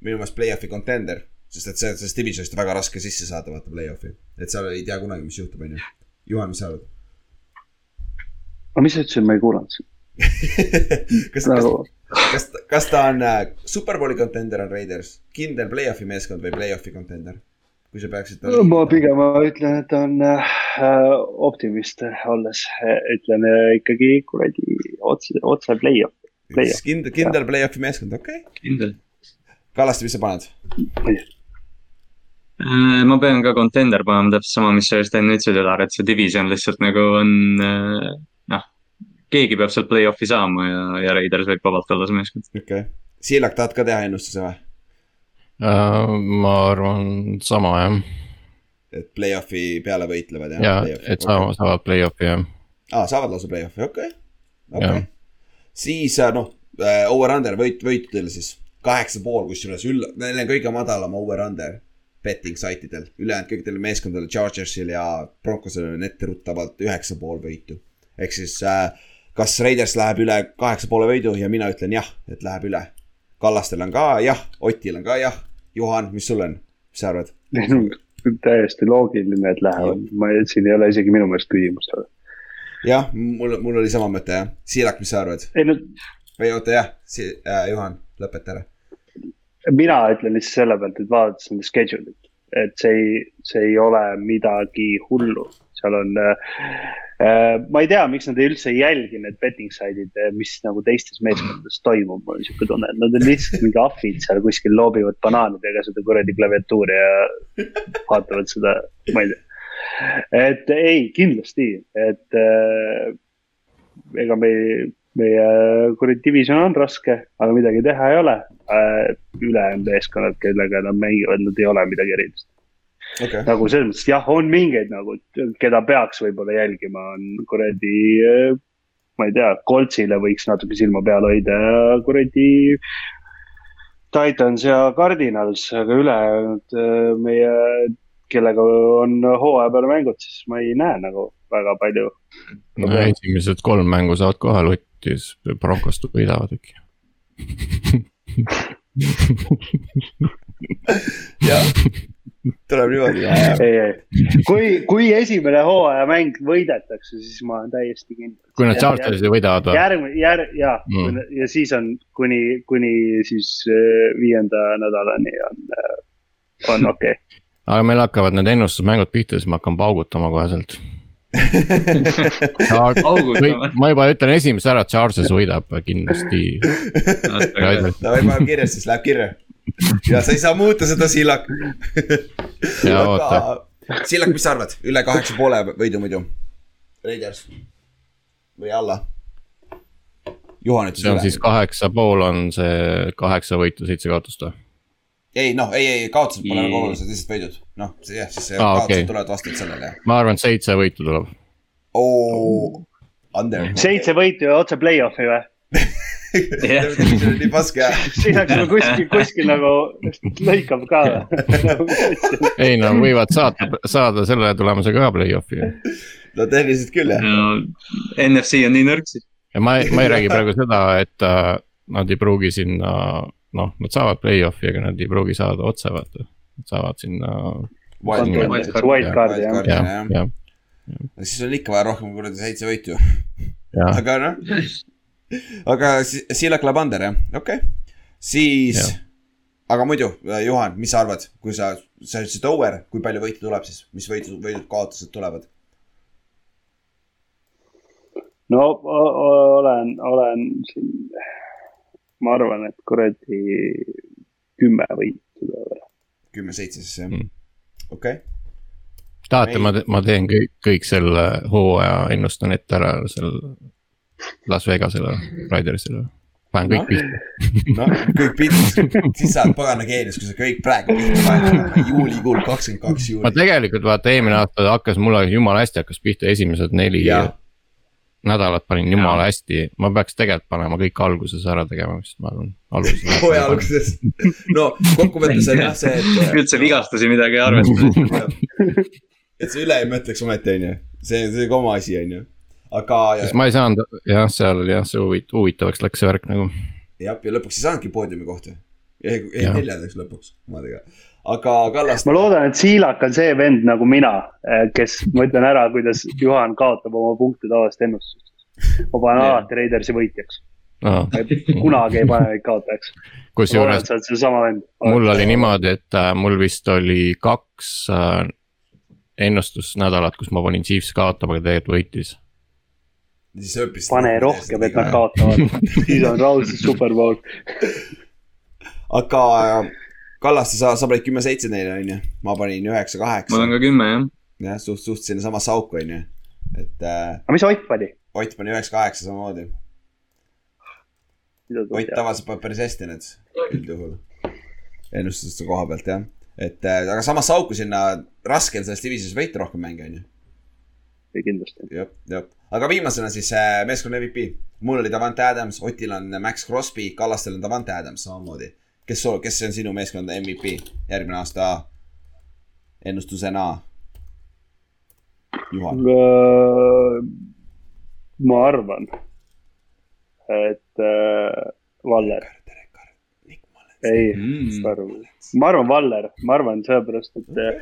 minu meelest play-off'i contender, sest et see, sellest divisionist on väga raske sisse saada, vaata play-off'i. et seal ei tea kunagi, mis juhtub, onju. Juhan, mis sa arvad? aga mis sa ütlesid, ma ei kuulanud. kas, kas nagu, kas, kas ta on äh, Superbowli contender on Raiders, kindel play-off'i meeskond või play-off'i contender? kui sa peaksid. ma pigem ütlen, et ta on äh, optimist olles, ütlen äh, ikkagi kuradi otse, otse play-off. play-off. kindel, kindel play-off'i meeskond, okei okay.. kindel. Kallaste, mis sa paned? Äh, ma pean ka contender panema täpselt sama, mis sa just enne ütlesid, Ülar, et see division lihtsalt nagu on äh, noh, keegi peab sealt play-off'i saama ja, ja Raiders võib vabalt olla see meeskond. okei okay.. Siilak, tahad ka teha ennustuse või? Äh, ma arvan sama jah, et play-off'i peale võitlevad ja et saavad, saavad play-off'i jah. aa, saavad lausa play-off'i, okei okay., okei Jah. okay.. siis noh, over-under võit, võitudel siis kaheksa pool, kusjuures üll-, neil on kõige madalam over-under betting site idel, ülejäänud kõikidel meeskondadel, Chargersil ja Broncosel on etteruttavalt üheksa pool võitu. ehk siis äh, kas Raiders läheb üle kaheksa poole võidu ja mina ütlen jah, et läheb üle. Kallastel on ka jah, Otil on ka jah. Juhan, mis sul on, mis sa arvad? täiesti loogiline, et lähevad, ma ei, siin ei ole isegi minu meelest küsimust. jah, mul, mul oli sama mõte jah. Siilak, mis sa arvad? ei no või oota jah äh, Juhan, lõpeta ära. Mina ütlen lihtsalt selle pealt, et vaadates nende schedule'it, et see ei, see ei ole midagi hullu, seal on äh,. ma ei tea, miks nad üldse ei jälgi need betting side'id, mis nagu teistes meeskondades toimub, mul on siuke tunne, et nad on lihtsalt mingi ahvid seal kuskil loobivad banaanidega seda kuradi klaviatuuri ja vaatavad seda, ma ei tea. et ei, kindlasti, et äh, ega me ei meie kuradi division on raske, aga midagi teha ei ole äh,. ülejäänud meeskonnad, kellega nad mängivad, nad ei ole midagi erilist. okei okay., nagu selles mõttes jah, on mingeid nagu, keda peaks võib-olla jälgima, on kuradi äh, ma ei tea, Coltsile võiks natuke silma peal hoida ja kuradi Titans ja Cardinals, aga ülejäänud äh, meie, kellega on hooaja peal mängud, siis ma ei näe nagu väga palju. no esimesed kolm mängu saavad kohal võtta ja siis Broncost võidavad äkki. jah, tuleb niimoodi. ei, ei, kui, kui esimene hooajamäng võidetakse, siis ma olen täiesti kindel. kui nad Chargersi võidavad või? järgmine, järg- ja Mm. ja siis on kuni, kuni siis äh, viienda nädalani on, on okei okay.. aga meil hakkavad need ennustusmängud pihta, siis ma hakkan paugutama kohe sealt. Ma juba ütlen esimese ära, Charges võidab kindlasti. davai, paneme kirja, siis läheb kirja. ja sa ei saa muuta seda, Sillak. Ja oota.. Sillak, mis sa arvad, üle kaheksa poole võidu muidu? Raiders või alla? Juhan ütles see on siis üle. kaheksa pool on see kaheksa võitu, seitse kaotust või? Ei noh, ei, ei kaotused pole nagu olulised, lihtsalt võidud. noh, see jah, siis Aa, kaotused okei. tulevad vastavalt sellele ma arvan, et seitse võitu tuleb. oo, under. seitse võitu ja otse play-off'i või? Nii paske jah. siin oleks nagu kuskil, kuskil nagu lõikab ka ei no võivad saada, saada selle tulemusega ka play-off'i. no tehniliselt küll jah. no NFC on nii nõrk siis. ja ma, ma ei räägi praegu seda, et äh, nad ei pruugi sinna, noh, nad saavad play-off'i, aga nad ei pruugi saada otse, vaata. Nad saavad sinna, Wildcard'i jah. Jah jah., siis on ikka vaja rohkem kuradi seitse võitu. aga noh, aga si- Sillak läheb under jah, okei okay.. siis aga muidu, Juhan, mis sa arvad, kui sa, sa ütlesid over, kui palju võite tuleb siis, mis võidu, võidud, kaotused tulevad? no olen, olen siin, ma arvan, et kuradi kümme võitu tuleb. kümme-seitse siis jah Mm., okei. tahate, ma, ma teen kõik, kõik selle hooaja ennustan ette ära seal Las Vegasele, Raidersile. panen kõik Noh. pihta, noh, kõik pildid, siis sa oled pagana geenius, kui sa kõik praegu pihta paned, juulikuul kakskümmend kaks ma juuli. tegelikult vaata eelmine aasta hakkas mulle jumala hästi hakkas pihta, esimesed neli Jaa. Nädalat panin jumala hästi, ma peaks tegelikult panema kõik alguses ära tegema, sest ma arvan, alguses. hooaja. alguses, no kokkuvõttes on jah see, et üldse vigastusi midagi ei arvesta. et sa üle ei mõtleks ometi, onju. see, see ka oma asi, onju. aga sest ma ei saanud, jah, seal oli jah, see huvit-, huvitavaks läks see värk nagu. jah, ja lõpuks ei saanudki poodiumi kohta. jäi, neljandaks lõpuks omadega. Aga Kallaste ma, loodan, et Siilak on see vend nagu mina, kes, ma ütlen ära, kuidas Juhan kaotab oma punkte tavalist ennustust. ma panen alati Raidersi võitjaks, kunagi ei pane neid kaotajaks. kusjuures et sa oled seesama vend. mul oli niimoodi, et äh, mul vist oli kaks äh, ennustusnädalat, kus ma panin Chiefs kaotama, aga tegelikult võitis. pane rohkem, et nad. kaotavad, siis on raudselt superpool. aga äh, Kallaste, sa, sa panid kümme-seitse neile, onju. ma panin mul üheksa-kaheksa on. ka kümme jah. jah, suht, suht sinnasamasse auku, onju. et äh, aga mis Ott pani? Ott pani üheksa-kaheksa samamoodi. Ott tavaliselt paneb päris hästi need üldjuhul. ennustuste koha pealt jah, et äh, aga samasse auku sinna raske on selles divisionis võita rohkem mänge, onju. kindlasti. jah, jah, aga viimasena siis äh, meeskonna MVP. mul oli Davante Adams, Otil on Max Crosby, Kallastel on Davante Adams samamoodi. kes, kes on sinu meeskonna MVP järgmine aasta ennustusena? Juhan, ma arvan, et äh, Valler, ei, Mm. ma arvan, ma arvan Valler, ma arvan sellepärast, et äh,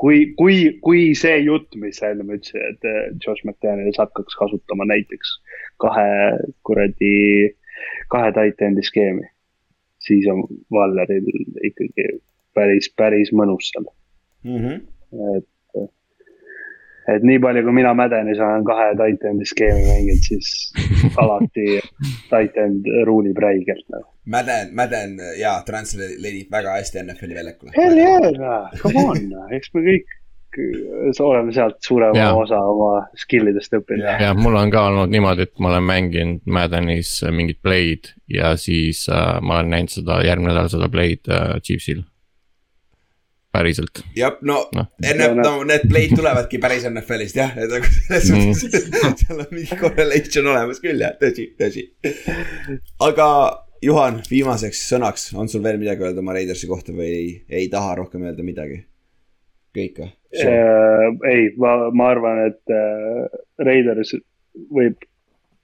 kui, kui, kui see jutt, mis enne ütlesid, et äh, Josh McDaniels hakkaks kasutama näiteks kahe kuradi, kahe tight end'i skeemi, siis on Valleril ikkagi päris, päris mõnus seal. Mhm. et, et nii palju, kui mina Mädenis olen kahe tight end'i skeemi mänginud, siis alati tight end ruulib räigelt nagu. Madden, Madden ja translate'ib väga hästi NFL-i väljakule. Hell yeah, come on, eks me kõik oleme sealt suurema Jaa. osa oma skill idest õppinud. Jah. mul on ka olnud niimoodi, et ma olen mänginud Maddenis mingit play'd ja siis äh, ma olen näinud seda järgmine nädal seda play'd äh, Chiefsil. päriselt, jah, no noh, NFL, no need play'd tulevadki päris NFL-ist jah, et nagu selles suhtes seal on mingi correlation olemas küll jah, tõsi, tõsi. aga Juhan, viimaseks sõnaks, on sul veel midagi öelda oma Raidersi kohta või ei, ei taha rohkem öelda midagi? kõik või? Äh, ei, ma, arvan, et äh, Raiders võib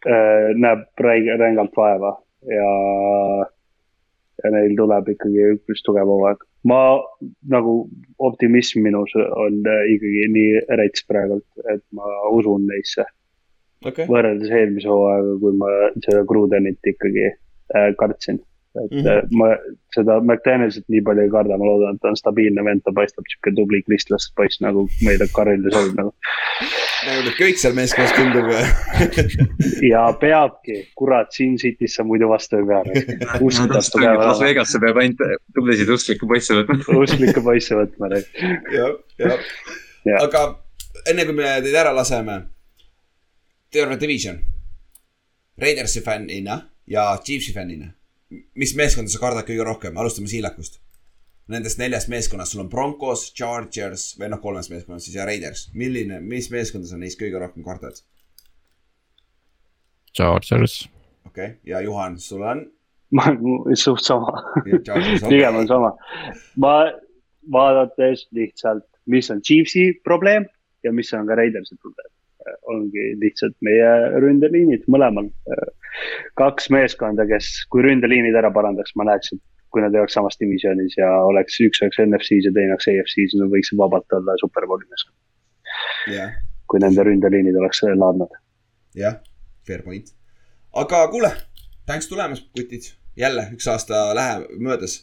äh,, näeb rängalt vaeva ja, ja neil tuleb ikkagi üpris tugev hooaeg. ma nagu optimism minus on äh, ikkagi nii rets praegult, et ma usun neisse okay., võrreldes eelmise hooaega, kui ma seda Grudenit ikkagi äh, kartsin. Et mm. -hmm. ma seda McDanielsit nii palju ei karda, ma loodan, et ta on stabiilne vend, ta paistab sihuke tubli kristlasest poiss nagu meile Karile sobib nagu. nagu nüüd kõik seal meeskonnas tundub. ja peabki, kurat, Sin City'sse muidu vastu ei pea. Las Vegasse peab ainult tublisid usklikke poisse võtma. usklikke poisse võtma. jah, jah Jah.. aga enne kui me teid ära laseme, terve division. Raidersi fännina ja Chiefsi fännina, mis meeskonda sa kardad kõige rohkem, alustame Siilakust. Nendest neljast meeskonnast, sul on Broncos, Chargers või noh, kolmest meeskonnast siis ja Raiders. milline, mis meeskonda sa neist kõige rohkem kardad? Chargers, okei okay., ja Juhan, sul on? ma, suht sama, pigem on sama. ma vaadates lihtsalt, mis on Chiefsi probleem ja mis on ka Raidersi probleem. ongi lihtsalt meie ründeliinid mõlemal. Kaks meeskonda, kes, kui ründeliinid ära parandaks, ma näeks, et kui nad ei oleks samas divisionis ja oleks, üks oleks NFC-s ja teine oleks AFC-s, nad võiksid vabalt olla superbowli meeskond, jah, kui nende ründeliinid oleks laadnud. jah, fair point. aga kuule, thanks tulemast, kutid. jälle üks aasta läheb möödas.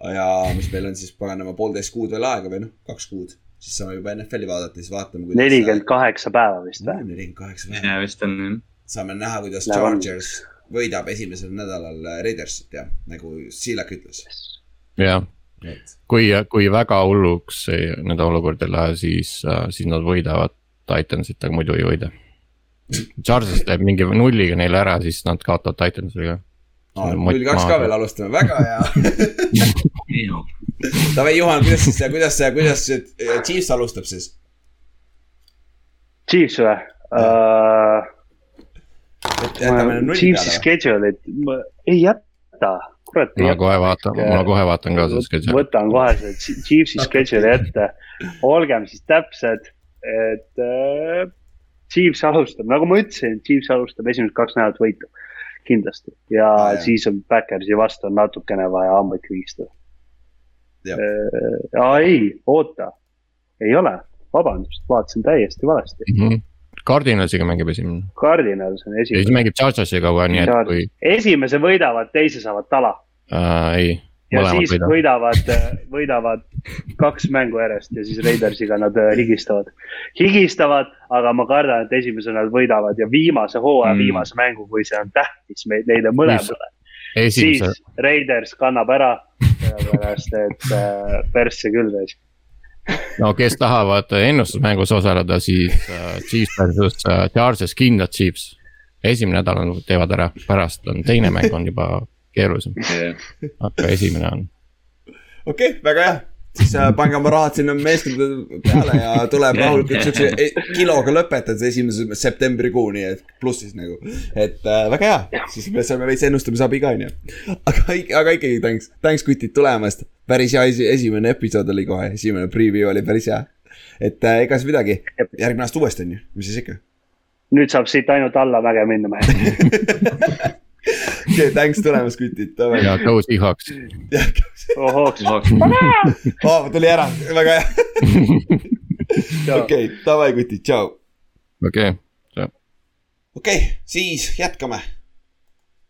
ja mis meil on siis paganama poolteist kuud veel aega või noh, kaks kuud. siis saame juba NFL-i vaadata, siis vaatame. nelikümmend kaheksa päeva vist või? nelikümmend kaheksa päeva. vist on jah. Saame näha, kuidas on. Chargers võidab esimesel nädalal Raidersit ja nagu Siilak ütles. jah, kui, kui väga hulluks nende olukord ei lähe, siis, siis nad võidavad Titansit, aga muidu ei võida. Chargers teeb mingi nulliga neile ära, siis nad kaotavad Titansiga. null kaks ka veel alustame, väga hea. Davai, Juhan, kuidas siis, kuidas, kuidas see Chiefs alustab siis? Chiefs või uh,? et jätame nüüd nulli Chiefsi peale või? schedule'it, ei jäta, kurat ei ma kohe vaatan, ma kohe vaatan ka seda schedule'i. võtan kohe selle Chi- Chiefsi schedule'i ette. olgem siis täpsed, et äh, Chiefs alustab, nagu ma ütlesin, Chiefs alustab esimesed kaks nädalat võitu. kindlasti ja Ah, ah, jah. siis on Backersi vastu on natukene vaja hambaid krigistada. Aa ei, oota, ei ole, vabandust, vaatasin täiesti valesti. Cardinalsiga mängib esimene Cardinals on ja siis esimene. mängib Chargersiga kohe, nii et kui esimese võidavad, teise saavad tala äh, ei, ja siis võidavad. võidavad, võidavad kaks mängu järjest ja siis Raidersiga nad äh, higistavad. higistavad, aga ma kardan, et esimese nad võidavad ja viimase hooaja Mm. viimase mängu, kui see on tähtis meil neile mõlemale, siis Raiders kannab ära, sellepärast et äh, persse küll käis. No kes tahavad ennustusmängus osaleda, siis äh, Chiefs versus äh, Chargers, kindlad Chiefs. esimene nädal on- teevad ära, pärast on teine mäng on juba keerulisem, aga esimene on. okei okay,, väga hea. siis äh, pange oma rahad sinna meeskondade peale ja tuleb rahulikult siukse e- kiloga lõpetad esimese septembrikuuni, et plussis nagu. et äh, väga hea, siis me saame veits ennustamisabi ka onju. aga, aga ikkagi thanks, thanks kutid tulemast. Päris hea esi, esimene episood oli kohe, esimene preview oli päris hea. et äh, ega siis midagi, järgmine aasta uuesti onju, mis siis ikka. nüüd saab siit ainult allamäge minna mehed. okei, thanks tulemast kutid, davai. ja go Seahawks. ohooks, aa, tuli ära, väga hea. okei, davai kutid, tšau okei, okei okay,, siis jätkame.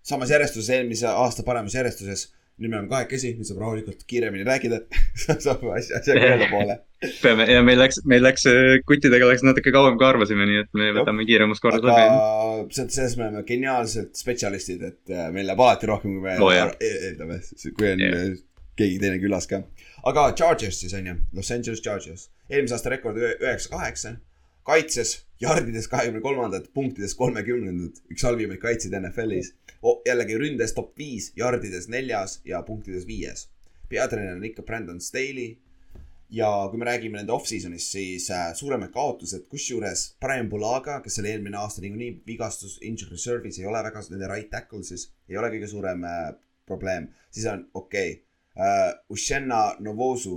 samas järjestuses, eelmise aasta paremas järjestuses. Nüüd me oleme kahekesi, nüüd saab rahulikult kiiremini rääkida. saab asja, asjaga ühele poole. peame ja meil läks, meil läks äh, kuttidega läks natuke kauem kui arvasime, nii et me võtame kiiremas korras läbi. selles me oleme geniaalsed spetsialistid, et äh, meil läheb alati rohkem, kui me e- eeldame, kui on yeah. keegi teine külas ka. aga Chargers siis on ju, Los Angeles Chargers, eelmise aasta rekord ühe- üheksa, kaheksa. kaitses, jardides kahekümne kolmandat, punktides kolmekümnendat, üks halvimaid kaitseid NFL-is. jällegi ründes top viis, jardides neljas ja punktides viies. peatreener on ikka Brandon Staley ja kui me räägime nende off-season'ist, siis äh, suuremad kaotused, kusjuures Brian Bulaga, kes oli eelmine aasta niikuinii vigastus injury reserve'is, ei ole väga, nende right tackle siis ei ole kõige suurem äh, probleem. siis on okei okay. äh,, Ushenna Novosu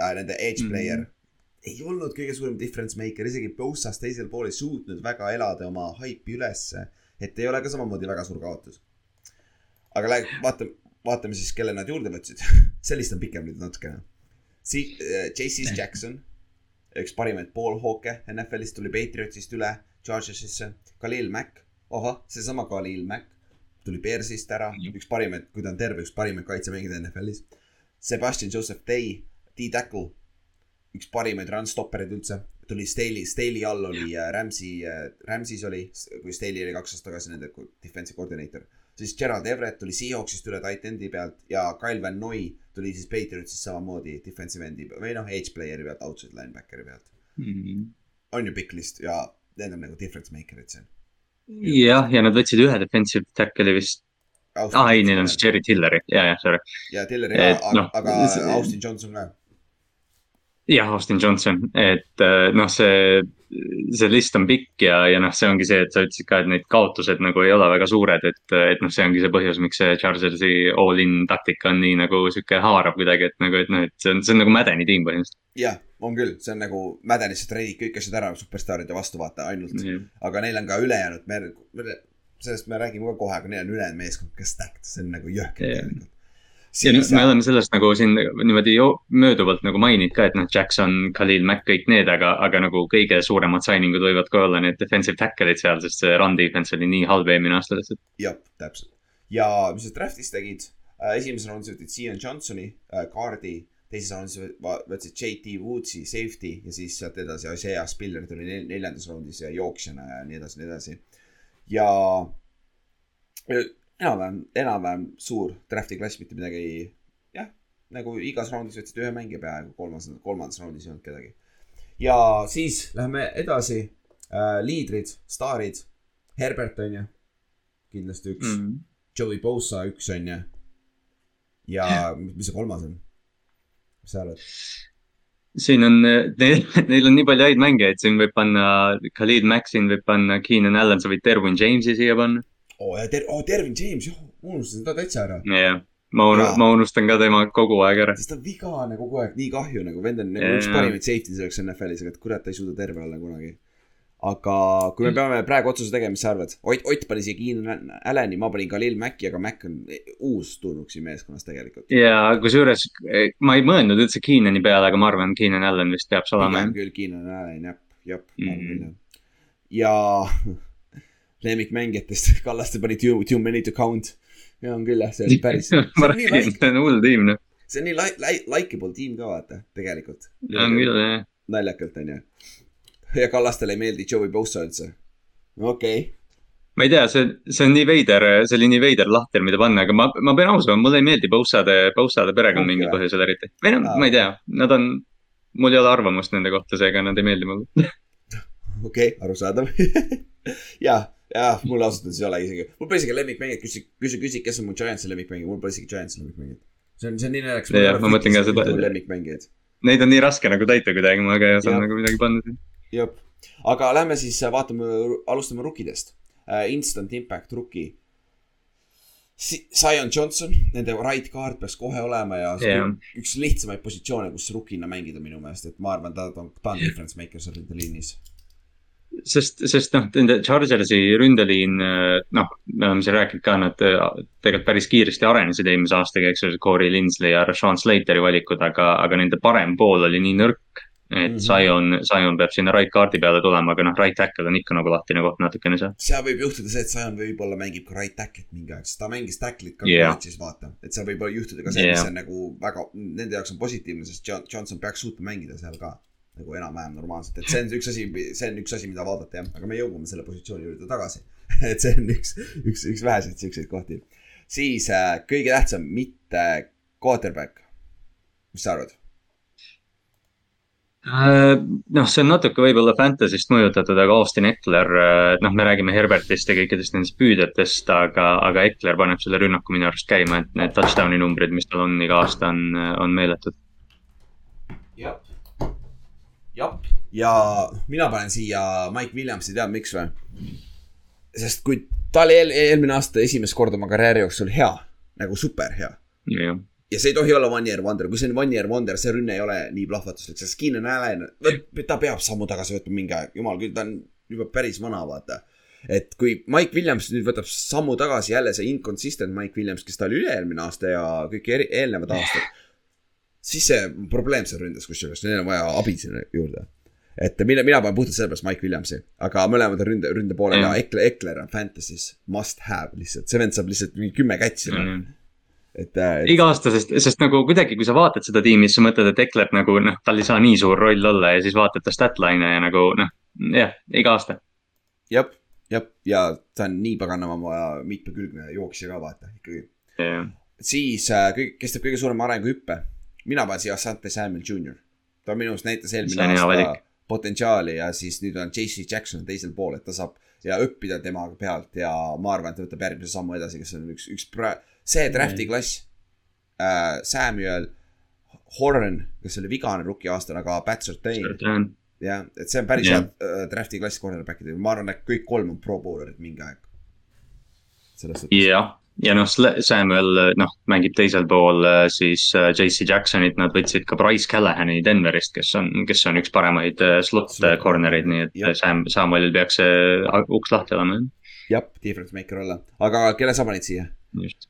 äh,, nende edge Mhm. player ei olnud kõige suurem difference maker, isegi Bossas teisel pool ei suutnud väga elada oma haipi ülesse. et ei ole ka samamoodi väga suur kaotus. aga lähe-, vaatame, vaatame siis, kelle nad juurde võtsid. sellist on pikem nüüd natukene. Si-, J.C. Jackson, üks parimaid poolhooke NFL-ist tuli Patriotsist üle Chargersisse. Khalil Mack, ahah, seesama Khalil Mack tuli Bearsist ära, üks parimaid, kui ta on terve, üks parimaid kaitsemängijaid NFL-is. Sebastian Joseph Day, D-Tackle, üks parimaid run-stoppereid üldse, tuli Staley, Staley all oli äh, Ramsey, Ramsey's oli, kui Staley oli kaks aastat tagasi nende defensive coordinator. siis Gerald Everett tuli Seahawksist üle tight end'i pealt ja Kyle Van Noy tuli siis Patriotsist samamoodi defensive end'i või noh, edge player'i pealt, outside linebackeri pealt. on ju pikk list ja need on nagu difference maker'id siin. jah, ja nad võtsid ühe defensive tackle'i vist, aa ei, neil on siis Jerry Tilleri, ja, ja sorry. ja Tiller ja Et, noh, aga see- Austin Johnson ka. jah, Austin Johnson, et äh, noh, see, see list on pikk ja, ja noh, see ongi see, et sa ütlesid ka, et need kaotused nagu ei ole väga suured, et, et noh, see ongi see põhjus, miks see Chargersi all-in taktika on nii nagu sihuke haarav kuidagi, et nagu, et noh, et see on, see on nagu mädeni tiim põhimõtteliselt. jah, on küll, see on nagu Mädenisse treidid kõik asjad ära superstaaride vastu vaata ainult. aga neil on ka ülejäänud, me, sellest me räägime ka kohe, aga neil on ülejäänud meeskond ka stacked, see on nagu jõhker tegelikult. Ja nüüd me oleme sellest nagu siin niimoodi mööduvalt nagu maininud ka, et noh, Jackson, Khalil Mack, kõik need, aga, aga nagu kõige suuremad signing ud võivad ka olla need defensive tackle'id seal, sest see run defense oli nii halb eelmine aasta lihtsalt. jah, täpselt. ja mis nad draft'is tegid äh,, esimeses raundis võtsid Zion Johnsoni äh, kaardi, teises raundis võtsid JT Woodsi safety ja siis sealt edasi Isaiah Spiller tuli nel- neljandas raundis ja jooksjana ja nii edasi, nii edasi. ja enam-vähem, enam-vähem suur draft'i klass, mitte midagi, jah, nagu igas raundis võtsid ühe mängija peaaegu, kolmas, kolmandas raundis ei olnud kedagi. ja siis läheme edasi äh,, liidrid, staarid, Herbert on ju, kindlasti üks mm., Joey Bosa üks on ju. ja mis see kolmas on? mis sa arvad? siin on, neil, neil on nii palju häid mängijaid, siin võib panna Khalid Mack, siin võib panna Keenan Allan, sa võid Derwin James'i siia panna. Oo ja Ter-, oo Dervin James, jah, unustasin ta täitsa ära. jah, ma unu- ma unustan ka tema kogu aeg ära. sest ta on vigane kogu aeg, nii kahju nagu vend on nagu Jaa. üks parimaid safety selleks NFL-is, aga et kurat, ta ei suuda terve olla kunagi. aga kui me peame praegu otsuse tegema, mis sa arvad? Ott, Ott pani siia Keenan Allani, ma panin Khalil Macki, aga Mac on uus tulnuk siin meeskonnas tegelikult. ja kusjuures eh, ma ei mõelnud üldse Keenani peale, aga ma arvan, Keenan Allan vist peab olema pigem küll Keenan Allan, jah, jah, ma arvan Mhm. küll jah. ja lemmikmängijatest, Kallaste pani too, too many to count. ja on küll jah, see on päris, see ma on on hull tiim noh. see on nii like, like, likeable tiim ka vaata, tegelikult. on küll jah. naljakalt onju. ja Kallastele ei meeldi Joey Bosa üldse. okei okay., ma ei tea, see, see on nii veider, see oli nii veider lahter, mida panna, aga ma, ma pean ausalt olema, mulle ei meeldi Bousade, Bousade perekond mingil põhjusel eriti. või noh ma ei tea, nad on, mul ei ole arvamust nende kohta, seega nad ei meeldi mulle. okei arusaadav. ja, ja mul ausalt öeldes ei ole isegi, mul pole isegi lemmikmängijad, küsi, küsi, küsi, kes on mu Giantsi lemmikmängija, mul pole isegi Giantsi lemmikmängijad. see on, see on nii naljakas. Jah, ma mõtlen ka seda- lemmikmängijaid, Neid on nii raske nagu täita kuidagi, ma ka ei osanud Jah. nagu midagi panna. jah. aga lähme siis vaatame, alustame rukkidest uh,. Instant impact rookie. Zion Johnson, nende right guard peaks kohe olema ja Jah. üks lihtsamaid positsioone, kus rookina mängida minu meelest, et ma arvan, ta on, ta on difference maker seal nende liinis. sest, sest noh, nende Chargersi ründeliin, noh, me oleme siin rääkinud ka, nad äh, tegelikult päris kiiresti arenesid eelmise aastaga, eks ole, Corey Linsley ja Rashawn Slateri valikud, aga, aga nende parem pool oli nii nõrk. et Mhm. Zion, Zion peab sinna right guard'i peale tulema, aga noh, right tackle on ikka nagu lahtine koht natukene seal. seal võib juhtuda see, et Zion võib-olla mängib ka right tackle'it mingi aeg, sest ta mängis tackle'it ka Jah. kolledžis vaata. et seal võib juhtuda ka see, mis Jah. on nagu väga, nende jaoks on positiivne, sest John- Johnson peaks suutma mängida seal ka. Nagu enam-vähem normaalselt, et see on üks asi, see on üks asi, mida vaadata jah, aga me jõuame selle positsiooni juurde tagasi. et see on üks, üks, üks väheseid siukseid kohti. siis äh, kõige tähtsam, mitte quarterback. mis sa arvad? noh, see on natuke võib-olla Fantasy'st mõjutatud, aga Austin Eckler, noh, me räägime Herbertist ja kõikidest nendest püüdjatest, aga, aga Eckler paneb selle rünnaku minu arust käima, et need touchdown'i numbrid, mis tal on iga aasta on, on meeletud. jah, jah. Ja mina panen siia Mike Williamsi, tead miks või? sest kui ta oli eel, eelmine aasta esimest korda oma karjääri jooksul hea, nagu super hea jah, ja see ei tohi olla one year wonder, kui see on one year wonder, see rünne ei ole nii plahvatuslik, sest Keenan Allan, ta peab sammu tagasi võtma mingi aeg, jumal küll, ta on juba päris vana, vaata. et kui Mike Williams nüüd võtab sammu tagasi, jälle see inconsistent Mike Williams, kes ta oli üle-eelmine aasta ja kõik eri, eelnevad aastad. Siis see probleem seal ründes, kusjuures neil on vaja abi sinna juurde. et mina, mina panen puhtalt sellepärast Mike Williamsi, aga mõlemad on ründe, ründe poolel ja Mm. Ekler, Ekler on Fantasy's must have lihtsalt, see vend saab lihtsalt mingi kümme kätsi mm.. et, äh, et iga aasta, sest, sest nagu kuidagi, kui sa vaatad seda tiimi, siis sa mõtled, et Ekler nagu noh, tal ei saa nii suur roll olla ja siis vaatad ta statline'e ja nagu noh, jah, iga aasta. jah, jah, ja ta on nii paganama mitmekülgne jooksja ka vaata ikkagi. siis äh, kõik, kes teeb kõige suurema arenguhüppe, mina panen siia Asante Samuel Jr. ta minu arust näitas eelmine aasta potentsiaali ja siis nüüd on JC Jackson teisel pool, et ta saab ja õppida tema pealt ja ma arvan, et ta võtab järgmise sammu edasi, kes on üks, üks pra-, see drafti klass äh,. Samuel Horan, kes oli vigane rookie aastal, aga Pat Surtain, jah, et see on päris Jah. hea äh, drafti klass cornerback'idel, ma arvan, et kõik kolm on pro bowler'id mingi aeg. jah, ja noh, Samuel noh, mängib teisel pool äh, siis äh, JC Jacksonit, nad võtsid ka Price Callahani Denverist, kes on, kes on üks paremaid äh, slot corner'id, nii et jah. Sam, Samuelil peaks see uks lahti olema, jah, difference maker olla, aga kelle sa panid siia? just.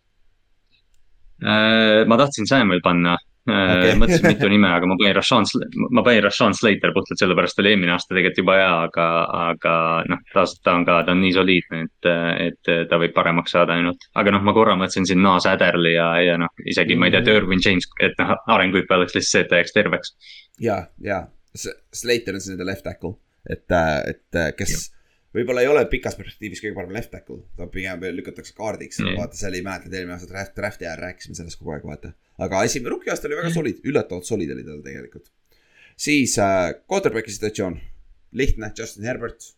ma tahtsin Samuel panna. Okay. mõtlesin mitu nime, aga ma panin Rashan, ma panin Rashan Slater puhtalt sellepärast oli eelmine aasta tegelikult juba hea, aga, aga noh, ta, ta on ka, ta on nii soliidne, et, et ta võib paremaks saada ainult. aga noh, ma korra mõtlesin siin Nas Adderley ja, ja noh, isegi ma ei tea, Derwin James, et noh, arenguhüpe oleks lihtsalt see, et ta jääks terveks. ja, ja Slater on siis nende left tackle, et, et kes võib-olla ei ole pikas perspektiivis kõige parem left tackle, ta pigem lükatakse kaardiks mm., Mm. vaata, seal ei mäleta, et eelmine aasta draft, draft'i ajal rääkisime sellest kogu aeg, vaata. Aga esimene rookie aasta oli väga solid, üllatavalt solid oli tal tegelikult. siis äh, quarterback'i situatsioon, lihtne, Justin Herbert,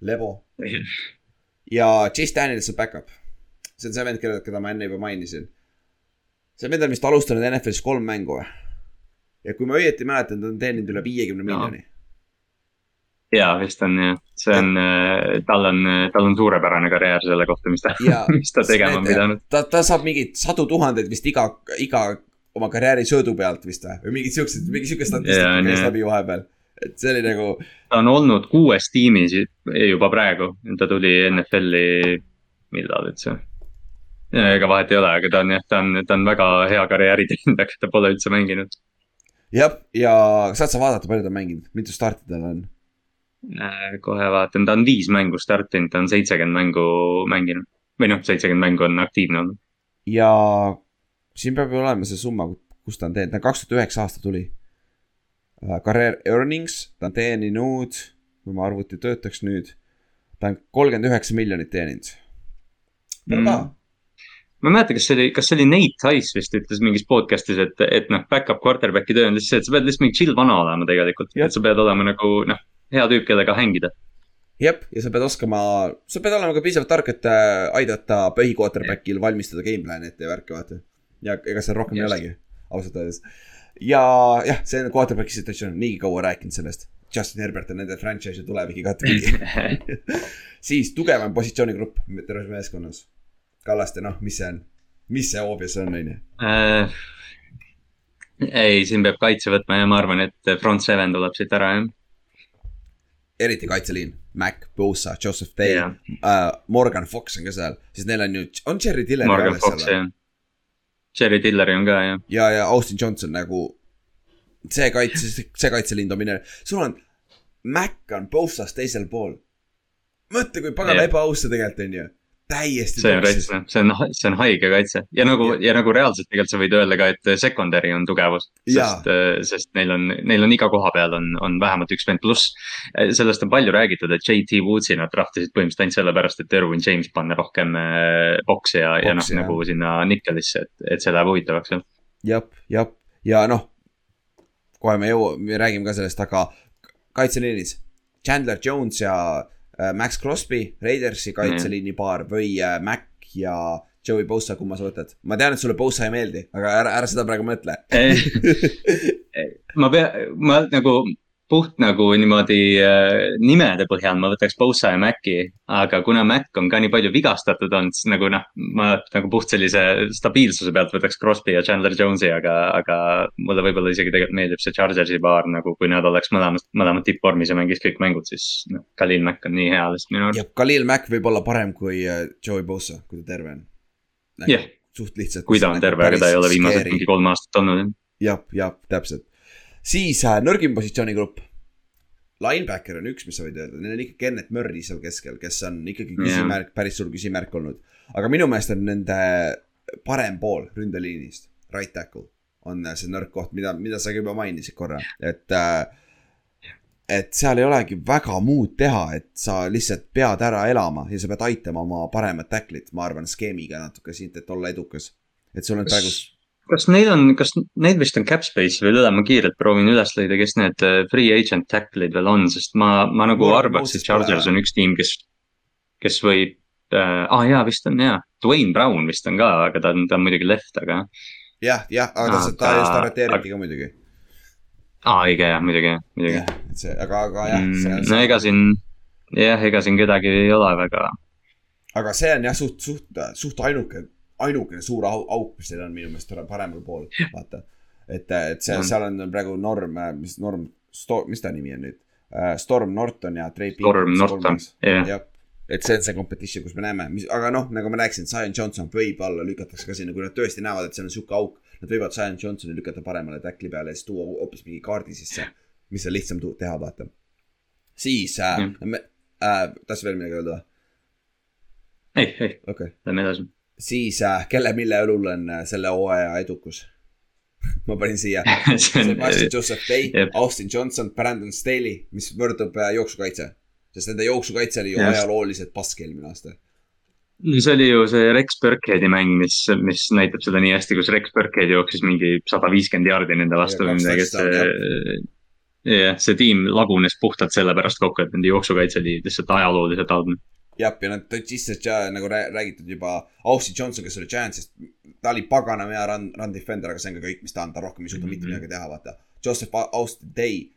Levo ja Chase Daniels on back-up. see on see vend, keda, keda ma enne juba mainisin. see vend on vist alustanud NFL-is kolm mängu või? ja kui ma õieti mäletan, ta on teeninud üle viiekümne Jaa. miljoni. ja vist on jah, see on, tal on, tal on suurepärane karjäär selle kohta, mis ta mis ta tegema on pidanud. ta, ta saab mingeid sadu tuhandeid vist iga, iga oma karjääri söödu pealt vist või, või mingid siuksed, mingi siuke statistika käis läbi vahepeal. et see oli nagu, ta on olnud kuues tiimis juba praegu, ta tuli NFL-i, millal üldse? ega vahet ei ole, aga ta on jah, ta on, ta on väga hea karjääri teinud, aga ta pole üldse mänginud. jah, ja saad sa vaadata, palju ta on mänginud, mitu starti tal on? Kohe vaatan, ta on viis mängu startinud, ta on seitsekümmend mängu mänginud või noh, seitsekümmend mängu on aktiivne olnud. ja siin peab ju olema see summa, kus ta on teeninud, ta kaks tuhat üheksa aasta tuli. karjäär earnings, ta on teeninud, kui mu arvuti töötaks nüüd, ta on kolmkümmend üheksa miljonit teeninud. väga Mm. ma ei mäleta, kas see oli, kas see oli Nate Tice vist ütles mingis podcast'is, et, et noh, back-up quarterback'i töö on lihtsalt see, et sa pead lihtsalt mingi chill vana olema tegelikult, et sa pead olema nagu noh, hea tüüp, kellega hängida. jah, ja sa pead oskama, sa pead olema ka piisavalt tark, et äh, aidata põhi quarterback'il valmistada game plan'i ette ja värki, vaata. ja ega seal rohkem ei Just. olegi, ausalt öeldes. ja jah, see on quarterback'i situatsioon, niigi kaua rääkinud sellest. Justin Herbert on nende franchise'i tuleviki kategooria. siis tugevam positsioonigrupp terves meeskonnas. Kallaste, noh, mis see on? mis see obvious on, on ju? Äh, ei, siin peab kaitse võtma ja ma arvan, et front seven tuleb siit ära jah eriti kaitseliin, Mac, Bosa, Joseph Day Jah. uh,, Morgan Fox on ka seal, siis neil on ju, on Cherry Tiller Morgan Fox jah. Cherry Tilleri on ka jah. ja, ja Austin Johnson nagu see kaitse, see kaitseliin domineerib, sul on, Mac on Bosast teisel pool. mõtle, kui pagana yeah. ebaaus see tegelikult on ju, täiesti. see on noh, see on, see on haige kaitse ja nagu Jah. ja nagu reaalselt tegelikult sa võid öelda ka, et secondary on tugevus. Sest, sest neil on, neil on iga koha peal on, on vähemalt üks vend, pluss eh, sellest on palju räägitud, et JT Woodsi nad draftisid põhimõtteliselt ainult sellepärast, et Erwin James panna rohkem eh, boksi ja, ja noh nagu sinna nickel'isse, et, et see läheb huvitavaks jah. jah, jah, ja noh, kohe me jõua-, me räägime ka sellest, aga kaitseliinis Chandler Jones ja äh, Max Crosby, Raidersi kaitseliini paar või äh, Mac ja Joey Bosa, kumma sa võtad? ma tean, et sulle Bosa ei meeldi, aga ära, ära seda praegu mõtle. ma pea, ma nagu puht nagu niimoodi äh, nimede põhjal ma võtaks Bosa ja Maci. aga kuna Mac on ka nii palju vigastatud olnud, siis nagu noh, ma nagu puht sellise stabiilsuse pealt võtaks Crosby ja Chandler Jones'i, aga, aga mulle võib-olla isegi tegelikult meeldib see Chargersi paar nagu, kui nad oleks mõlemad, mõlemad tippvormis ja mängiks kõik mängud, siis noh, Khalil Mac on nii hea lihtsalt minu arust. Khalil Mac võib olla parem kui äh, Joey Bosa, kui ta terve on. jah yeah., suht lihtsalt. kui ta on terve, aga ta ei ole viimased mingi kolm aastat olnud. jah, jah, täpselt siis äh, nõrgim positsioonigrupp. Linebacker on üks, mis sa võid öelda, neil on ikka Kennet Murry seal keskel, kes on ikkagi küsimärk yeah., päris suur küsimärk olnud. aga minu meelest on nende parem pool ründeliinist, right tackle, on see nõrk koht, mida, mida sa juba mainisid korra, et äh, et seal ei olegi väga muud teha, et sa lihtsalt pead ära elama ja sa pead aitama oma paremat tacklit, ma arvan, skeemiga natuke siit, et olla edukas. et sul on praegu kas neil on, kas neil vist on cap space veel üle, ma kiirelt proovin üles leida, kes need äh, free agent tackle'id veel on, sest ma, ma nagu no, arvaks, et Chargers on üks tiim, kes, kes võib äh,. ah jaa, vist on jaa, Dwayne Brown vist on ka, aga ta on, ta on muidugi left, aga. jah, jah, aga ta, ta just arreteeriti ka muidugi. aa, õige jah, muidugi, muidugi. et see, aga, aga jah mm,. no ega siin, jah, ega siin kedagi ei ole väga. aga see on jah, suht, suht, suht ainuke ainukene suur auk, mis neil on minu meelest paremal pool, vaata. et, et see, seal on praegu Norm, mis Norm, mis ta nimi on nüüd? Äh, Storm Norton ja Trey Storm Norton, jah. et see on see competition, kus me näeme, mis, aga noh, nagu ma rääkisin, Zion Johnson võib alla lükatakse ka sinna, kui nad tõesti näevad, et seal on sihuke auk. Nad võivad Zion Johnsoni lükata paremale tackli peale ja siis tuua hoopis mingi kaardi sisse, mis on lihtsam teha, vaata. siis äh,, äh, tahtsid veel midagi öelda ei, ei okay., lähme edasi siis äh, kelle, mille õlul on äh, selle hooaja edukus ma panin siia Sebastian Joseph Day yep., Austin Johnson, Brandon Staley, mis võrdub äh, jooksukaitse. sest nende jooksukaitse oli ju yes. ajalooliselt pask eelmine aasta. see oli ju see Rex Burkheadi mäng, mis, mis näitab seda nii hästi, kus Rex Burkhead jooksis mingi sada viiskümmend jaardi nende vastu või midagi, et see. jah, see tiim lagunes puhtalt sellepärast kokku, et nende jooksukaitse oli lihtsalt ajalooliselt halb jah, ja nad tõid sisse nagu räägitud juba Austin Johnson, kes oli Giantsist. ta oli paganama hea run, run defender, aga see on ka kõik, mis ta on, ta rohkem ei suuda mm -hmm. mitte midagi teha, vaata. Joseph Austin Day,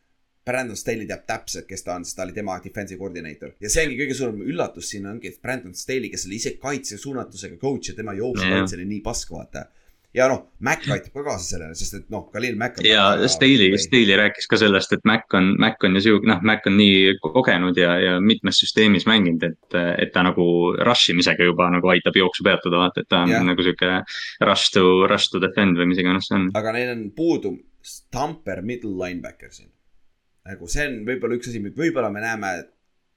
Brandon Staley teab täpselt, kes ta on, sest ta oli tema defensive coordinator. ja see ongi kõige suurem üllatus siin ongi, et Brandon Staley, kes oli ise kaitse suunatusega coach ja tema jooksukaitse oli nii pask, vaata ja noh, Mac aitab ka kaasa sellele, sest et noh, Khalil Mac. ja Staley, Staley rääkis ka sellest, et Mac on, Mac on ju sihuke, noh, Mac on nii kogenud ja, ja mitmes süsteemis mänginud, et, et ta nagu rush imisega juba nagu aitab jooksu peatada, vaata, et ta on ja. nagu sihuke rush to, rush to defend või mis iganes see on. aga neil on puudu stamper middle linebacker siin. nagu see on võib-olla üks asi, võib-olla me näeme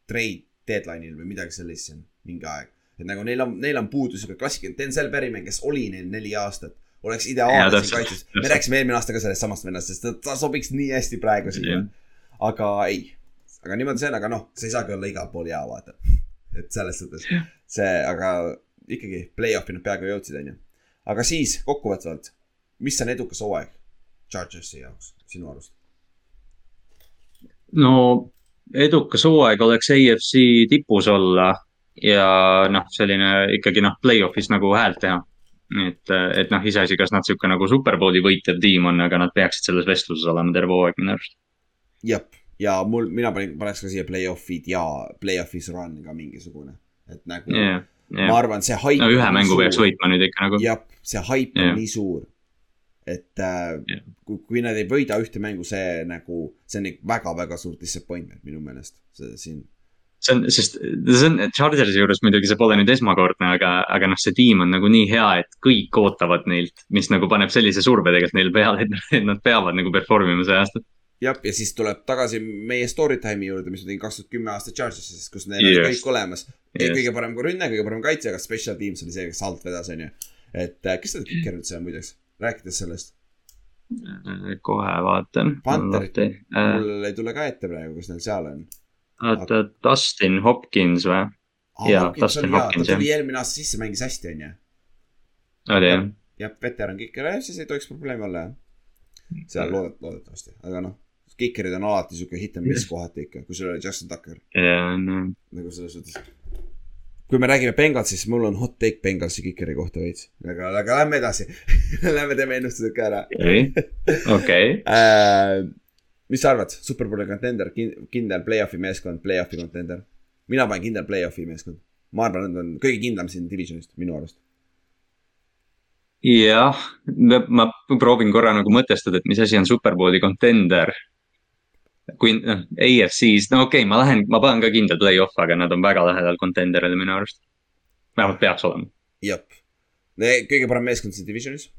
trade deadline'il või midagi sellist siin mingi aeg. et nagu neil on, neil on puudu sihuke klassikaline Denzel Berryman, kes oli neil neli aastat oleks ideaalne siin kaitses. me rääkisime eelmine aasta ka sellest samast vennast, sest ta, ta sobiks nii hästi praegu siia. aga ei, aga niimoodi see on, aga noh, sa ei saagi olla igal pool hea, vaata. et selles suhtes see, aga ikkagi play-off'i nad peaaegu jõudsid, onju. aga siis kokkuvõtvalt, mis on edukas hooaeg Chargersi jaoks sinu arust? no edukas hooaeg oleks AFC tipus olla ja noh, selline ikkagi noh, play-off'is nagu häält teha et, et noh, iseasi, kas nad sihuke nagu superbowli võitev tiim on, aga nad peaksid selles vestluses olema terve hooaeg minu arust. jah, ja mul, mina panin, paneks ka siia play-off'id ja play-off'is run ka mingisugune, et nagu yeah,. Yeah. ma arvan, see haip. no ühe mängu peaks võitma nüüd ikka nagu. jah, see haip yeah. on nii suur. et äh, yeah. kui, kui nad ei võida ühte mängu, see nagu, see on väga-väga suur disappointment minu meelest, see siin see on, sest see on Chargersi juures muidugi see pole nüüd esmakordne, aga, aga noh, see tiim on nagu nii hea, et kõik ootavad neilt, mis nagu paneb sellise surve tegelikult neil peale, et nad peavad nagu perform ima see aasta. jah, ja siis tuleb tagasi meie story time'i juurde, mis ma tegin kaks tuhat kümme aastat Chargersis, kus neil yes. oli kõik olemas yes.. kõige parem kui rünne, kõige parem kaitse, aga special teams oli see, kes alt vedas, on ju. et äh, kes need kiker üldse on muideks, rääkides sellest? kohe vaatan. Panterit, äh. mul ei tule ka ette praegu, kes neil seal on oota, Dustin Hopkins või? jaa, Dustin Hopkins jah. ta tuli eelmine aasta sisse, mängis hästi, on ju. oli jah? jah, veteran kiker, siis ei tohiks probleemi olla jah. seal loodet-, loodetavasti, aga noh, kikerid on alati sihuke hit and miss kohati ikka, kui sul oli Justin Tucker. jaa, no. nagu selles suhtes. kui me räägime Bengalsist, siis mul on hot take Bengalsi kikeri kohta veits, aga, aga lähme edasi Lähme teeme ennustused ka ära. okei, okei. Äh, mis sa arvad, superbowli kontender, kindel play-off'i meeskond, play-off'i kontender? mina panen kindel play-off'i meeskond. ma arvan, et on kõige kindlam siin divisionist minu arust. jah, ma proovin korra nagu mõtestada, et mis asi on superbowli contender. kui noh, AFC-s, no okei okay,, ma lähen, ma panen ka kindel play-off, aga nad on väga lähedal contender'ile minu arust. vähemalt peaks olema. jep. kõige parem meeskond siin divisionis.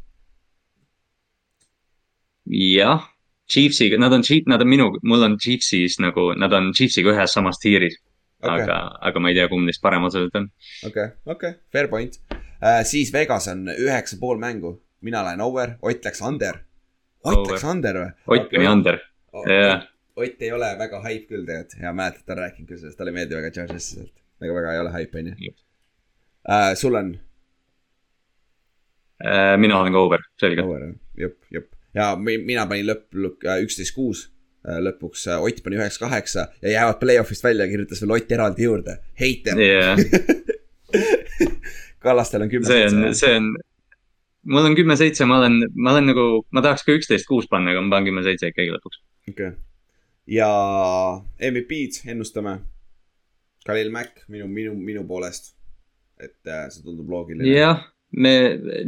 jah, Chiefsiga, nad on, nad on minu, mul on Chiefsis nagu, nad on Chiefsiga ühes samas tiiris okay.. aga, aga ma ei tea, kumb neist parem otseselt on. okei, okei, fair point uh,. siis Vegas on üheksa pool mängu, mina lähen over, Ott läks under. Ott Over. läks under või? Ott pani under, jah. Ott ei ole väga hype küll tegelikult ja mäletad, ta on rääkinud küll sellest, talle ei meeldi väga Chargersi sealt. väga, väga ei ole hype, onju Just. uh,. sul on Äh, mina olen ka over, selge. over, jep, jep. Ja mi- mina panin lõpp, üksteist kuus lõpuks, Ott pani üheksa kaheksa ja jäävad play-off'ist välja, kirjutas veel Ott eraldi juurde. heiter, jah, Kallastel on kümme see on, see on, mul on kümme-seitse, ma olen, ma olen nagu, ma tahaks ka üksteist kuus panna, aga ma panen kümme-seitse ikkagi lõpuks. okei okay.. ja MVP-d ennustame. Khalil Mack minu, minu, minu poolest. et äh, see tundub loogiline. jah, me,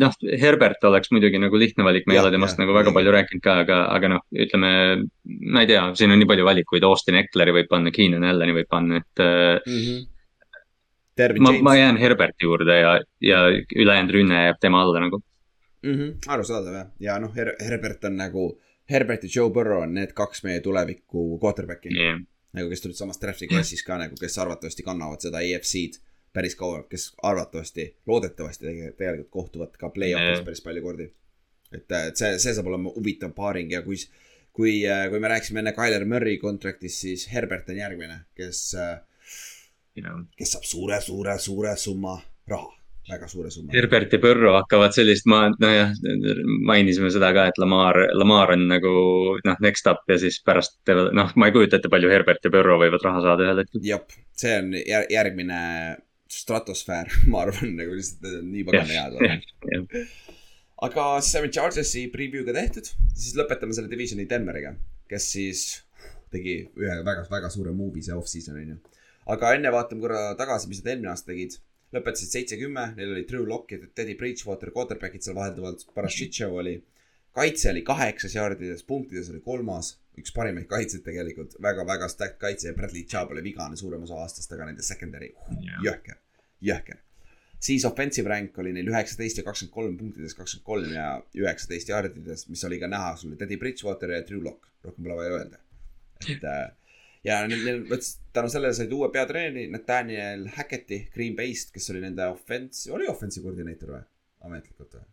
noh, Herbert oleks muidugi nagu lihtne valik, me ei ole temast jah, nagu väga õige. palju rääkinud ka, aga, aga noh, ütleme, ma ei tea, siin on nii palju valikuid, Austin Eckleri võib panna, Keenan Allani võib panna, et äh, mm. -hmm. Dervin ma, ma jään Herberti juurde ja, ja ülejäänud rünne jääb tema alla nagu. mm. -hmm. arusaadav jah, ja noh Her, Herbert on nagu, Herbert ja Joe Burrow on need kaks meie tuleviku quarterback'i yeah. nagu, kes tulid samast draft'i klassis ka nagu, kes arvatavasti kannavad seda EFC-d päris kaua, kes arvatavasti, loodetavasti tegelikult, kohtuvad ka play-off'is Jah. päris palju kordi. et, et see, see saab olema huvitav paaring ja kui, kui, kui me rääkisime enne Tyler Murray kontraktist, siis Herbert on järgmine, kes, kes saab suure, suure, suure summa raha, väga suure summa. Herbert ja Põrro hakkavad sellist, ma, nojah, mainisime seda ka, et Lamar, Lamar on nagu noh, next up ja siis pärast teevad, noh, ma ei kujuta ette, palju Herbert ja Põrro võivad raha saada ühel hetkel. jep, see on jär, järgmine stratosfäär, ma arvan, nagu lihtsalt on nii pagana head. aga siis saime Chargersi preview'ga tehtud, siis lõpetame selle divisioni Denveriga, kes siis tegi ühe väga, väga suure movie see off-season on ju. aga enne vaatame korra tagasi, mis nad eelmine aasta tegid. lõpetasid seitse-kümme, neil oli Drew Lock ja Teddy Bridgewater, quarterback'id seal vahelduvalt, paras shit show oli. Kaitse oli kaheksas jardides, punktides oli kolmas, üks parimaid kaitseid tegelikult väga,, väga-väga stacked kaitse ja Bradley Chubb oli vigane suurem osa aastast, aga nende secondary jõhker, jõhker. siis offensive rank oli neil üheksateist ja kakskümmend kolm punktides, kakskümmend kolm ja üheksateist jardides, mis oli ka näha, sul oli Teddy Bridgewater ja Drew Lock, rohkem pole vaja öelda. et äh, ja neil, tänu sellele said uue peatreeneri Nathaniel Hacketti Green Bay'st, kes oli nende offense, oli offensive koordineeter või? ametlikult või?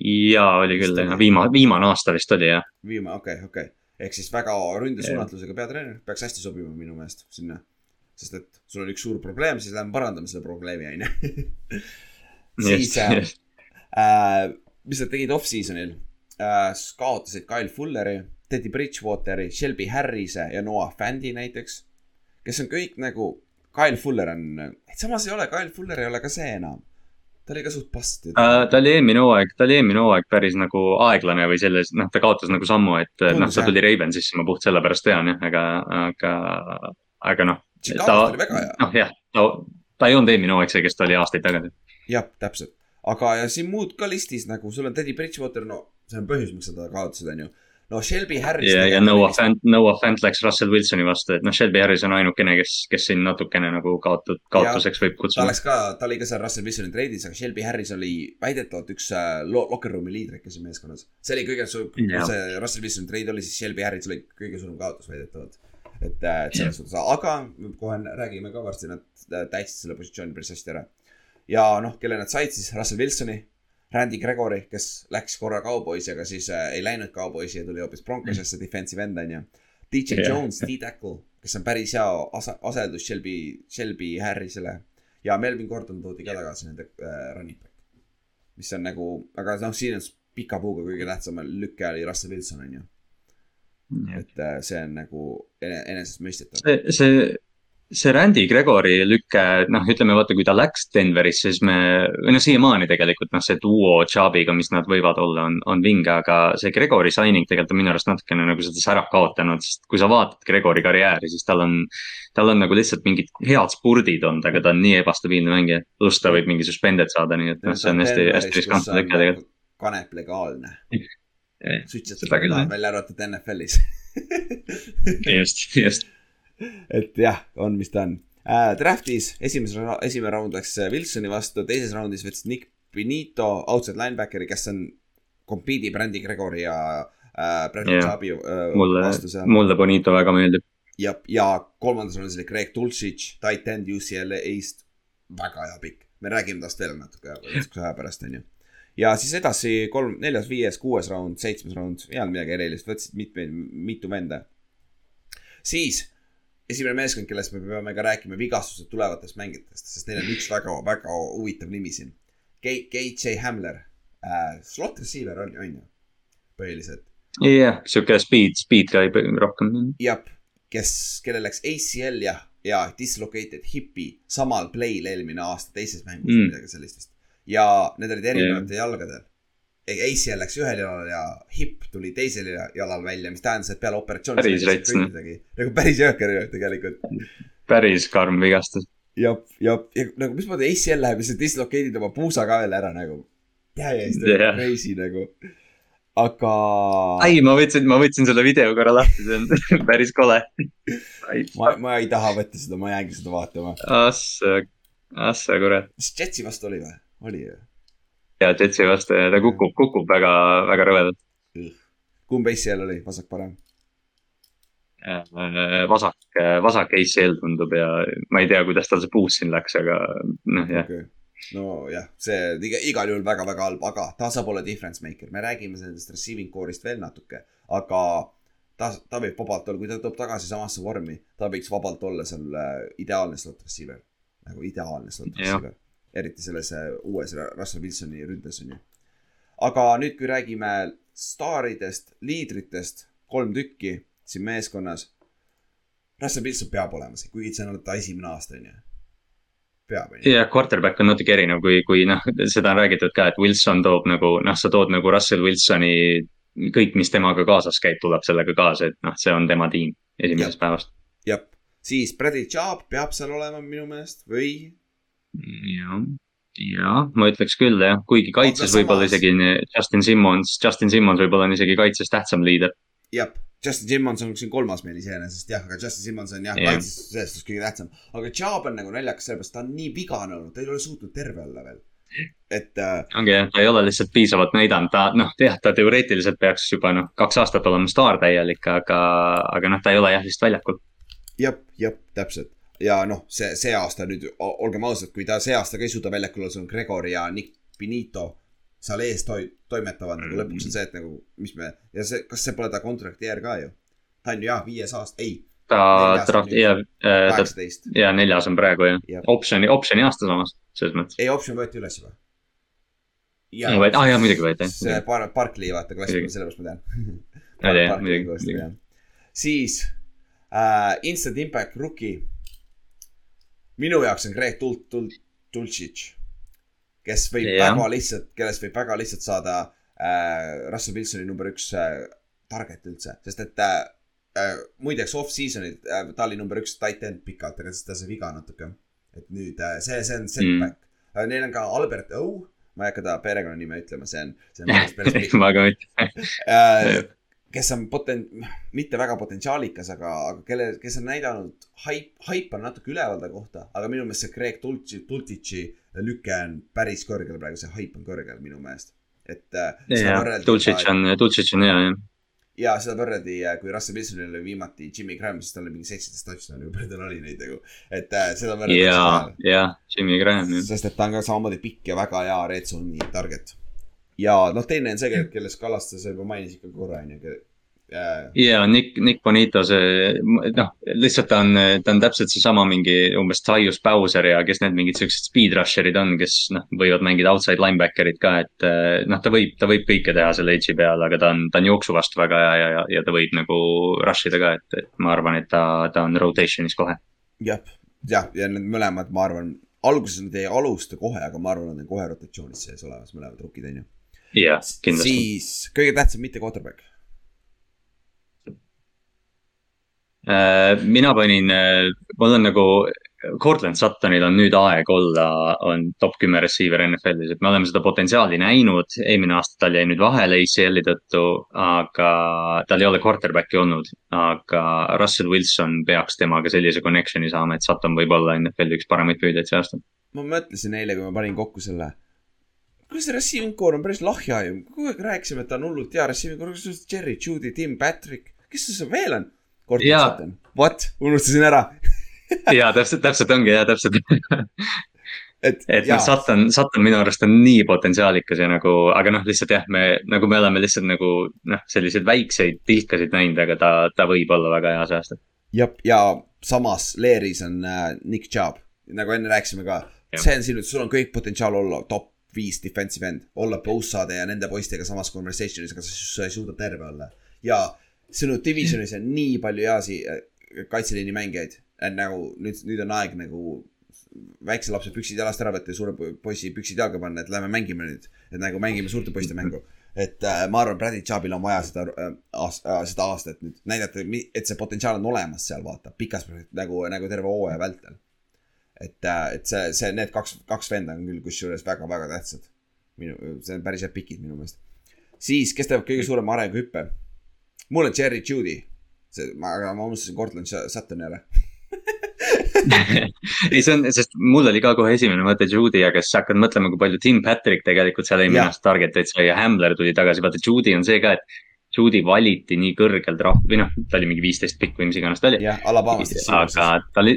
jaa, oli küll, viimane, viimane aasta vist oli jah. viimane, okei okay,, okei okay.. ehk siis väga ründesuunatlusega peatreener, peaks hästi sobima minu meelest sinna. sest et sul on üks suur probleem, siis lähme parandame selle probleemi, onju. siis äh, äh,, mis nad tegid off-season'il äh,, kaotasid Kyle Fulleri, Teddy Bridgewateri, Shelby Harrise ja Noah Fandi näiteks. kes on kõik nagu, Kyle Fuller on, samas ei ole, Kyle Fuller ei ole ka see enam. Ta oli ka suht past ju. Uh, ta oli eelmine hooaeg, ta oli eelmine hooaeg päris nagu aeglane või selles, noh, ta kaotas nagu sammu, et noh, ta tuli Ravensisse, ma puht sellepärast tean jah, aga, aga, aga noh. Chicago's oli väga hea. noh jah, ta, ta ei olnud eelmine hooaeg see, kes ta oli aastaid tagasi. jah, täpselt. aga, ja siin muud ka listis nagu, sul on Teddy Bridgewater, no see on põhjus, miks sa ta kaotasid, onju. No Shelby Harris. ja, ja Noah Fant, Noah Fant läks Russell Wilsoni vastu, et noh, Shelby Harris on ainukene, kes, kes siin natukene nagu kaotud, kaotuseks võib ta kutsuda. läks ka, ta oli ka seal Russell Wilsoni treidis, aga Shelby Harris oli väidetavalt üks äh, lo- locker room'i liidrikas meeskonnas. see oli kõige suurem, kui see Russell Wilsoni treid oli, siis Shelby Harris oli kõige suurem kaotus väidetavalt. et, et selles suhtes, aga kohe räägime ka varsti, nad äh, täitsid selle positsiooni päris hästi ära. ja noh, kelle nad said siis, Russell Wilsoni, Randy Gregory, kes läks korra Cowboysi, aga siis äh, ei läinud Cowboysi ja tuli hoopis Broncosesse defensive end on ju. DJ Jah. Jones, D-Tackle, kes on päris hea asa-, asendus Shelby, Shelby Harrisele ja Melvin Gordon toodi ka tagasi nende äh, running back. mis on nagu, aga noh, siin on pika puuga kõige tähtsam lüke oli Russell Wilson on ju, et äh, see on nagu ene- enesestmõistetav. see, see, see Randy Gregori lüke, noh, ütleme vaata, kui ta läks Denverisse, siis me, või noh, siiamaani tegelikult noh, see duo Chubb'iga, mis nad võivad olla, on, on vinge, aga see Gregori signing tegelikult on minu arust natukene nagu seda sära kaotanud, sest kui sa vaatad Gregori karjääri, siis tal on. tal on nagu lihtsalt mingid head spurdid olnud, aga ta on nii ebastabiilne mängija, pluss ta võib mingi suspended saada, nii et noh, see on hästi, hästi riskantne lüke tegelikult. kanep legaalne. suitsetab seda küll, välja arvatud NFL-is just, just et jah, on, mis ta on äh,. Draftis esimeses, esimene round läks Wilsoni vastu, teises raundis võttis Nick Benito, outside linebackeri, kes on, compete ib Randy Gregori ja äh, Bradley Jah. Chubb'i äh, mulle vastu, seal. mulle Bonito väga meeldib. ja, ja kolmandas raundis oli Greg Dulcich, tight end UCLA-st, väga hea pikk. me räägime tast veel natuke aja pärast, onju. ja siis edasi kolm, neljas, viies, kuues round, seitsmes round, ei olnud midagi erilist, võtsid mitme, mitu venda. siis esimene meeskond, kellest me peame ka rääkima vigastused tulevatest mängijatest, sest neil on üks väga, väga huvitav nimi siin. KJ Hamler äh,, slot receiver on, on ju, põhiliselt. jah, sihuke speed, speed käib rohkem. jah, kes, kellel läks ACL ja, ja dislocated hipi samal play'l eelmine aasta teises mängus mm. Midagi sellist vist. ja need olid erinevatel yeah. jalgadel. ACL läks ühel jalal ja hip tuli teisel ja- jalal välja, mis tähendas, et peale operatsiooni. Päris rets, noh. nagu päris jõhker tegelikult. päris karm vigastus. ja, ja, ja nagu mismoodi ACL läheb ja sa dislocate'id oma puusa ka veel ära nagu. täiesti Jah. yeah. crazy nagu. aga. ai, ma võtsin, ma võtsin selle video korra lahti, see on päris kole. ma, ma ei taha võtta seda, ma jäängi seda vaatama. assa, assa kurat. kas Jetsi vastu oli või? oli ju. Ja Jetsi vastu ja ta kukub, kukub väga, väga rõvedalt. kumb ACL oli, vasak-parem? vasak, vasak ACL tundub ja ma ei tea, kuidas tal see puus siin läks, aga noh, jah. okei. nojah, see iga, igal juhul väga-väga halb, aga ta saab olla difference maker, me räägime sellest receiving core'ist veel natuke, aga ta, ta võib vabalt olla, kui ta tuleb tagasi samasse vormi, ta võiks vabalt olla seal äh, ideaalne slot receiver. nagu ideaalne slot receiver, eriti selles äh, uues Russell Wilsoni ründes on ju. aga nüüd, kui räägime staaridest, liidritest, kolm tükki siin meeskonnas. Russell Wilson peab olema see, kuigi see on ta esimene aasta on ju. peab on ju. ja quarterback on natuke erinev, kui, kui noh, seda on räägitud ka, et Wilson toob nagu noh, sa tood nagu Russell Wilsoni. kõik, mis temaga kaasas käib, tuleb sellega kaasa, et noh, see on tema tiim esimesest Jah. päevast. jah, siis Bradley Chubb peab seal olema minu meelest või jah, ja ma ütleks küll jah, kuigi kaitses võib-olla isegi Justin Simmons, Justin Simmons võib-olla on isegi kaitses tähtsam liider. jah, Justin Simmons on siin kolmas meil iseenesest jah, aga Justin Simmons on jah Jah. kaitses selles suhtes kõige tähtsam. aga Chubb on nagu naljakas sellepärast, ta on nii vigane olnud, ta ei ole suutnud terve olla veel. et äh, ongi jah, ta ei ole lihtsalt piisavalt näidanud, ta noh, jah, ta teoreetiliselt peaks juba noh, kaks aastat olema staar täielik, aga, aga noh, ta ei ole jah lihtsalt väljakul. jah, jah, täpselt. Ja noh, see, see aasta nüüd, olgem ausad, kui ta see aasta ka ei suuda väljakul olla, sul on Gregor ja Nick Benito seal ees toi-, toimetavad nagu lõpuks on see, et nagu, mis me ja see, kas see pole ta kontrakti järg ka ju? ta on ju jah, viies aasta, ei, ta draft- ja, ja neljas on praegu jah Jah., optsiooni, optsiooni aasta samas, selles mõttes. ei, optsioon võeti üles juba. ah jaa, muidugi võeti see jah. Bar-, Barclay vaata klassi, Muidugi. sellepärast ma tean. Muidugi, muidugi. jah. siis äh, Instant Impact rookie. Minu jaoks on Greg Tul-, Tul-, Tultšitš, kes võib ja. Väga lihtsalt, kellest võib väga lihtsalt saada äh, Russell Wilsoni number üks äh, target üldse, sest et äh, äh, muideks off-season'il äh, ta oli number üks tight end pikalt, aga siis ta sai viga natuke. et nüüd äh, see, see on setback mm.. Neil on ka Albert O, ma ei hakka ta perekonnanime ütlema, see on, see on päris, päris pikk ma ka ütlen, äh, kes on poten-, mitte väga potentsiaalikas, aga, aga kelle, kes on näidanud haip, haip on natuke üleval ta kohta, aga minu meelest see Greg Tultši, Tultitši lüke on päris kõrgel praegu, see haip on kõrgel minu meelest. et äh, Dulcich on, Dulcich on hea jah. ja seda võrreldi, kui Russell Wilsonil oli viimati Jimmy Graham, siis tal oli mingi seitseteist touchdown'i või palju tal oli neid nagu, et äh, seda võrreldi ja, ja Jimmy Graham sest et ta on ka samamoodi pikk ja väga hea red zone'i target. Ja noh, teine on see, kellest Kallaste sa juba mainisid ka korra onju. ja Nick, Nick Bonito, see noh, lihtsalt ta on, ta on täpselt seesama mingi umbes Tyus Bowser ja kes need mingid siuksed speed rusher'id on, kes noh, võivad mängida outside linebacker'it ka, et eh, noh, ta võib, ta võib kõike teha selle edge'i peal, aga ta on, ta on jooksu vastu väga hea ja, ja, ja ta võib nagu rush ida ka, et, et ma arvan, et ta, ta on rotation'is kohe. jah, jah, ja need mõlemad, ma arvan, alguses nad ei alusta kohe, aga ma arvan, nad on kohe rotatsioonis sees olemas, mõlemad rukid on ju. jah, kindlasti. siis kõige tähtsam mitte quarterback. Äh, mina panin, mul on nagu, Cortland Suttonil on nüüd aeg olla, on top kümme receiver NFL-is, et me oleme seda potentsiaali näinud. eelmine aasta tal jäi nüüd vahele ACL-i tõttu, aga tal ei ole quarterback'i olnud. aga Russell Wilson peaks temaga sellise connection'i saama, et Sutton võib olla NFL-i üks paremaid püüdjaid see aasta. ma mõtlesin eile, kui ma panin kokku selle. See receiving core on päris lahja ju, kogu aeg rääkisime, et ta on hullult hea receiving core, kus Jerry, Judy, Tim, Patrick, kes see veel on? Jaa. What, unustasin ära, ja täpselt, täpselt ongi ja täpselt. et, et jaa noh, Sutton, Sutton minu arust on nii potentsiaalikas ja nagu, aga noh, lihtsalt jah, me nagu me oleme lihtsalt nagu noh, selliseid väikseid tilkasid näinud, aga ta, ta võib olla väga hea see aasta. ja, ja samas Leeris on äh, Nick Chubb, nagu enne rääkisime ka, Jah. see on sinu, sul on kõik potentsiaal olla top viis defensive end, olla Bossade ja nende poistega samas conversation'is, aga sa, ei suuda terve olla. ja sinu divisionis on nii palju heasi äh, kaitseliini mängijaid, nagu nüüd, nüüd on aeg nagu väikse lapse püksid jalast ära võtta ja suure po- poisi püksid jalga panna, et lähme mängime nüüd. et nagu mängime suurte poiste mängu. et äh, ma arvan, Bradley Chubil on vaja seda äh,, äh, seda aastat nüüd näidata, et see potentsiaal on olemas seal, vaata, pikas nagu, nagu terve hooaja vältel. et, et see, see, need kaks, kaks venda on küll kusjuures väga-väga tähtsad. minu, see on päris head pikid minu meelest. siis, kes teeb kõige suurema arenguhüppe? mul on Jerry Judy. see, ma, aga ma unustasin Cortland Suttoni ära. ei, see on, sest mul oli ka kohe esimene mõte Judy, aga siis hakkad mõtlema, kui palju Tim Patrick tegelikult seal eelmine Jah. aasta target eid sai ja Hambler tuli tagasi, vaata Judy on see ka, et. Judy valiti nii kõrgel draft või noh, ta oli mingi viisteist pikk või mis iganes ta oli. jah, Alabamast. aga ta oli,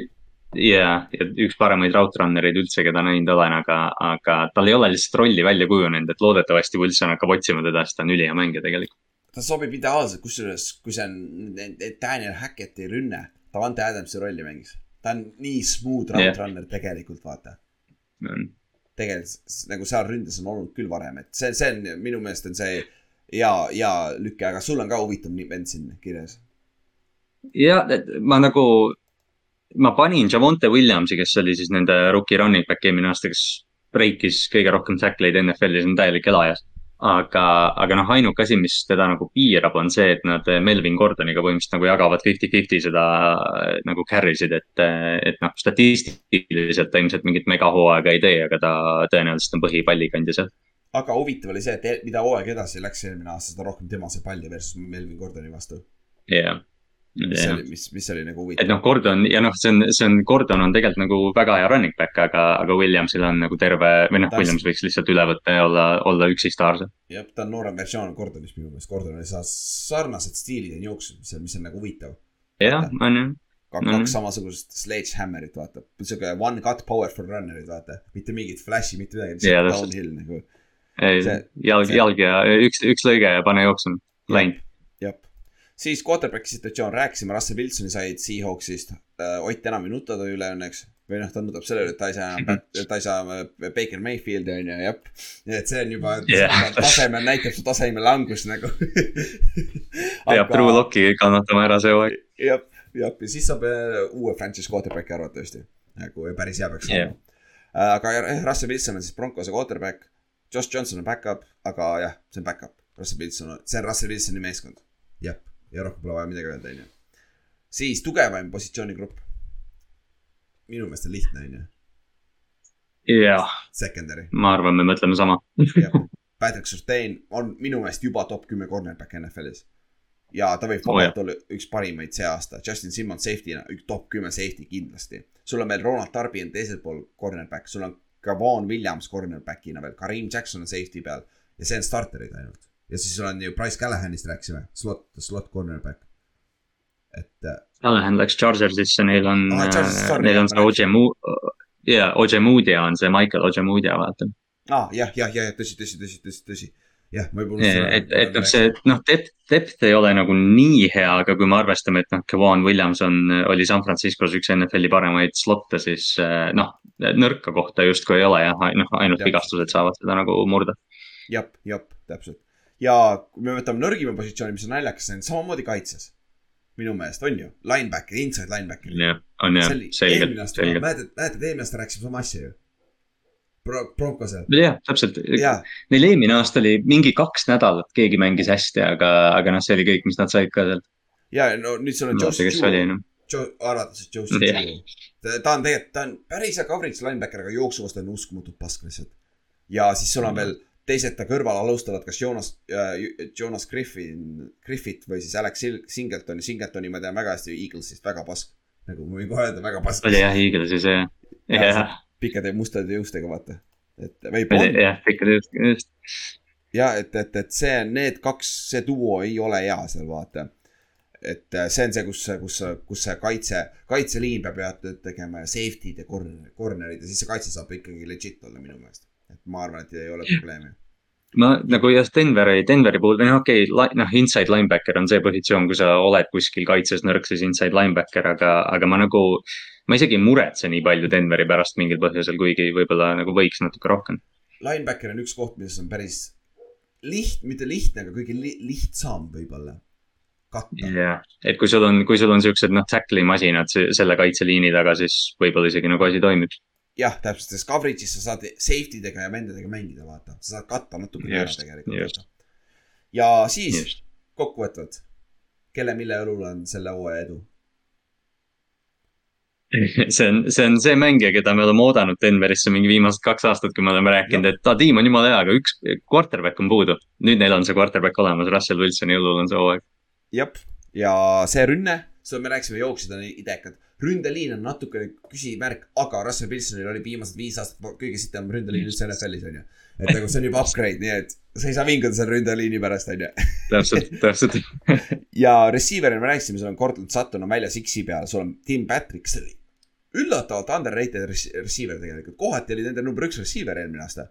ja, ja üks paremaid route runner'eid üldse, keda näinud olen, aga, aga tal ei ole lihtsalt rolli välja kujunenud, et loodetavasti Wilson hakkab otsima teda, sest ta on ülihea mängija tegelikult. ta sobib ideaalselt, kusjuures, kui see on Daniel Hacketti rünne, Davante Adamsi rolli mängis. ta on nii smooth route Jah. runner tegelikult, vaata. tegelikult s- nagu seal ründes on olnud küll varem, et see, see on minu meelest on see hea, hea lüke, aga sul on ka huvitav vend siin kirjas. ja ma nagu, ma panin Javonte Williamsi, kes oli siis nende rookie running back eelmine aasta, kes breikis kõige rohkem tackleid NFL-is, on täielik elajas. aga, aga noh, ainuke asi, mis teda nagu piirab, on see, et nad Melvin Gordoniga põhimõtteliselt nagu jagavad fifty-fifty seda äh, nagu carry sid, et, et noh, statistiliselt ta ilmselt mingit megahooaega ei tee, aga ta tõenäoliselt on põhipallikandja seal. aga huvitav oli see, et e- mida hooaeg edasi läks eelmine aasta, seda rohkem tema sai palli versus Melvin Gordoni vastu. jah, mis oli, mis, mis oli nagu et huvitav. noh, Gordon ja noh, see on, see on, Gordon on tegelikult nagu väga hea running back, aga, aga Williamsil on nagu terve või noh. Williams võiks lihtsalt üle võtta ja olla, olla üksi staar seal. jah, ta on noorem versioon Gordonist minu meelest, Gordonil sa- sarnased stiilid on jooksnud, mis on, mis on nagu huvitav. jah, on ju. kaks kaks samasugust sledgehammerit, vaata, siuke one cut powerful runner'id, vaata, mitte mingit flash'i, mitte midagi, lihtsalt täpselt. downhill nagu, ei See-, jalg, see- jalg ja üks, üks lõige ja pane jooksma, läinud. Siis quarterback'i situatsioon, rääkisime, Russell Wilsoni said Seahawksist äh,, Ott enam ei nuta ta üle õnneks. või noh, ta nutab selle üle, et ta ei saa enam, ta ei saa äh, Baker Mayfieldi on ju, nii et see on juba Jah. taseme, näitab su taseme langust nagu. peab True Locki kannatama ära see hooaeg. jah, jah, ja siis saab äh, uue franchise quarterback'i arvatavasti. nagu päris hea peaks olema. aga jah, Russell Wilson on siis Broncose quarterback. Josh Johnson on back-up, aga jah, see on back-up. Russell Wilson on, see on Russell Wilsoni meeskond. jah, ja rohkem pole vaja midagi öelda, onju. siis tugevaim positsioonigrupp. minu meelest on lihtne, onju. jah, Secondary, ma arvan, me mõtleme sama. Patrick Surtain on minu meelest juba top kümme cornerback NFL-is. ja ta võib Oh, vabalt olla üks parimaid see aasta, Justin Simmons safety'na, top kümme safety kindlasti. sul on veel Ronald Darby on teisel pool cornerback, sul on Gavon Williams cornerback'ina veel, Kareem Jackson on safety peal ja see on starterid ainult. Ja siis on ju Price Callahanist rääkisime, slot, slot cornerback. et äh, Callahan läks Chargersisse, neil on Ah, neil on jah, see Oje Mu-, jaa, Oje Mudia on see Michael Oje Mudia, vaata. ah, jah, jah, jah, tõsi, tõsi, tõsi, tõsi, tõsi. jah, ma juba et, et noh, see noh, depth, depth ei ole nagu nii hea, aga kui me arvestame, et noh, Kevon Williams on, oli San Franciscos üks NFL-i paremaid slot'e, siis eh, noh, nõrka kohta justkui ei ole jah, noh, ainult Jah. vigastused saavad seda nagu murda. jep, jep, täpselt. Ja kui me võtame nõrgima positsiooni, mis on naljakas, see on samamoodi kaitses. minu meelest on ju, linebacker, inside linebacker. jah, on jah, aasta, selgelt. mäletad, mäletad, eelmine aasta rääkisime sama asja ju. Pro-, Broncosel, jah, täpselt. jaa, Neil eelmine aasta oli mingi kaks nädalat, keegi mängis hästi, aga, aga noh, see oli kõik, mis nad said ka sealt. ja no nüüd sul on no kes oli, noh. Joe, arvates, et Joe. Stewart. ta ta on tegelikult, ta on päris hea coverage linebacker, aga jooksu vastu on uskumatult pask lihtsalt. ja siis sul on veel teised ta kõrval alustavad, kas Jonas äh,, Jonas Griffin, Griffith või siis Alex Singletoni, Singletoni ma tean väga hästi Eaglesist, väga pask. nagu ma võin kohe öelda, väga pask. oli jah, Eaglesis jah, jah, pikkade mustade juustega, vaata. et või jah, ikka just, just. ja et, et, et see, need kaks, see duo ei ole hea seal, vaata. et äh, see on see, kus, kus, kus see kaitse, kaitseliin peab head tööd tegema ja safety'd ja corner, corner'id ja siis see kaitse saab ikkagi legit olla minu meelest. Et ma arvan, et ei ole probleemi. ma nagu jah, Denveri, Denveri puhul noh, okei okay,, noh, inside linebacker on see positsioon, kui sa oled kuskil kaitses nõrk, siis inside linebacker, aga, aga ma nagu. ma isegi ei muretse nii palju Denveri pärast mingil põhjusel, kuigi võib-olla nagu võiks natuke rohkem. Linebacker on üks koht, mis on päris liht-, mitte lihtne, aga kõige li, lihtsam võib-olla katta. jah, et kui sul on, kui sul on siuksed noh, tackli masinad se- selle kaitseliini taga, siis võib-olla isegi nagu asi toimib. jah, täpselt, sest coverage'is sa saad safety dega ja vendadega mängida, vaata, sa saad katta natukene ära tegelikult ja siis kokkuvõtvalt, kelle, mille õlul on selle hooaja edu? see on, see on see mängija, keda me oleme oodanud Denverisse mingi viimased kaks aastat, kui me oleme rääkinud, et ta tiim on jumala hea, aga üks quarterback on puudu. nüüd neil on see quarterback olemas, Russell Wilsoni õlul on see hooaeg. jah, ja see rünne, seda me rääkisime, jooksjad on idekad. Ründeliin on natukene küsimärk, aga Russell Wilsonil oli viimased viis aastat kõige sitem ründeliin üldse NFL-is on ju. et nagu see on juba upgrade, nii et sa ei saa vinguda selle ründeliini pärast on ju. täpselt, täpselt. ja receiver'il me rääkisime, sul on Cortland Sutton on väljas X-i peal, sul on Tim Patrick, see oli üllatavalt underrated rec- receiver tegelikult, kohati oli nende number üks receiver eelmine aasta.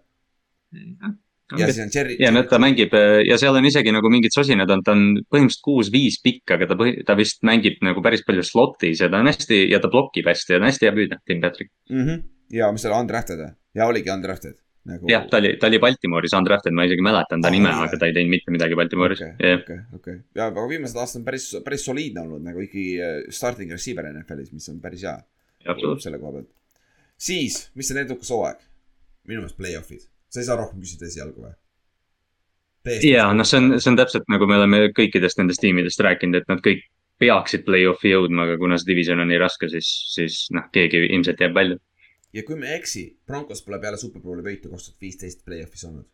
Ja siis on Jerry. ja näed, ta mängib ja seal on isegi nagu mingid sosinad on, ta on põhimõtteliselt kuus-viis pikk, aga ta ta vist mängib nagu päris palju slot'is ja ta on hästi ja ta blokib hästi ja ta on hästi hea püüdja, Tim Patrick. mm. -hmm. ja mis ta oli, undrafted või? ja oligi undrafted nagu. jah, ta oli, ta oli Baltimooris undrafted, ma isegi mäletan ta Ah, nime, aga ta ei teinud mitte midagi Baltimooris okei, okei, ja aga viimased aastad on päris, päris soliidne olnud nagu ikkagi äh, starting receiver NFL-is, mis on päris hea selle koha pealt. siis, mis on edukas hooaeg? minu meelest play-off'id, sa ei saa rohkem küsida esialgu või? ja noh, see on, see on täpselt nagu me oleme kõikidest nendest tiimidest rääkinud, et nad kõik peaksid play-off'i jõudma, aga kuna see division on nii raske, siis, siis noh, keegi ilmselt jääb välja. ja kui me ei eksi, Broncos pole peale Superbowli võitu kaks tuhat viisteist play-off'is olnud.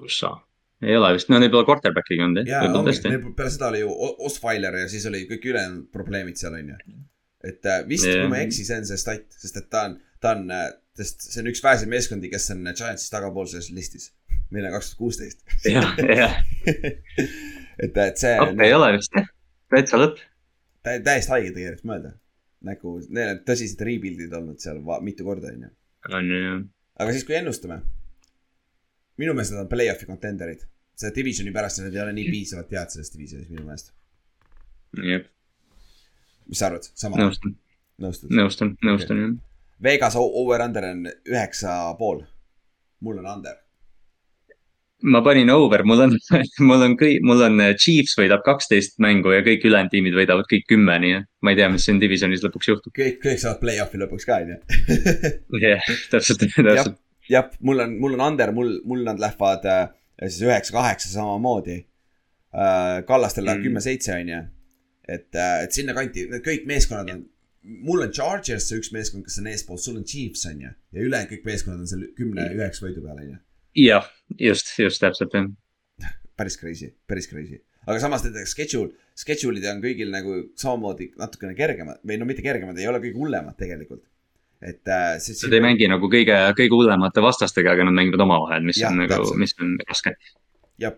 kus sa? ei ole vist, no neil pole quarterback'iga olnud ja jah, võib-olla ongi, tõesti. peale seda oli ju Osweiler ja siis oli kõik ülejäänud probleemid seal onju. et äh, vist yeah., kui ma ei eksi, see on see stat, sest et ta on, ta on, sest see on üks väheseid meeskondi, kes on Giantsis tagapoolses listis. meil on kaks tuhat kuusteist. jah, jah, et, et see appi ei ole vist jah, täitsa lõpp. tä- täiesti haige tegelikult mõelda. nagu neil on tõsised rebuild'id olnud seal mitu korda onju. on ju, aga siis, kui ennustame. minu meelest nad on play-off'i contender'id. selle divisioni pärast nad ei ole nii piisavalt head selles divisionis minu meelest. jah, mis sa arvad, sama? nõustun, nõustud? nõustun, nõustun jah. Vegas over-under on üheksa pool. mul on under. ma panin over, mul on, mul on kõik, mul on Chiefs võidab kaksteist mängu ja kõik ülejäänud tiimid võidavad kõik kümme, nii et ma ei tea, mis siin divisionis lõpuks juhtub. kõik, kõik saavad play-off'i lõpuks ka onju. jah, täpselt, täpselt. jah, mul on, mul on under, mul, mul nad lähevad äh, siis üheksa-kaheksa samamoodi äh,. Kallastel läheb Mm. kümme-seitse onju. et äh,, et sinnakanti, kõik meeskonnad on, mul on Chargers see üks meeskond, kes on eespool, sul on Chiefs onju. ja ülejäänud kõik meeskonnad on seal kümne-üheksa võidu peal onju. jah, just, just täpselt jah. päris crazy, päris crazy. aga samas näiteks schedule, schedule'id on kõigil nagu samamoodi natukene kergemad või no mitte kergemad, ei ole kõige hullemad tegelikult. et äh, see. Nad ei mängi nagu kõige, kõige hullemate vastastega, aga nad mängivad omavahel, mis Jah, on nagu mis on raske. jah,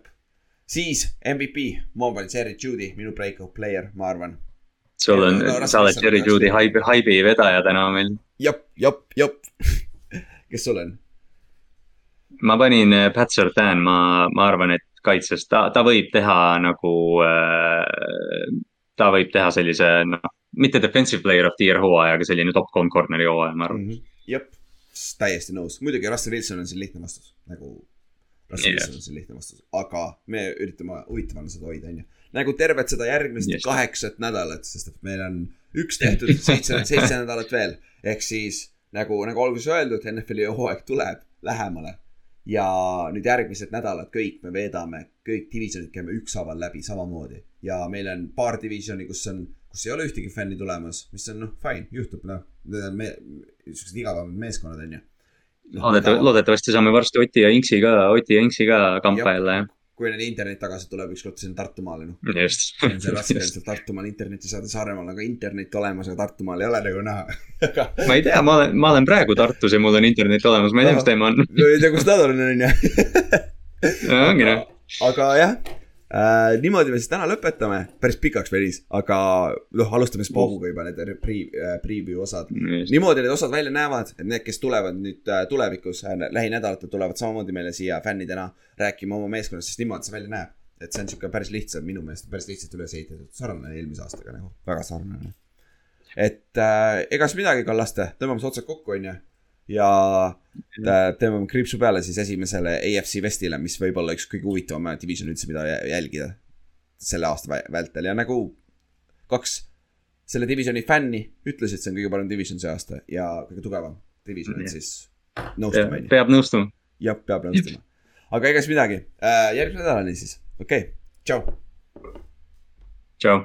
siis MVP, ma panin Jerry Judy, minu breakout player, ma arvan. Sul on sa oled Jerry Judy haibi, haibi vedaja täna meil. jep, jep, jep. kes sul on? ma panin äh, Pat Surtain, ma, ma arvan, et kaitses ta, ta võib teha nagu äh,. ta võib teha sellise, noh, mitte defensive player of the year hooaja, aga selline top kolm corner'i hooaja, ma arvan. jep, täiesti nõus, muidugi Russell Wilson on siin lihtne vastus, nagu Russell Wilson on see lihtne vastus, aga me üritame huvitavana seda hoida, onju. Nagu tervet seda järgmist yes. kaheksat nädalat, sest et meil on üks tehtud, seitse, seitse nädalat veel. ehk siis nagu, nagu alguses öeldud, NFL-i hooaeg tuleb lähemale. ja nüüd järgmised nädalad kõik me veedame, kõik divisionid käime ükshaaval läbi samamoodi. ja meil on paar divisioni, kus on, kus ei ole ühtegi fänni tulemas, mis on noh, fine, juhtub noh. Need on me, niisugused igavesed meeskonnad on ju. loodetavasti, saame varsti Oti ja Inksi ka, Oti ja Inksi ka kampa Jah. Kui neil internet tagasi tuleb ükskord sinna Tartumaale, noh. jah. just. see on see raske on seal Tartumaal internetti saada, Saaremaal on ka internet olemas, aga Tartumaal ei ole nagu näha. ma ei tea, ma olen, ma olen praegu Tartus ja mul on internet olemas, ma ei tea, mis teema on. no ei tea, kus nad on, onju. ongi noh, aga jah äh,, niimoodi me siis täna lõpetame, päris pikaks venis, aga noh, alustame Spoguga juba need pre-, preview osad. niimoodi need osad välja näevad, et need, kes tulevad nüüd äh, tulevikus äh, lähinädalatel tulevad samamoodi meile siia fännidena rääkima oma meeskonnast, sest niimoodi see välja näeb. et see on sihuke päris lihtsalt, minu meelest päris lihtsalt üles ehitatud, sarnane eelmise aastaga nagu, väga sarnane. et äh, ega siis midagi, Kallaste, tõmbame siis otsad kokku, onju. Ja äh, teeme kriipsu peale siis esimesele AFC Westile, mis võib olla üks kõige huvitavam division üldse, mida jä- jälgida selle aasta vä- vältel ja nagu kaks selle divisioni fänni ütlesid, see on kõige parem division see aasta ja kõige tugevam division, et Jah. siis nõustume, peab nõustuma. jah, peab nõustuma. aga ega siis midagi, järgmise nädalani siis, okei okay., tšau. tšau.